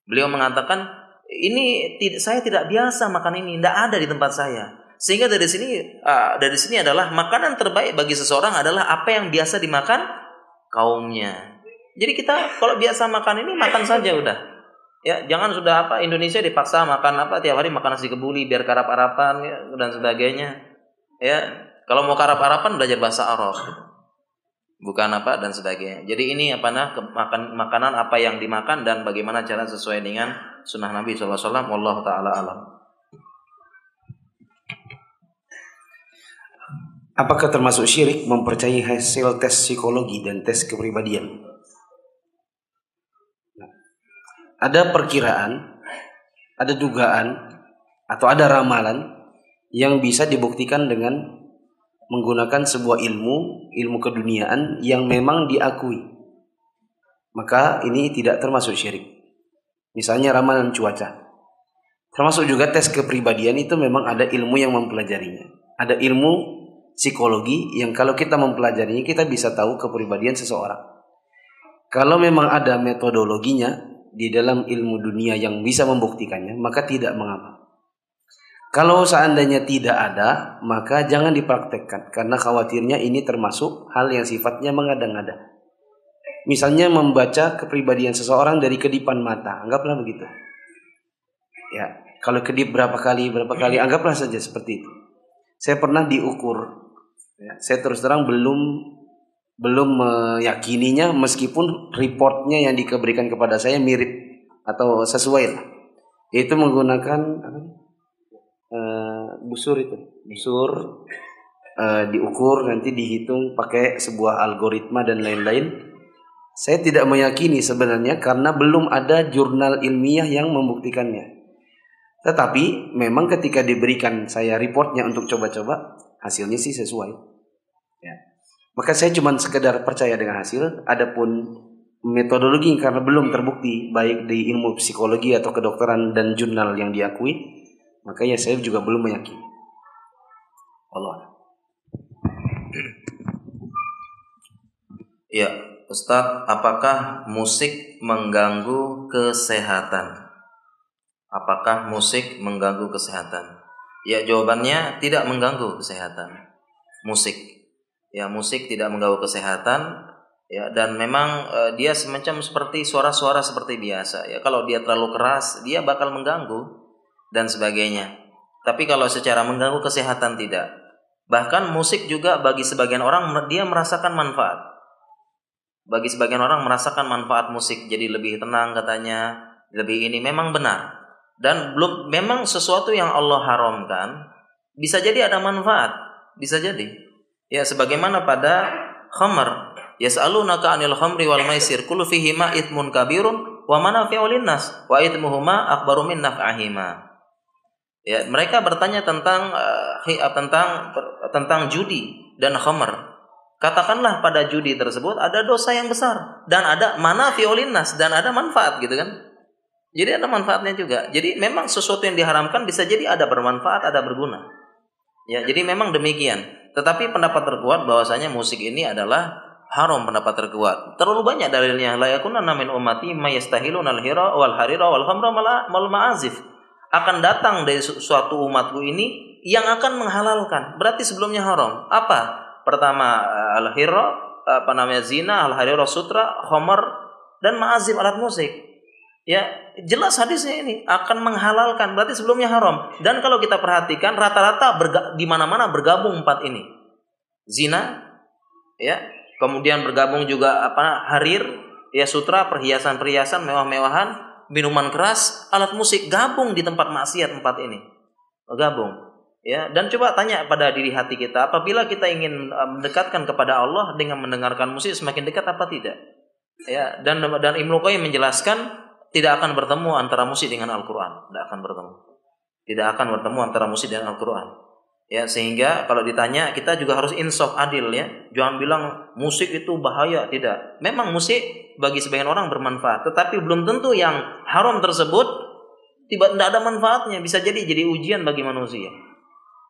Beliau mengatakan, ini saya tidak biasa makan ini, tidak ada di tempat saya. Sehingga dari sini uh, dari sini adalah makanan terbaik bagi seseorang adalah apa yang biasa dimakan kaumnya. Jadi kita kalau biasa makan ini makan saja udah. Ya, jangan sudah apa Indonesia dipaksa makan apa tiap hari makan nasi kebuli biar karap-arapan ya, dan sebagainya. Ya, kalau mau karap-arapan belajar bahasa Arab. Bukan apa dan sebagainya. Jadi ini apa nah makan makanan apa yang dimakan dan bagaimana cara sesuai dengan sunnah Nabi SAW. Wallahu taala alam. Apakah termasuk syirik mempercayai hasil tes psikologi dan tes kepribadian? Ada perkiraan, ada dugaan, atau ada ramalan yang bisa dibuktikan dengan menggunakan sebuah ilmu, ilmu keduniaan yang memang diakui. Maka ini tidak termasuk syirik. Misalnya ramalan cuaca. Termasuk juga tes kepribadian itu memang ada ilmu yang mempelajarinya. Ada ilmu psikologi yang kalau kita mempelajarinya kita bisa tahu kepribadian seseorang. Kalau memang ada metodologinya di dalam ilmu dunia yang bisa membuktikannya, maka tidak mengapa. Kalau seandainya tidak ada, maka jangan dipraktekkan karena khawatirnya ini termasuk hal yang sifatnya mengada-ngada. Misalnya membaca kepribadian seseorang dari kedipan mata, anggaplah begitu. Ya, kalau kedip berapa kali, berapa kali, anggaplah saja seperti itu. Saya pernah diukur Ya, saya terus terang belum belum meyakininya meskipun reportnya yang diberikan kepada saya mirip atau sesuai lah. Itu menggunakan apa? Uh, busur itu, busur uh, diukur nanti dihitung pakai sebuah algoritma dan lain-lain. Saya tidak meyakini sebenarnya karena belum ada jurnal ilmiah yang membuktikannya. Tetapi memang ketika diberikan saya reportnya untuk coba-coba, hasilnya sih sesuai. Ya. Maka saya cuma sekedar percaya dengan hasil, adapun metodologi karena belum terbukti baik di ilmu psikologi atau kedokteran dan jurnal yang diakui, maka ya saya juga belum meyakini. Allah. Ya, Ustadz, apakah musik mengganggu kesehatan? Apakah musik mengganggu kesehatan? Ya, jawabannya tidak mengganggu kesehatan. Musik. Ya, musik tidak mengganggu kesehatan ya dan memang e, dia semacam seperti suara-suara seperti biasa ya. Kalau dia terlalu keras, dia bakal mengganggu dan sebagainya. Tapi kalau secara mengganggu kesehatan tidak. Bahkan musik juga bagi sebagian orang dia merasakan manfaat. Bagi sebagian orang merasakan manfaat musik jadi lebih tenang katanya, lebih ini memang benar. Dan belum memang sesuatu yang Allah haramkan bisa jadi ada manfaat, bisa jadi. Ya sebagaimana pada khamar, yas'alunaka 'anil khamri wal maisir kullu fihi ma ithmun kabirun wa manafi'u linnas wa ithmuhuma akbaru min naf'ahima. Ya, mereka bertanya tentang uh, tentang tentang judi dan khamar. Katakanlah pada judi tersebut ada dosa yang besar dan ada mana violinas dan ada manfaat gitu kan. Jadi ada manfaatnya juga. Jadi memang sesuatu yang diharamkan bisa jadi ada bermanfaat, ada berguna. Ya, jadi memang demikian. Tetapi pendapat terkuat bahwasanya musik ini adalah haram pendapat terkuat. Terlalu banyak dalilnya. La yakuna min ummati mayastahilun al-hira wal harira wal khamra ma'azif akan datang dari suatu umatku ini yang akan menghalalkan. Berarti sebelumnya haram. Apa? Pertama eh, al-hirra, apa namanya zina, al-harira sutra, khamar dan ma'azif alat musik. Ya, jelas hadisnya ini akan menghalalkan. Berarti sebelumnya haram. Dan kalau kita perhatikan rata-rata di mana-mana bergabung empat ini. Zina, ya, kemudian bergabung juga apa harir, ya sutra, perhiasan-perhiasan mewah-mewahan, minuman keras, alat musik gabung di tempat maksiat tempat ini. Gabung. Ya, dan coba tanya pada diri hati kita, apabila kita ingin uh, mendekatkan kepada Allah dengan mendengarkan musik semakin dekat apa tidak? Ya, dan dan Ibnu Qayyim menjelaskan tidak akan bertemu antara musik dengan Al-Qur'an, tidak akan bertemu. Tidak akan bertemu antara musik dan Al-Qur'an. Ya, sehingga kalau ditanya kita juga harus insaf adil ya. Jangan bilang musik itu bahaya, tidak. Memang musik bagi sebagian orang bermanfaat, tetapi belum tentu yang haram tersebut tidak ada manfaatnya, bisa jadi jadi ujian bagi manusia.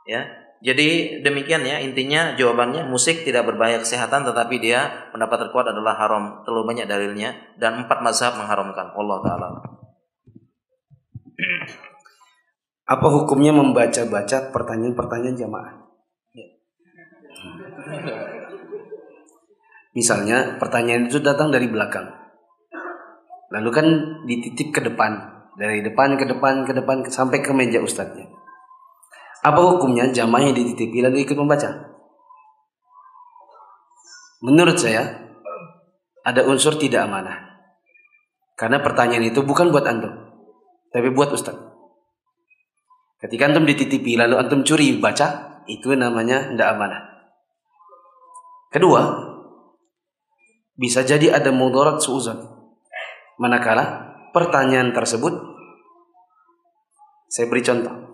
Ya. Jadi demikian ya intinya jawabannya musik tidak berbahaya kesehatan tetapi dia pendapat terkuat adalah haram terlalu banyak dalilnya dan empat mazhab mengharamkan Allah taala. Apa hukumnya membaca-baca pertanyaan-pertanyaan jamaah? Misalnya pertanyaan itu datang dari belakang. Lalu kan dititip ke depan. Dari depan ke depan ke depan sampai ke meja ustadznya. Apa hukumnya jamaah yang dititipi lalu ikut membaca? Menurut saya ada unsur tidak amanah. Karena pertanyaan itu bukan buat antum, tapi buat ustadz. Ketika antum dititipi lalu antum curi baca, itu namanya tidak amanah. Kedua, bisa jadi ada mudarat suuzon. Manakala pertanyaan tersebut saya beri contoh.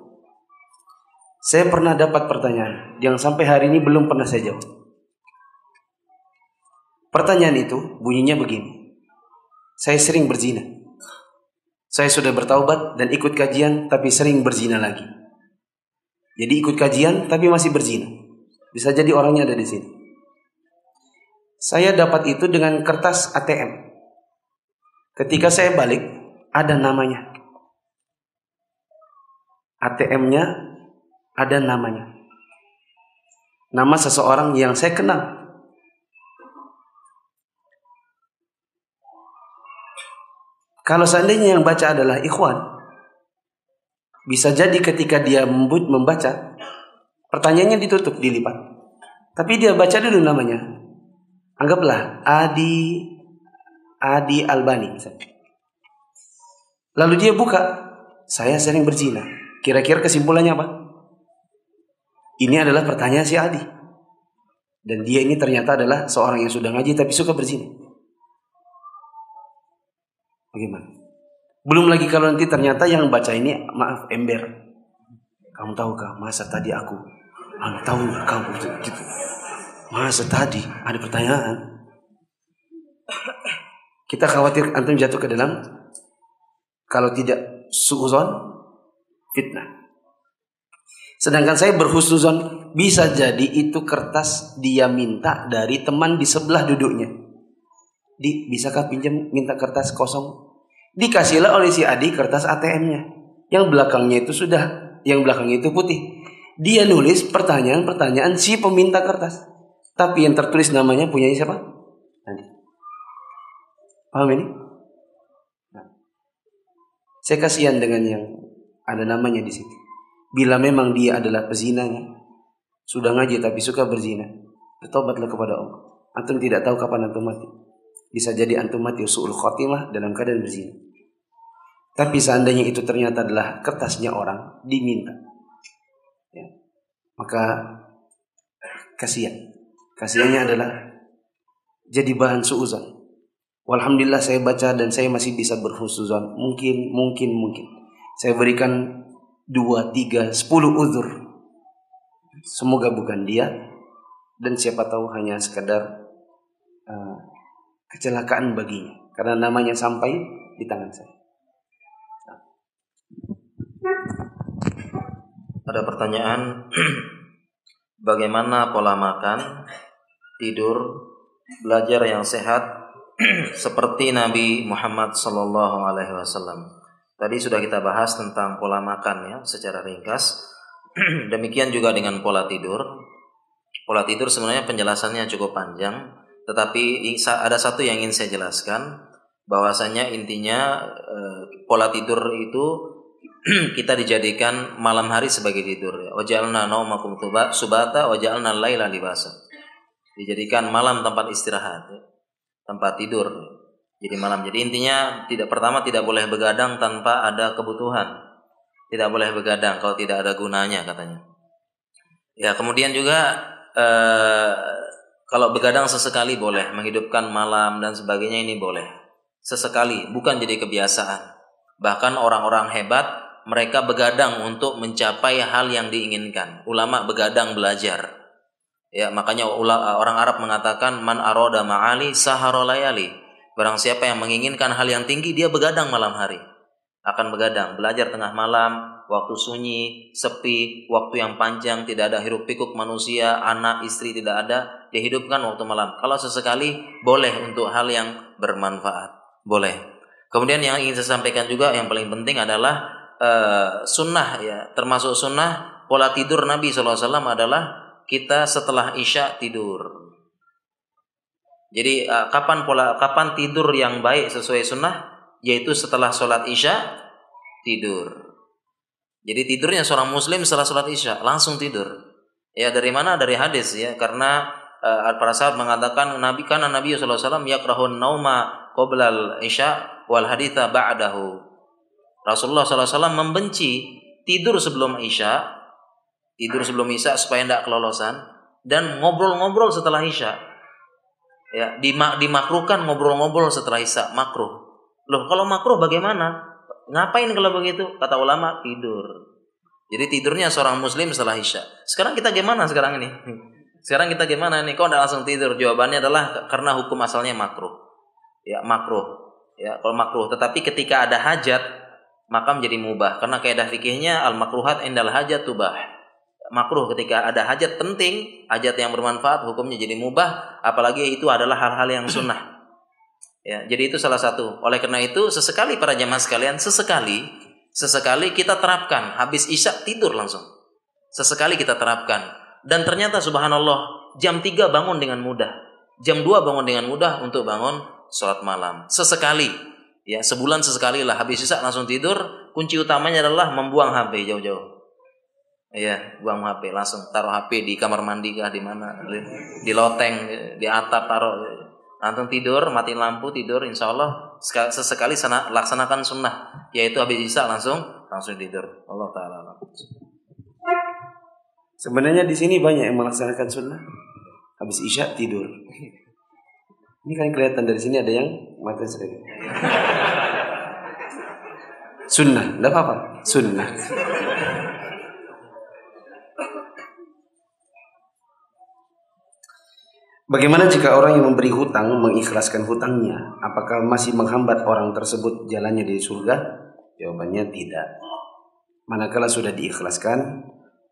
Saya pernah dapat pertanyaan yang sampai hari ini belum pernah saya jawab. Pertanyaan itu bunyinya begini. Saya sering berzina. Saya sudah bertaubat dan ikut kajian tapi sering berzina lagi. Jadi ikut kajian tapi masih berzina. Bisa jadi orangnya ada di sini. Saya dapat itu dengan kertas ATM. Ketika saya balik, ada namanya. ATM-nya ada namanya. Nama seseorang yang saya kenal. Kalau seandainya yang baca adalah ikhwan, bisa jadi ketika dia membaca, pertanyaannya ditutup, dilipat. Tapi dia baca dulu namanya. Anggaplah Adi Adi Albani Lalu dia buka, saya sering berzina. Kira-kira kesimpulannya apa? Ini adalah pertanyaan si Adi. Dan dia ini ternyata adalah seorang yang sudah ngaji tapi suka berzina. Bagaimana? Belum lagi kalau nanti ternyata yang baca ini maaf ember. Kamu tahukah masa tadi aku? Kamu tahu kamu gitu. Masa tadi ada pertanyaan? Kita khawatir antum jatuh ke dalam kalau tidak suuzon fitnah. Sedangkan saya berhusnuzon bisa jadi itu kertas dia minta dari teman di sebelah duduknya. Di, bisakah pinjam minta kertas kosong? Dikasihlah oleh si Adi kertas ATM-nya. Yang belakangnya itu sudah, yang belakangnya itu putih. Dia nulis pertanyaan-pertanyaan si peminta kertas. Tapi yang tertulis namanya punya siapa? Adi. Paham ini? Nah. Saya kasihan dengan yang ada namanya di situ. Bila memang dia adalah pezinanya, sudah ngaji tapi suka berzina, bertobatlah kepada Allah. Antum tidak tahu kapan antum mati. Bisa jadi antum mati usul khotimah dalam keadaan berzina. Tapi seandainya itu ternyata adalah kertasnya orang diminta, ya, maka kasihan. Kasihannya adalah jadi bahan suuzan. Alhamdulillah saya baca dan saya masih bisa berhusuzan. Mungkin, mungkin, mungkin. Saya berikan dua, tiga, sepuluh uzur. Semoga bukan dia dan siapa tahu hanya sekadar uh, kecelakaan baginya karena namanya sampai di tangan saya. Ada pertanyaan bagaimana pola makan, tidur, belajar yang sehat seperti Nabi Muhammad Sallallahu Alaihi Wasallam. Tadi sudah kita bahas tentang pola makan ya secara ringkas. Demikian juga dengan pola tidur. Pola tidur sebenarnya penjelasannya cukup panjang, tetapi ada satu yang ingin saya jelaskan bahwasanya intinya eh, pola tidur itu kita dijadikan malam hari sebagai tidur ya. Wajalna naumakum subata wajalna laila libasa. Dijadikan malam tempat istirahat. Tempat tidur. Jadi malam. Jadi intinya tidak pertama tidak boleh begadang tanpa ada kebutuhan. Tidak boleh begadang kalau tidak ada gunanya katanya. Ya kemudian juga eh, kalau begadang sesekali boleh menghidupkan malam dan sebagainya ini boleh sesekali bukan jadi kebiasaan. Bahkan orang-orang hebat mereka begadang untuk mencapai hal yang diinginkan. Ulama begadang belajar. Ya makanya orang Arab mengatakan man aroda ma'ali saharolayali Barang siapa yang menginginkan hal yang tinggi, dia begadang malam hari. Akan begadang, belajar tengah malam, waktu sunyi, sepi, waktu yang panjang, tidak ada hiruk pikuk manusia, anak, istri tidak ada, dihidupkan waktu malam. Kalau sesekali, boleh untuk hal yang bermanfaat. Boleh. Kemudian yang ingin saya sampaikan juga, yang paling penting adalah uh, sunnah ya, termasuk sunnah pola tidur Nabi SAW adalah kita setelah isya tidur. Jadi uh, kapan pola kapan tidur yang baik sesuai sunnah yaitu setelah sholat isya tidur. Jadi tidurnya seorang muslim setelah sholat isya langsung tidur. Ya dari mana? Dari hadis ya karena uh, para sahabat mengatakan Nabi karena Nabi wasallam yakrahun nauma qoblal isya wal haditha ba'dahu. Rasulullah SAW membenci tidur sebelum isya, tidur sebelum isya supaya tidak kelolosan dan ngobrol-ngobrol setelah isya ya dimak dimakruhkan ngobrol-ngobrol setelah isya makruh. Loh kalau makruh bagaimana? Ngapain kalau begitu? Kata ulama tidur. Jadi tidurnya seorang muslim setelah isya. Sekarang kita gimana sekarang ini? Sekarang kita gimana nih kok langsung tidur? Jawabannya adalah karena hukum asalnya makruh. Ya makruh. Ya kalau makruh. Tetapi ketika ada hajat maka menjadi mubah. Karena kaidah fikihnya al makruhat indal hajat tubah makruh ketika ada hajat penting, hajat yang bermanfaat, hukumnya jadi mubah, apalagi itu adalah hal-hal yang sunnah. Ya, jadi itu salah satu. Oleh karena itu, sesekali para jamaah sekalian, sesekali, sesekali kita terapkan, habis isya tidur langsung. Sesekali kita terapkan. Dan ternyata subhanallah, jam 3 bangun dengan mudah. Jam 2 bangun dengan mudah untuk bangun sholat malam. Sesekali, ya sebulan sesekali lah habis isya langsung tidur. Kunci utamanya adalah membuang HP jauh-jauh Iya, buang HP langsung taruh HP di kamar mandi kah di mana? Di loteng, di atap taruh. Langsung tidur, mati lampu tidur, insya Allah sesekali sana, laksanakan sunnah, yaitu habis isya langsung langsung tidur. Allah taala. Sebenarnya di sini banyak yang melaksanakan sunnah, habis isya tidur. Ini kan kelihatan dari sini ada yang mata sedikit. Sunnah, apa-apa. Sunnah. Bagaimana jika orang yang memberi hutang mengikhlaskan hutangnya? Apakah masih menghambat orang tersebut jalannya di surga? Jawabannya tidak. Manakala sudah diikhlaskan,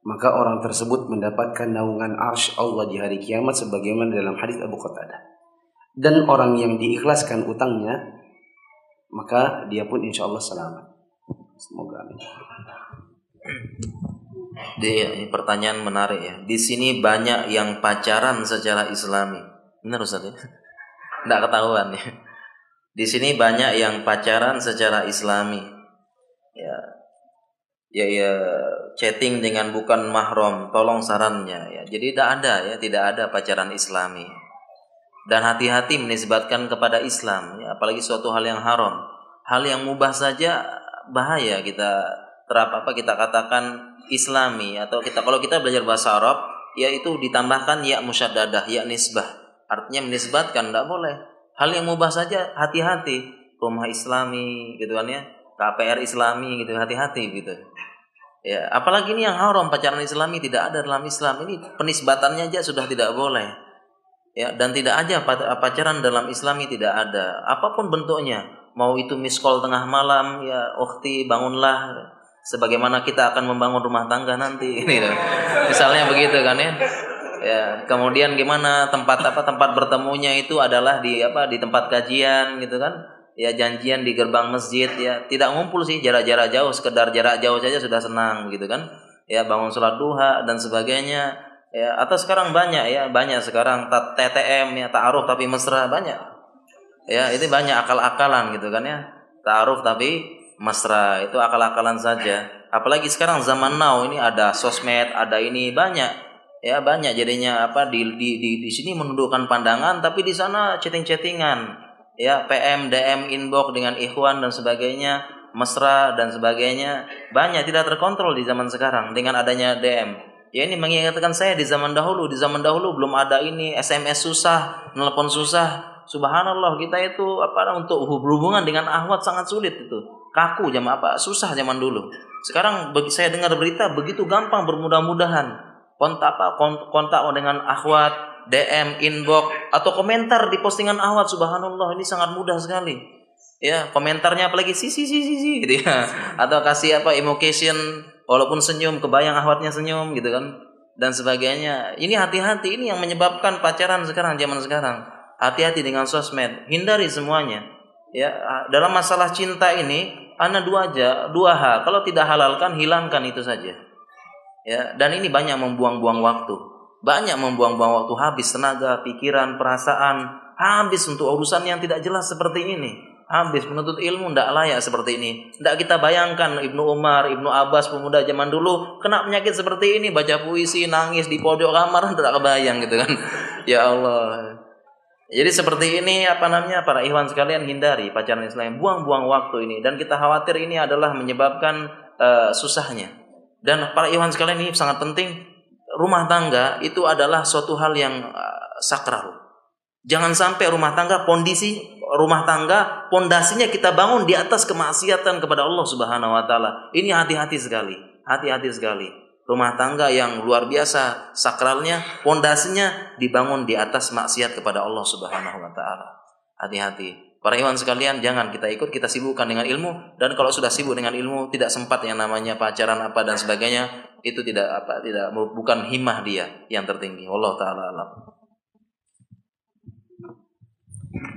maka orang tersebut mendapatkan naungan arsh Allah di hari kiamat sebagaimana dalam hadis Abu Qatadah. Dan orang yang diikhlaskan utangnya, maka dia pun insya Allah selamat. Semoga amin. Di pertanyaan menarik ya. Di sini banyak yang pacaran secara Islami. Benar Ustaz ya? Tidak ketahuan ya. Di sini banyak yang pacaran secara Islami. Ya. Ya ya chatting dengan bukan mahram, tolong sarannya ya. Jadi tidak ada ya, tidak ada pacaran Islami. Dan hati-hati menisbatkan kepada Islam, ya, apalagi suatu hal yang haram. Hal yang mubah saja bahaya kita terap apa kita katakan Islami atau kita kalau kita belajar bahasa Arab yaitu ditambahkan ya musyaddadah ya nisbah. Artinya menisbatkan tidak boleh. Hal yang mubah saja hati-hati. Rumah Islami gitu kan ya. KPR Islami gitu hati-hati gitu. Ya apalagi ini yang haram pacaran Islami tidak ada dalam Islam. Ini penisbatannya aja sudah tidak boleh. Ya dan tidak aja pacaran dalam Islami tidak ada. Apa pun bentuknya. Mau itu miskol tengah malam ya ukhti bangunlah sebagaimana kita akan membangun rumah tangga nanti. Ini misalnya begitu kan ya. Ya kemudian gimana tempat apa tempat bertemunya itu adalah di apa di tempat kajian gitu kan. Ya janjian di gerbang masjid ya. Tidak ngumpul sih jarak-jarak jauh sekedar jarak jauh saja sudah senang gitu kan. Ya bangun sholat duha dan sebagainya. Ya atau sekarang banyak ya. Banyak sekarang TTM ya ta'aruf tapi mesra banyak. Ya itu banyak akal-akalan gitu kan ya. Ta'aruf tapi mesra itu akal-akalan saja. Apalagi sekarang zaman now ini ada sosmed ada ini banyak. Ya banyak jadinya apa di di di, di sini menundukkan pandangan tapi di sana chatting-chattingan. Ya PM DM inbox dengan ikhwan dan sebagainya mesra dan sebagainya banyak tidak terkontrol di zaman sekarang dengan adanya DM ya ini mengingatkan saya di zaman dahulu di zaman dahulu belum ada ini SMS susah nelpon susah. Subhanallah kita itu apa untuk hubungan dengan ahwat sangat sulit itu kaku zaman apa susah zaman dulu. Sekarang saya dengar berita begitu gampang bermudah-mudahan. Kontak apa kontak dengan akhwat DM inbox atau komentar di postingan akhwat subhanallah ini sangat mudah sekali. Ya komentarnya apalagi si si si si, si gitu ya. Atau kasih apa emotion walaupun senyum kebayang akhwatnya senyum gitu kan. Dan sebagainya. Ini hati-hati ini yang menyebabkan pacaran sekarang zaman sekarang. Hati-hati dengan sosmed hindari semuanya. Ya dalam masalah cinta ini ana dua aja, dua hal. Kalau tidak halalkan, hilangkan itu saja. Ya, dan ini banyak membuang-buang waktu. Banyak membuang-buang waktu, habis tenaga, pikiran, perasaan, habis untuk urusan yang tidak jelas seperti ini. Habis menuntut ilmu tidak layak seperti ini. Tidak kita bayangkan Ibnu Umar, Ibnu Abbas pemuda zaman dulu kena penyakit seperti ini, baca puisi, nangis di pojok kamar tidak kebayang gitu kan. Ya Allah. Jadi seperti ini apa namanya para ikhwan sekalian hindari pacaran Islam, buang-buang waktu ini dan kita khawatir ini adalah menyebabkan uh, susahnya. Dan para ikhwan sekalian ini sangat penting rumah tangga itu adalah suatu hal yang uh, sakral. Jangan sampai rumah tangga kondisi rumah tangga pondasinya kita bangun di atas kemaksiatan kepada Allah Subhanahu wa taala. Ini hati-hati sekali. Hati-hati sekali rumah tangga yang luar biasa sakralnya pondasinya dibangun di atas maksiat kepada Allah Subhanahu wa taala. Hati-hati. Para iwan sekalian, jangan kita ikut, kita sibukkan dengan ilmu dan kalau sudah sibuk dengan ilmu tidak sempat yang namanya pacaran apa dan sebagainya, itu tidak apa tidak bukan himmah dia yang tertinggi. Allah taala alam.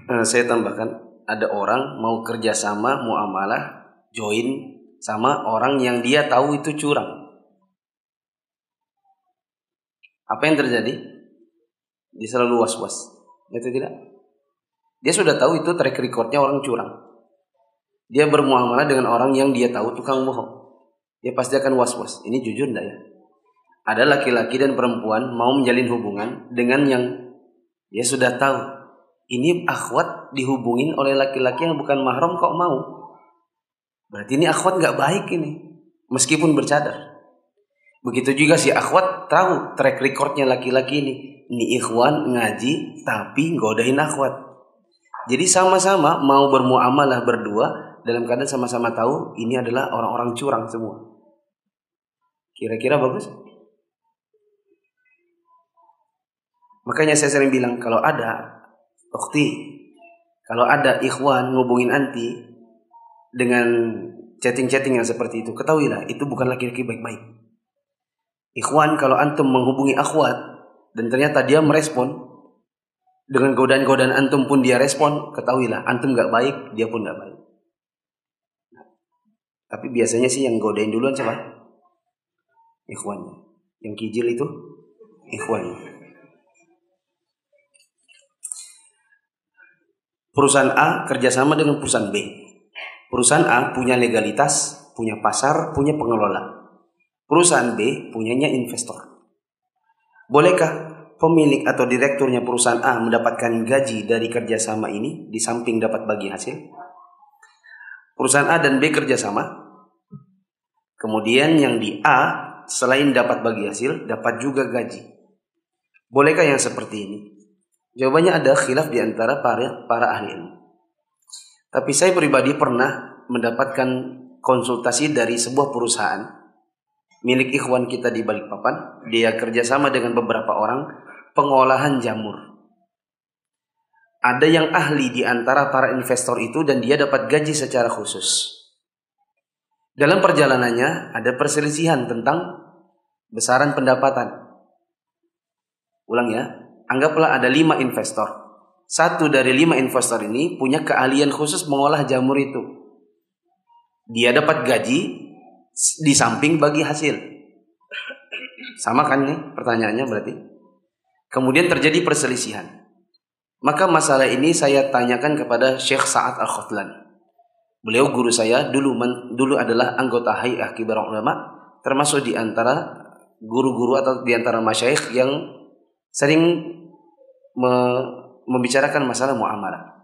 Uh, saya tambahkan ada orang mau kerjasama muamalah join sama orang yang dia tahu itu curang Apa yang terjadi? Dia selalu was-was. Itu tidak? Dia sudah tahu itu track recordnya orang curang. Dia bermuamalah dengan orang yang dia tahu tukang bohong. Dia pasti akan was-was. Ini jujur enggak ya? Ada laki-laki dan perempuan mau menjalin hubungan dengan yang dia sudah tahu. Ini akhwat dihubungin oleh laki-laki yang bukan mahram kok mau. Berarti ini akhwat nggak baik ini. Meskipun bercadar. Begitu juga si akhwat tahu track recordnya laki-laki ini. Ini ikhwan ngaji tapi godain akhwat. Jadi sama-sama mau bermuamalah berdua dalam keadaan sama-sama tahu ini adalah orang-orang curang semua. Kira-kira bagus? Makanya saya sering bilang kalau ada ukti, kalau ada ikhwan ngubungin anti dengan chatting-chatting yang seperti itu, ketahuilah itu bukan laki-laki baik-baik. Ikhwan kalau antum menghubungi akhwat dan ternyata dia merespon dengan godaan-godaan antum pun dia respon, ketahuilah antum nggak baik, dia pun nggak baik. Tapi biasanya sih yang godain duluan siapa? Ikhwannya. Yang kijil itu ikhwannya. Perusahaan A kerjasama dengan perusahaan B. Perusahaan A punya legalitas, punya pasar, punya pengelola. Perusahaan B punyanya investor. Bolehkah pemilik atau direkturnya perusahaan A mendapatkan gaji dari kerjasama ini di samping dapat bagi hasil? Perusahaan A dan B kerjasama. Kemudian yang di A selain dapat bagi hasil, dapat juga gaji. Bolehkah yang seperti ini? Jawabannya ada khilaf di antara para, para ahli ilmu. Tapi saya pribadi pernah mendapatkan konsultasi dari sebuah perusahaan milik ikhwan kita di Balikpapan. Dia kerjasama dengan beberapa orang pengolahan jamur. Ada yang ahli di antara para investor itu dan dia dapat gaji secara khusus. Dalam perjalanannya ada perselisihan tentang besaran pendapatan. Ulang ya, anggaplah ada lima investor. Satu dari lima investor ini punya keahlian khusus mengolah jamur itu. Dia dapat gaji di samping bagi hasil. Sama kan nih pertanyaannya berarti? Kemudian terjadi perselisihan. Maka masalah ini saya tanyakan kepada Syekh Sa'ad Al-Khotlan. Beliau guru saya dulu dulu adalah anggota Hay'ah Kibar Ulama, termasuk di antara guru-guru atau di antara masyayikh yang sering me membicarakan masalah muamalah.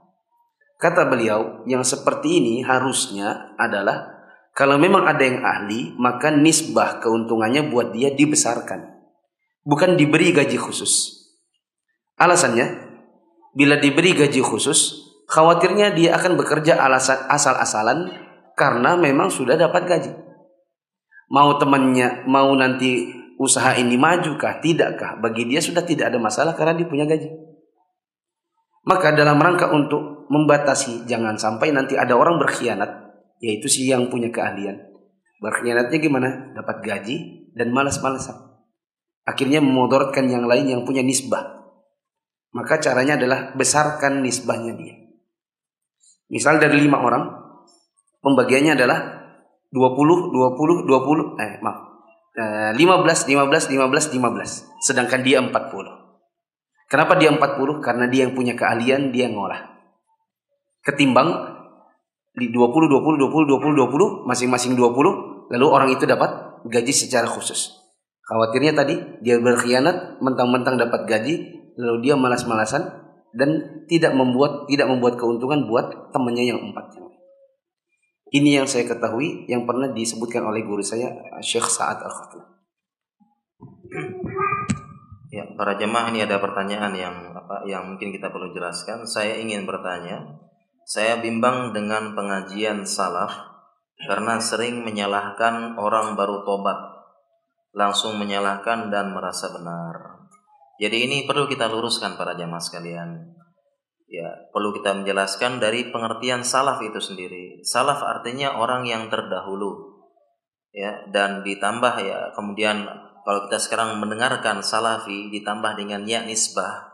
Kata beliau, yang seperti ini harusnya adalah kalau memang ada yang ahli, maka nisbah keuntungannya buat dia dibesarkan bukan diberi gaji khusus. Alasannya, bila diberi gaji khusus, khawatirnya dia akan bekerja alasan asal-asalan karena memang sudah dapat gaji. Mau temannya, mau nanti usaha ini maju kah, tidakkah? Bagi dia sudah tidak ada masalah karena dia punya gaji. Maka dalam rangka untuk membatasi jangan sampai nanti ada orang berkhianat, yaitu si yang punya keahlian. Berkhianatnya gimana? Dapat gaji dan malas-malasan akhirnya memodorkan yang lain yang punya nisbah. Maka caranya adalah besarkan nisbahnya dia. Misal dari lima orang, pembagiannya adalah 20, 20, 20, eh maaf, 15, 15, 15, 15. Sedangkan dia 40. Kenapa dia 40? Karena dia yang punya keahlian, dia ngolah. Ketimbang di 20, 20, 20, 20, 20, masing-masing 20, lalu orang itu dapat gaji secara khusus. Khawatirnya tadi dia berkhianat, mentang-mentang dapat gaji, lalu dia malas-malasan dan tidak membuat tidak membuat keuntungan buat temannya yang empat ini yang saya ketahui yang pernah disebutkan oleh guru saya Syekh Sa'ad al Ya, para jemaah ini ada pertanyaan yang apa yang mungkin kita perlu jelaskan. Saya ingin bertanya, saya bimbang dengan pengajian salaf karena sering menyalahkan orang baru tobat langsung menyalahkan dan merasa benar. Jadi ini perlu kita luruskan para jamaah sekalian. Ya, perlu kita menjelaskan dari pengertian salaf itu sendiri. Salaf artinya orang yang terdahulu. Ya, dan ditambah ya kemudian kalau kita sekarang mendengarkan salafi ditambah dengan ya nisbah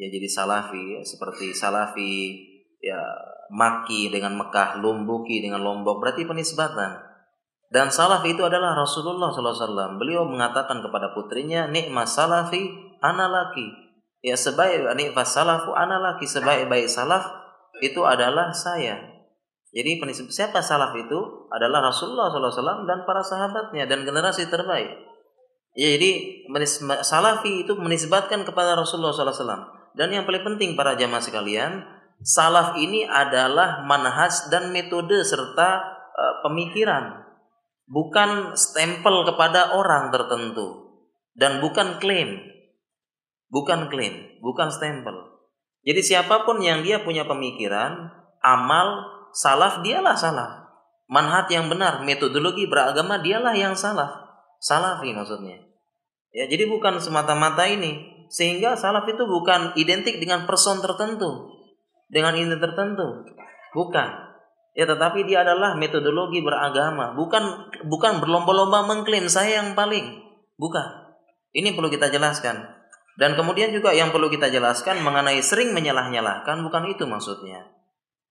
ya jadi salafi seperti salafi ya maki dengan Mekah, lumbuki dengan Lombok berarti penisbatan. Dan salaf itu adalah Rasulullah SAW. Beliau mengatakan kepada putrinya, nikmat salafi analaki. Ya sebaik nikmat salafu analaki sebaik-baik salaf itu adalah saya. Jadi siapa salaf itu adalah Rasulullah SAW dan para sahabatnya dan generasi terbaik. Ya, jadi salafi itu menisbatkan kepada Rasulullah SAW. Dan yang paling penting para jamaah sekalian, salaf ini adalah manhaj dan metode serta uh, pemikiran bukan stempel kepada orang tertentu dan bukan klaim. Bukan klaim, bukan stempel. Jadi siapa pun yang dia punya pemikiran, amal, salaf dialah salaf. Manhat yang benar, metodologi beragama dialah yang salah. Salafi maksudnya. Ya, jadi bukan semata-mata ini sehingga salaf itu bukan identik dengan person tertentu, dengan ini tertentu. Bukan. Ya tetapi dia adalah metodologi beragama, bukan bukan berlomba-lomba mengklaim saya yang paling. Bukan. Ini perlu kita jelaskan. Dan kemudian juga yang perlu kita jelaskan mengenai sering menyalah-nyalahkan bukan itu maksudnya.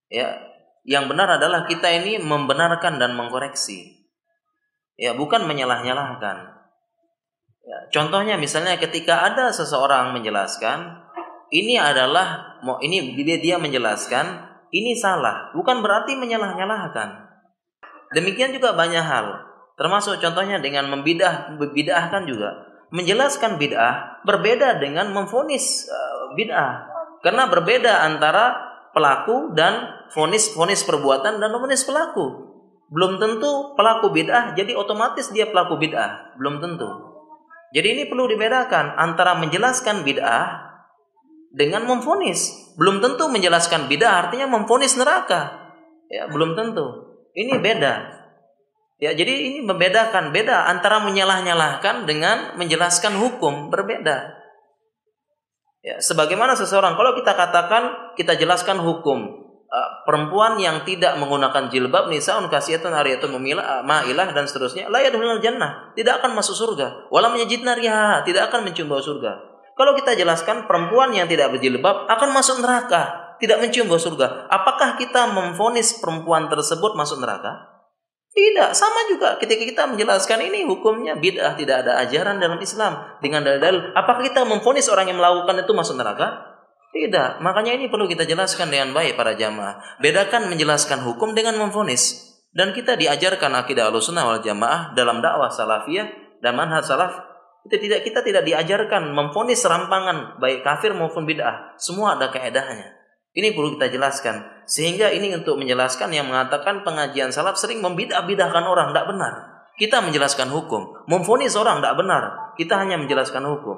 Ya, yang benar adalah kita ini membenarkan dan mengkoreksi. Ya, bukan menyalah-nyalahkan. Ya, contohnya misalnya ketika ada seseorang menjelaskan ini adalah mau ini dia dia menjelaskan ini salah, bukan berarti menyalah-nyalahkan. Demikian juga banyak hal, termasuk contohnya dengan membidah membidahkan juga. Menjelaskan bid'ah berbeda dengan memfonis uh, bid'ah. Karena berbeda antara pelaku dan fonis fonis perbuatan dan fonis pelaku. Belum tentu pelaku bid'ah jadi otomatis dia pelaku bid'ah. Belum tentu. Jadi ini perlu dibedakan antara menjelaskan bid'ah dengan memfonis belum tentu menjelaskan bid'ah artinya memfonis neraka ya belum tentu ini beda Ya, jadi ini membedakan beda antara menyalah-nyalahkan dengan menjelaskan hukum berbeda. Ya, sebagaimana seseorang kalau kita katakan kita jelaskan hukum uh, perempuan yang tidak menggunakan jilbab nisaun kasiyatun ariyatun memilah ma'ilah dan seterusnya la yadkhulul jannah, tidak akan masuk surga. Wala yajidna riha, tidak akan mencium bau surga. Kalau kita jelaskan perempuan yang tidak berjilbab akan masuk neraka, tidak mencium bau surga. Apakah kita memfonis perempuan tersebut masuk neraka? Tidak, sama juga ketika kita menjelaskan ini hukumnya bid'ah, tidak ada ajaran dalam Islam dengan dalil-dalil. Apakah kita memfonis orang yang melakukan itu masuk neraka? Tidak. Makanya ini perlu kita jelaskan dengan baik para jamaah. Bedakan menjelaskan hukum dengan memfonis. Dan kita diajarkan akidah al-sunnah wal jamaah dalam dakwah salafiyah dan manhaj salaf itu tidak kita tidak diajarkan memfonis serampangan baik kafir maupun bid'ah. Semua ada keedahnya. Ini perlu kita jelaskan. Sehingga ini untuk menjelaskan yang mengatakan pengajian salaf sering membidah-bidahkan orang. Tidak benar. Kita menjelaskan hukum. Memfonis orang tidak benar. Kita hanya menjelaskan hukum.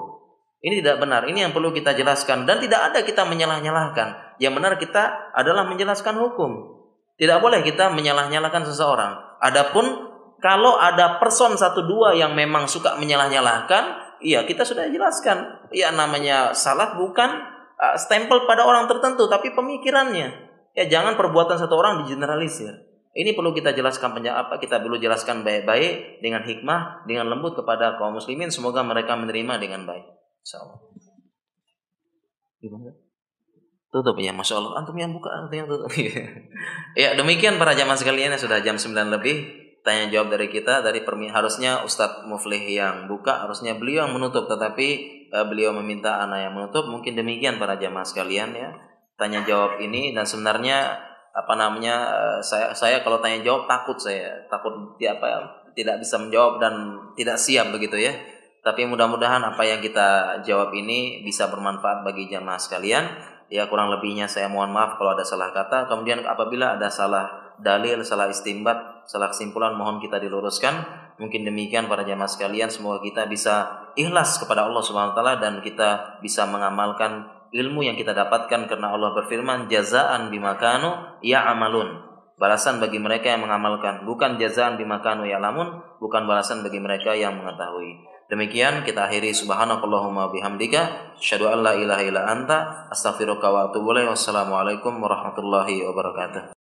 Ini tidak benar. Ini yang perlu kita jelaskan. Dan tidak ada kita menyalah-nyalahkan. Yang benar kita adalah menjelaskan hukum. Tidak boleh kita menyalah-nyalahkan seseorang. Adapun kalau ada person satu dua yang memang suka menyalah-nyalahkan, iya kita sudah jelaskan. Ya namanya salah bukan uh, stempel pada orang tertentu, tapi pemikirannya. Ya jangan perbuatan satu orang digeneralisir. Ini perlu kita jelaskan apa kita perlu jelaskan baik-baik dengan hikmah, dengan lembut kepada kaum muslimin. Semoga mereka menerima dengan baik. Insyaallah. Gimana? Tutup ya, masya Allah. Antum yang buka, antum yang tutup. ya demikian para jamaah sekalian sudah jam 9 lebih tanya jawab dari kita dari permi harusnya Ustadz Muflih yang buka harusnya beliau yang menutup. Tetapi uh, beliau meminta anak yang menutup. Mungkin demikian para jamaah sekalian ya. Tanya jawab ini dan sebenarnya apa namanya uh, saya saya kalau tanya jawab takut saya. Takut dia apa ya, tidak bisa menjawab dan tidak siap begitu ya. Tapi mudah-mudahan apa yang kita jawab ini bisa bermanfaat bagi jamaah sekalian. Ya kurang lebihnya saya mohon maaf kalau ada salah kata. Kemudian apabila ada salah dalil salah istimbat salah kesimpulan mohon kita diluruskan. Mungkin demikian para jamaah sekalian, semoga kita bisa ikhlas kepada Allah Subhanahu wa taala dan kita bisa mengamalkan ilmu yang kita dapatkan karena Allah berfirman jazaan bimakanu ya amalun. Balasan bagi mereka yang mengamalkan, bukan jazaan bimakanu ya lamun, bukan balasan bagi mereka yang mengetahui. Demikian kita akhiri subhanakallahumma bihamdika asyhadu an la ilaha illa anta astaghfiruka wa atubu. Wassalamualaikum warahmatullahi wabarakatuh.